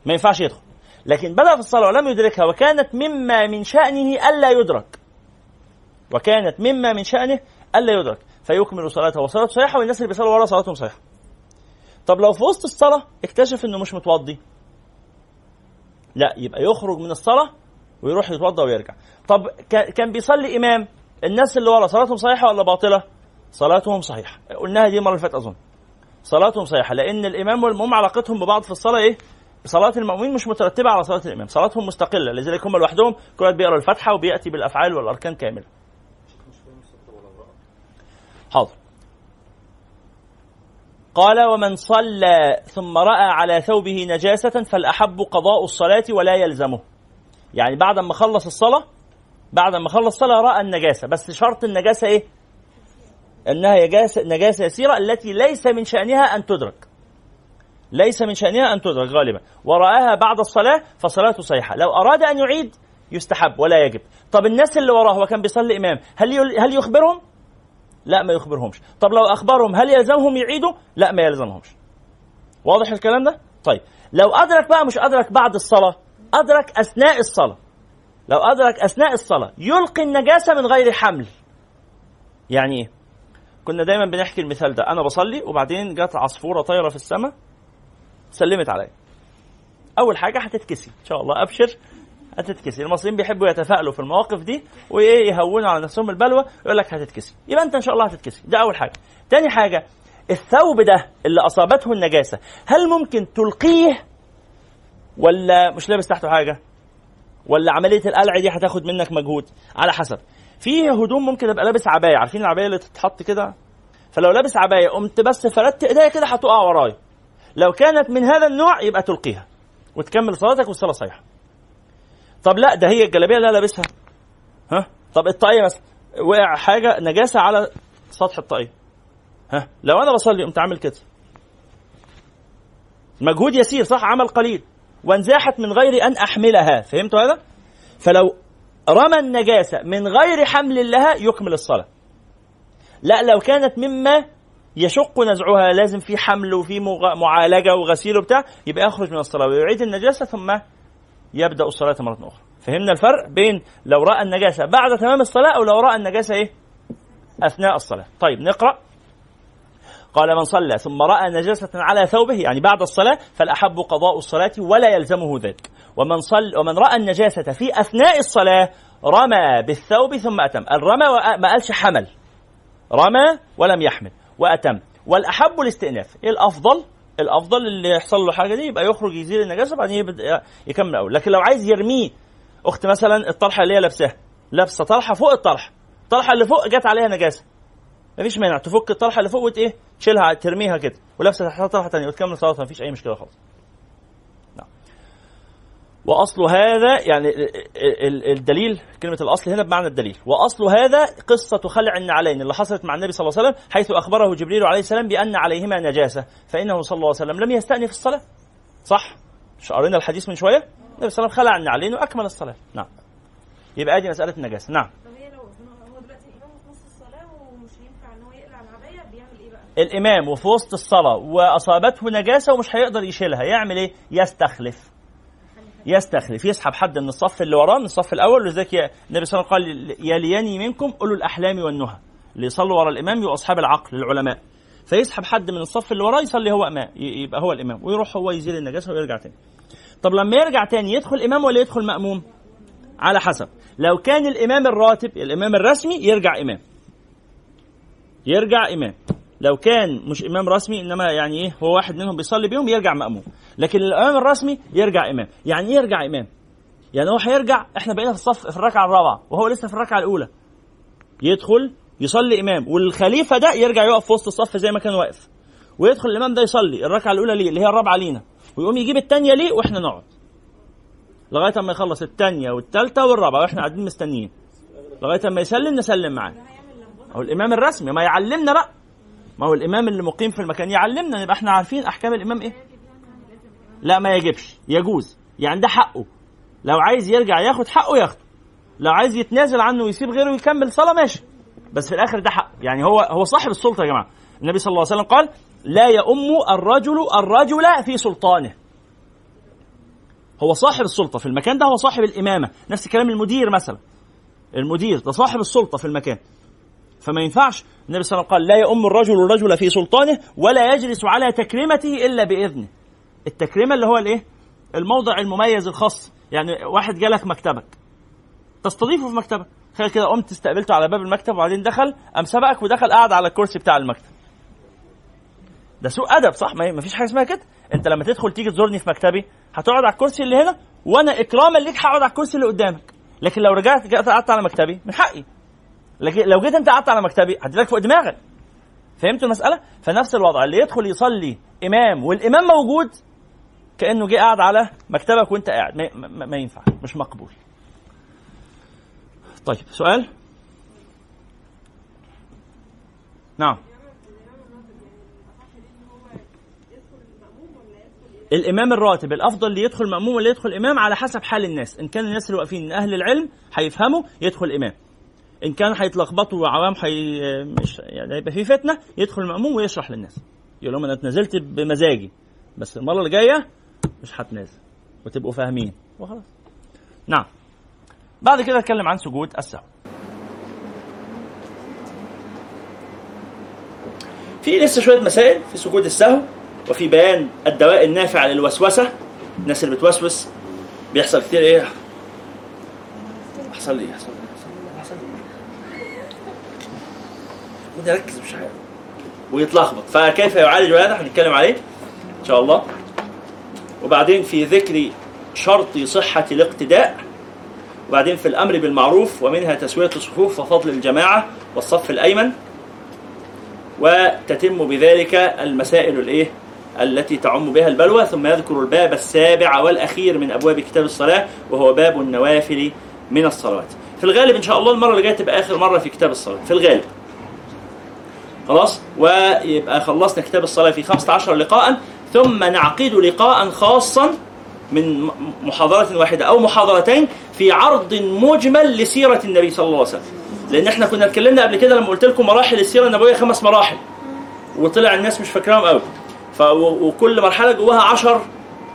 ما ينفعش يدخل. لكن بدأ في الصلاة ولم يدركها وكانت مما من شأنه ألا يدرك. وكانت مما من شأنه ألا يدرك. فيكمل صلاته. وصلاته صحيحة والناس اللي بيصلوا ورا صلاتهم صحيحة. طب لو في وسط الصلاة اكتشف إنه مش متوضي. لا يبقى يخرج من الصلاة ويروح يتوضا ويرجع. طب كا- كان بيصلي إمام الناس اللي ورا صلاتهم صحيحة ولا باطلة؟ صلاتهم صحيحة. قلناها دي المرة اللي فاتت أظن. صلاتهم صحيحة لأن الإمام والمؤمن علاقتهم ببعض في الصلاة إيه؟ صلاة المؤمنين مش مترتبة على صلاة الإمام، صلاتهم مستقلة، لذلك هم لوحدهم كل واحد بيقرأ الفاتحة وبيأتي بالأفعال والأركان كاملة. حاضر. قال ومن صلى ثم رأى على ثوبه نجاسة فالأحب قضاء الصلاة ولا يلزمه. يعني بعد ما خلص الصلاة بعد ما خلص الصلاة رأى النجاسة، بس شرط النجاسة إيه؟ إنها نجاسه نجاسة يسيرة التي ليس من شأنها أن تدرك. ليس من شأنها أن تدرك غالبا، ورآها بعد الصلاة فصلاته صحيحة، لو أراد أن يعيد يستحب ولا يجب. طب الناس اللي وراه هو كان بيصلي إمام، هل هل يخبرهم؟ لا ما يخبرهمش. طب لو أخبرهم هل يلزمهم يعيدوا؟ لا ما يلزمهمش. واضح الكلام ده؟ طيب لو أدرك بقى مش أدرك بعد الصلاة، أدرك أثناء الصلاة. لو أدرك أثناء الصلاة يلقي النجاسة من غير حمل. يعني إيه؟ كنا دايما بنحكي المثال ده أنا بصلي وبعدين جت عصفورة طايرة في السماء سلمت عليا أول حاجة هتتكسي إن شاء الله أبشر هتتكسي المصريين بيحبوا يتفائلوا في المواقف دي وإيه يهونوا على نفسهم البلوى يقول لك هتتكسي يبقى أنت إن شاء الله هتتكسي ده أول حاجة. تاني حاجة الثوب ده اللي أصابته النجاسة هل ممكن تلقيه ولا مش لابس تحته حاجة؟ ولا عملية القلع دي هتاخد منك مجهود؟ على حسب. في هدوم ممكن ابقى لابس عباية. عارفين العباية اللي تتحط كده؟ فلو لابس عباية قمت بس فردت إيديا كده هتقع ورايا. لو كانت من هذا النوع يبقى تلقيها وتكمل صلاتك والصلاة صحيحة. طب لا ده هي الجلابية اللي أنا لابسها. ها؟ طب الطاقية مثلا وقع حاجة نجاسة على سطح الطاقية. ها؟ لو أنا بصلي قمت عامل كده. مجهود يسير صح؟ عمل قليل. وانزاحت من غير أن أحملها. فهمتوا هذا؟ فلو رمى النجاسة من غير حمل لها يكمل الصلاة. لا لو كانت مما يشق نزعها لازم في حمل وفي معالجة وغسيل وبتاع يبقى يخرج من الصلاة ويعيد النجاسة ثم يبدأ الصلاة مرة أخرى. فهمنا الفرق بين لو رأى النجاسة بعد تمام الصلاة أو لو رأى النجاسة إيه؟ أثناء الصلاة. طيب نقرأ. قال من صلى ثم رأى نجاسة على ثوبه يعني بعد الصلاة فالأحب قضاء الصلاة ولا يلزمه ذلك. ومن صل ومن رأى النجاسة في أثناء الصلاة رمى بالثوب ثم أتم. الرمى ما قالش حمل. رمى ولم يحمل. وأتم. والأحب الاستئناف. إيه الأفضل؟ الأفضل اللي يحصل له حاجة دي يبقى يخرج يزيل النجاسة بعدين يبدأ يكمل اول لكن لو عايز يرميه أخت مثلا الطرحه اللي هي لابساها لابسة طرحه فوق الطرحه الطرحه اللي فوق جت عليها نجاسة. مفيش مانع تفك الطرحه اللي فوق وت إيه تشيلها ترميها كده ولابسة تحتها طرحه ثانية وتكمل صلاتها مفيش أي مشكلة خالص. وأصل هذا يعني ال- ال- الدليل كلمة الأصل هنا بمعنى الدليل. وأصل هذا قصة خلع النعلين اللي حصلت مع النبي صلى الله عليه وسلم حيث أخبره جبريل عليه السلام بأن عليهما نجاسة فإنه صلى الله عليه وسلم لم يستأنف الصلاة. صح؟ مش قرينا الحديث من شوية؟ النبي صلى الله عليه وسلم خلع النعلين وأكمل الصلاة. نعم. يبقى ادي مسألة النجاسة. نعم؟ الإمام وفي وسط الصلاة وأصابته نجاسة ومش هيقدر يشيلها يعمل إيه؟ يستخلف. يستخلف يسحب حد من الصف اللي وراه من الصف الأول ولذلك النبي صلى الله عليه وسلم قال يليني منكم أولو الأحلام والنهى. اللي يصلوا ورا الإمام يبقوا اصحاب العقل العلماء فيسحب حد من الصف اللي وراه يصلي هو إمام يبقى هو الإمام ويروح هو يزيل النجاسة ويرجع تاني. طب لما يرجع تاني يدخل إمام ولا يدخل مأموم؟ على حسب. لو كان الإمام الراتب الإمام الرسمي يرجع إمام. يرجع إمام. لو كان مش إمام رسمي إنما يعني إيه هو واحد منهم بيصلي بيهم يرجع مأموم. لكن الإمام الرسمي يرجع إمام. يعني إيه يرجع إمام؟ يعني هو هيرجع إحنا بقينا في الصف في الركعة الرابعة وهو لسه في الركعة الأولى. يدخل يصلي إمام والخليفة ده يرجع يقف في وسط الصف زي ما كان واقف. ويدخل الإمام ده يصلي الركعة الأولى ليه؟ اللي هي الرابعة لينا. ويقوم يجيب الثانية ليه؟ وإحنا نقعد. لغاية أما يخلص الثانية والثالثه والرابعة وإحنا قاعدين مستنيين. لغاية أما يسلم نسلم معاه. هو الإمام الرسمي ما يعلمنا بقى. ما هو الإمام اللي مقيم في المكان. يعلمنا نبقى إحنا عارفين أحكام الإمام إيه؟ لا ما يجبش. يجوز. يعني ده حقه. لو عايز يرجع ياخد حقه ياخده. لو عايز يتنازل عنه ويسيب غيره ويكمل صلاة ماشي. بس في الآخر ده حق. يعني هو هو صاحب السلطة يا جماعة. النبي صلى الله عليه وسلم قال لا يؤم الرجل الرجل في سلطانه. هو صاحب السلطة في المكان ده هو صاحب الإمامة. نفس كلام المدير مثلا. المدير ده صاحب السلطة في المكان. فما ينفعش. النبي صلى الله عليه وسلم قال لا يؤم الرجل الرجل في سلطانه ولا يجلس على تكريمته إلا بإذنه. التكريمة اللي هو الإيه؟ الموضع المميز الخاص. يعني واحد جالك مكتبك. تستضيفه في مكتبك. تخيل كده قمت استقبلته على باب المكتب وبعدين دخل قام سبقك ودخل قاعد على الكرسي بتاع المكتب. ده سوء أدب صح؟ ما فيش حاجة اسمها كده. أنت لما تدخل تيجي تزورني في مكتبي هتقعد على الكرسي اللي هنا وأنا إكراما ليك هقعد على الكرسي اللي قدامك. لكن لو رجعت قعدت على مكتبي من حقي. لكن لو جيت انت قعدت على مكتبي هديلك فوق دماغك. فهمتوا المسألة؟ فنفس الوضع اللي يدخل يصلي إمام والإمام موجود كأنه جه قاعد على مكتبك وانت قاعد. ما, ما, ما ينفع مش مقبول. طيب سؤال؟ نعم. الإمام الراتب الأفضل اللي يدخل مأموم ولا يدخل إمام على حسب حال الناس. إن كان الناس اللي واقفين من أهل العلم هيفهموا يدخل إمام. إن كان هيتلخبطوا وعوام حي... مش يعني هيبقى في فتنة يدخل ماموم ويشرح للناس. يقول لهم أنا اتنازلت بمزاجي بس المرة اللي جاية مش هتنازل وتبقوا فاهمين. وخلاص. نعم. بعد كده أتكلم عن سجود السهو في لسه شوية مسائل في سجود السهو وفي بيان الدواء النافع للوسوسة. الناس اللي بتوسوس بيحصل كتير إيه؟ يحصل لي يحصل لي يحصل يركز مش عارف ويتلخبط. فكيف يعالج هذا؟ هنتكلم عليه إن شاء الله. وبعدين في ذكر شرط صحة الاقتداء. وبعدين في الأمر بالمعروف ومنها تسوية الصفوف وفضل الجماعة والصف الأيمن. وتتم بذلك المسائل الإيه؟ التي تعم بها البلوى. ثم يذكر الباب السابع والأخير من أبواب كتاب الصلاة وهو باب النوافل من الصلوات. في الغالب إن شاء الله المرة اللي جاية تبقى آخر مرة في كتاب الصلاة. في الغالب. خلاص؟ ويبقى خلصنا كتاب الصلاة في 15 لقاء ثم نعقد لقاء خاصا من محاضرة واحدة أو محاضرتين في عرض مجمل لسيرة النبي صلى الله عليه وسلم. لأن إحنا كنا اتكلمنا قبل كده لما قلت لكم مراحل السيرة النبوية خمس مراحل وطلع الناس مش فاكراهم قوي وكل مرحلة جواها عشر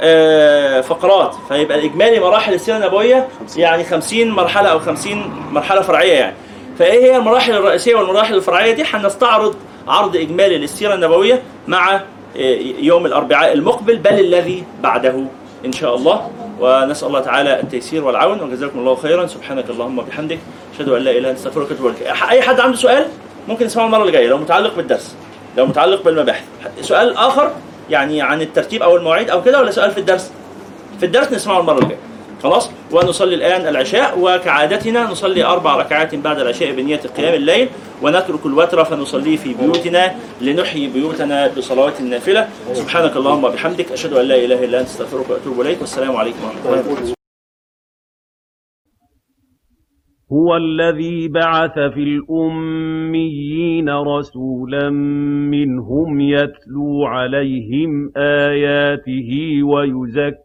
آه فقرات. فيبقى الإجمالي مراحل السيرة النبوية يعني خمسين مرحلة أو خمسين مرحلة فرعية يعني. فإيه هي المراحل الرئيسية والمراحل الفرعية دي؟ هنستعرض عرض إجمالي للسيرة النبوية مع يوم الأربعاء المقبل بل الذي بعده إن شاء الله. ونسأل الله تعالى التيسير والعون وجزاكم الله خيرا. سبحانك اللهم وبحمدك أشهد أن لا إله إلا أنت أستغفرك وأتوب إليك. أي حد عنده سؤال؟ ممكن يسمعه المرة اللي جاية لو متعلق بالدرس لو متعلق بالمباحث. سؤال آخر يعني عن الترتيب أو المواعيد أو كده ولا سؤال في الدرس؟ في الدرس نسمعه المرة اللي جاية. خلاص؟ ونصلي الآن العشاء وكعادتنا نصلي أربع ركعات بعد العشاء بنية قيام الليل ونترك الوتر فنصليه في بيوتنا لنحيي بيوتنا بصلوات النافلة. سبحانك اللهم وبحمدك أشهد أن لا إله إلا أنت أستغفرك وأتوب إليك والسلام عليكم ورحمة الله هو الذي بعث في الأميين رسولا منهم يتلو عليهم آياته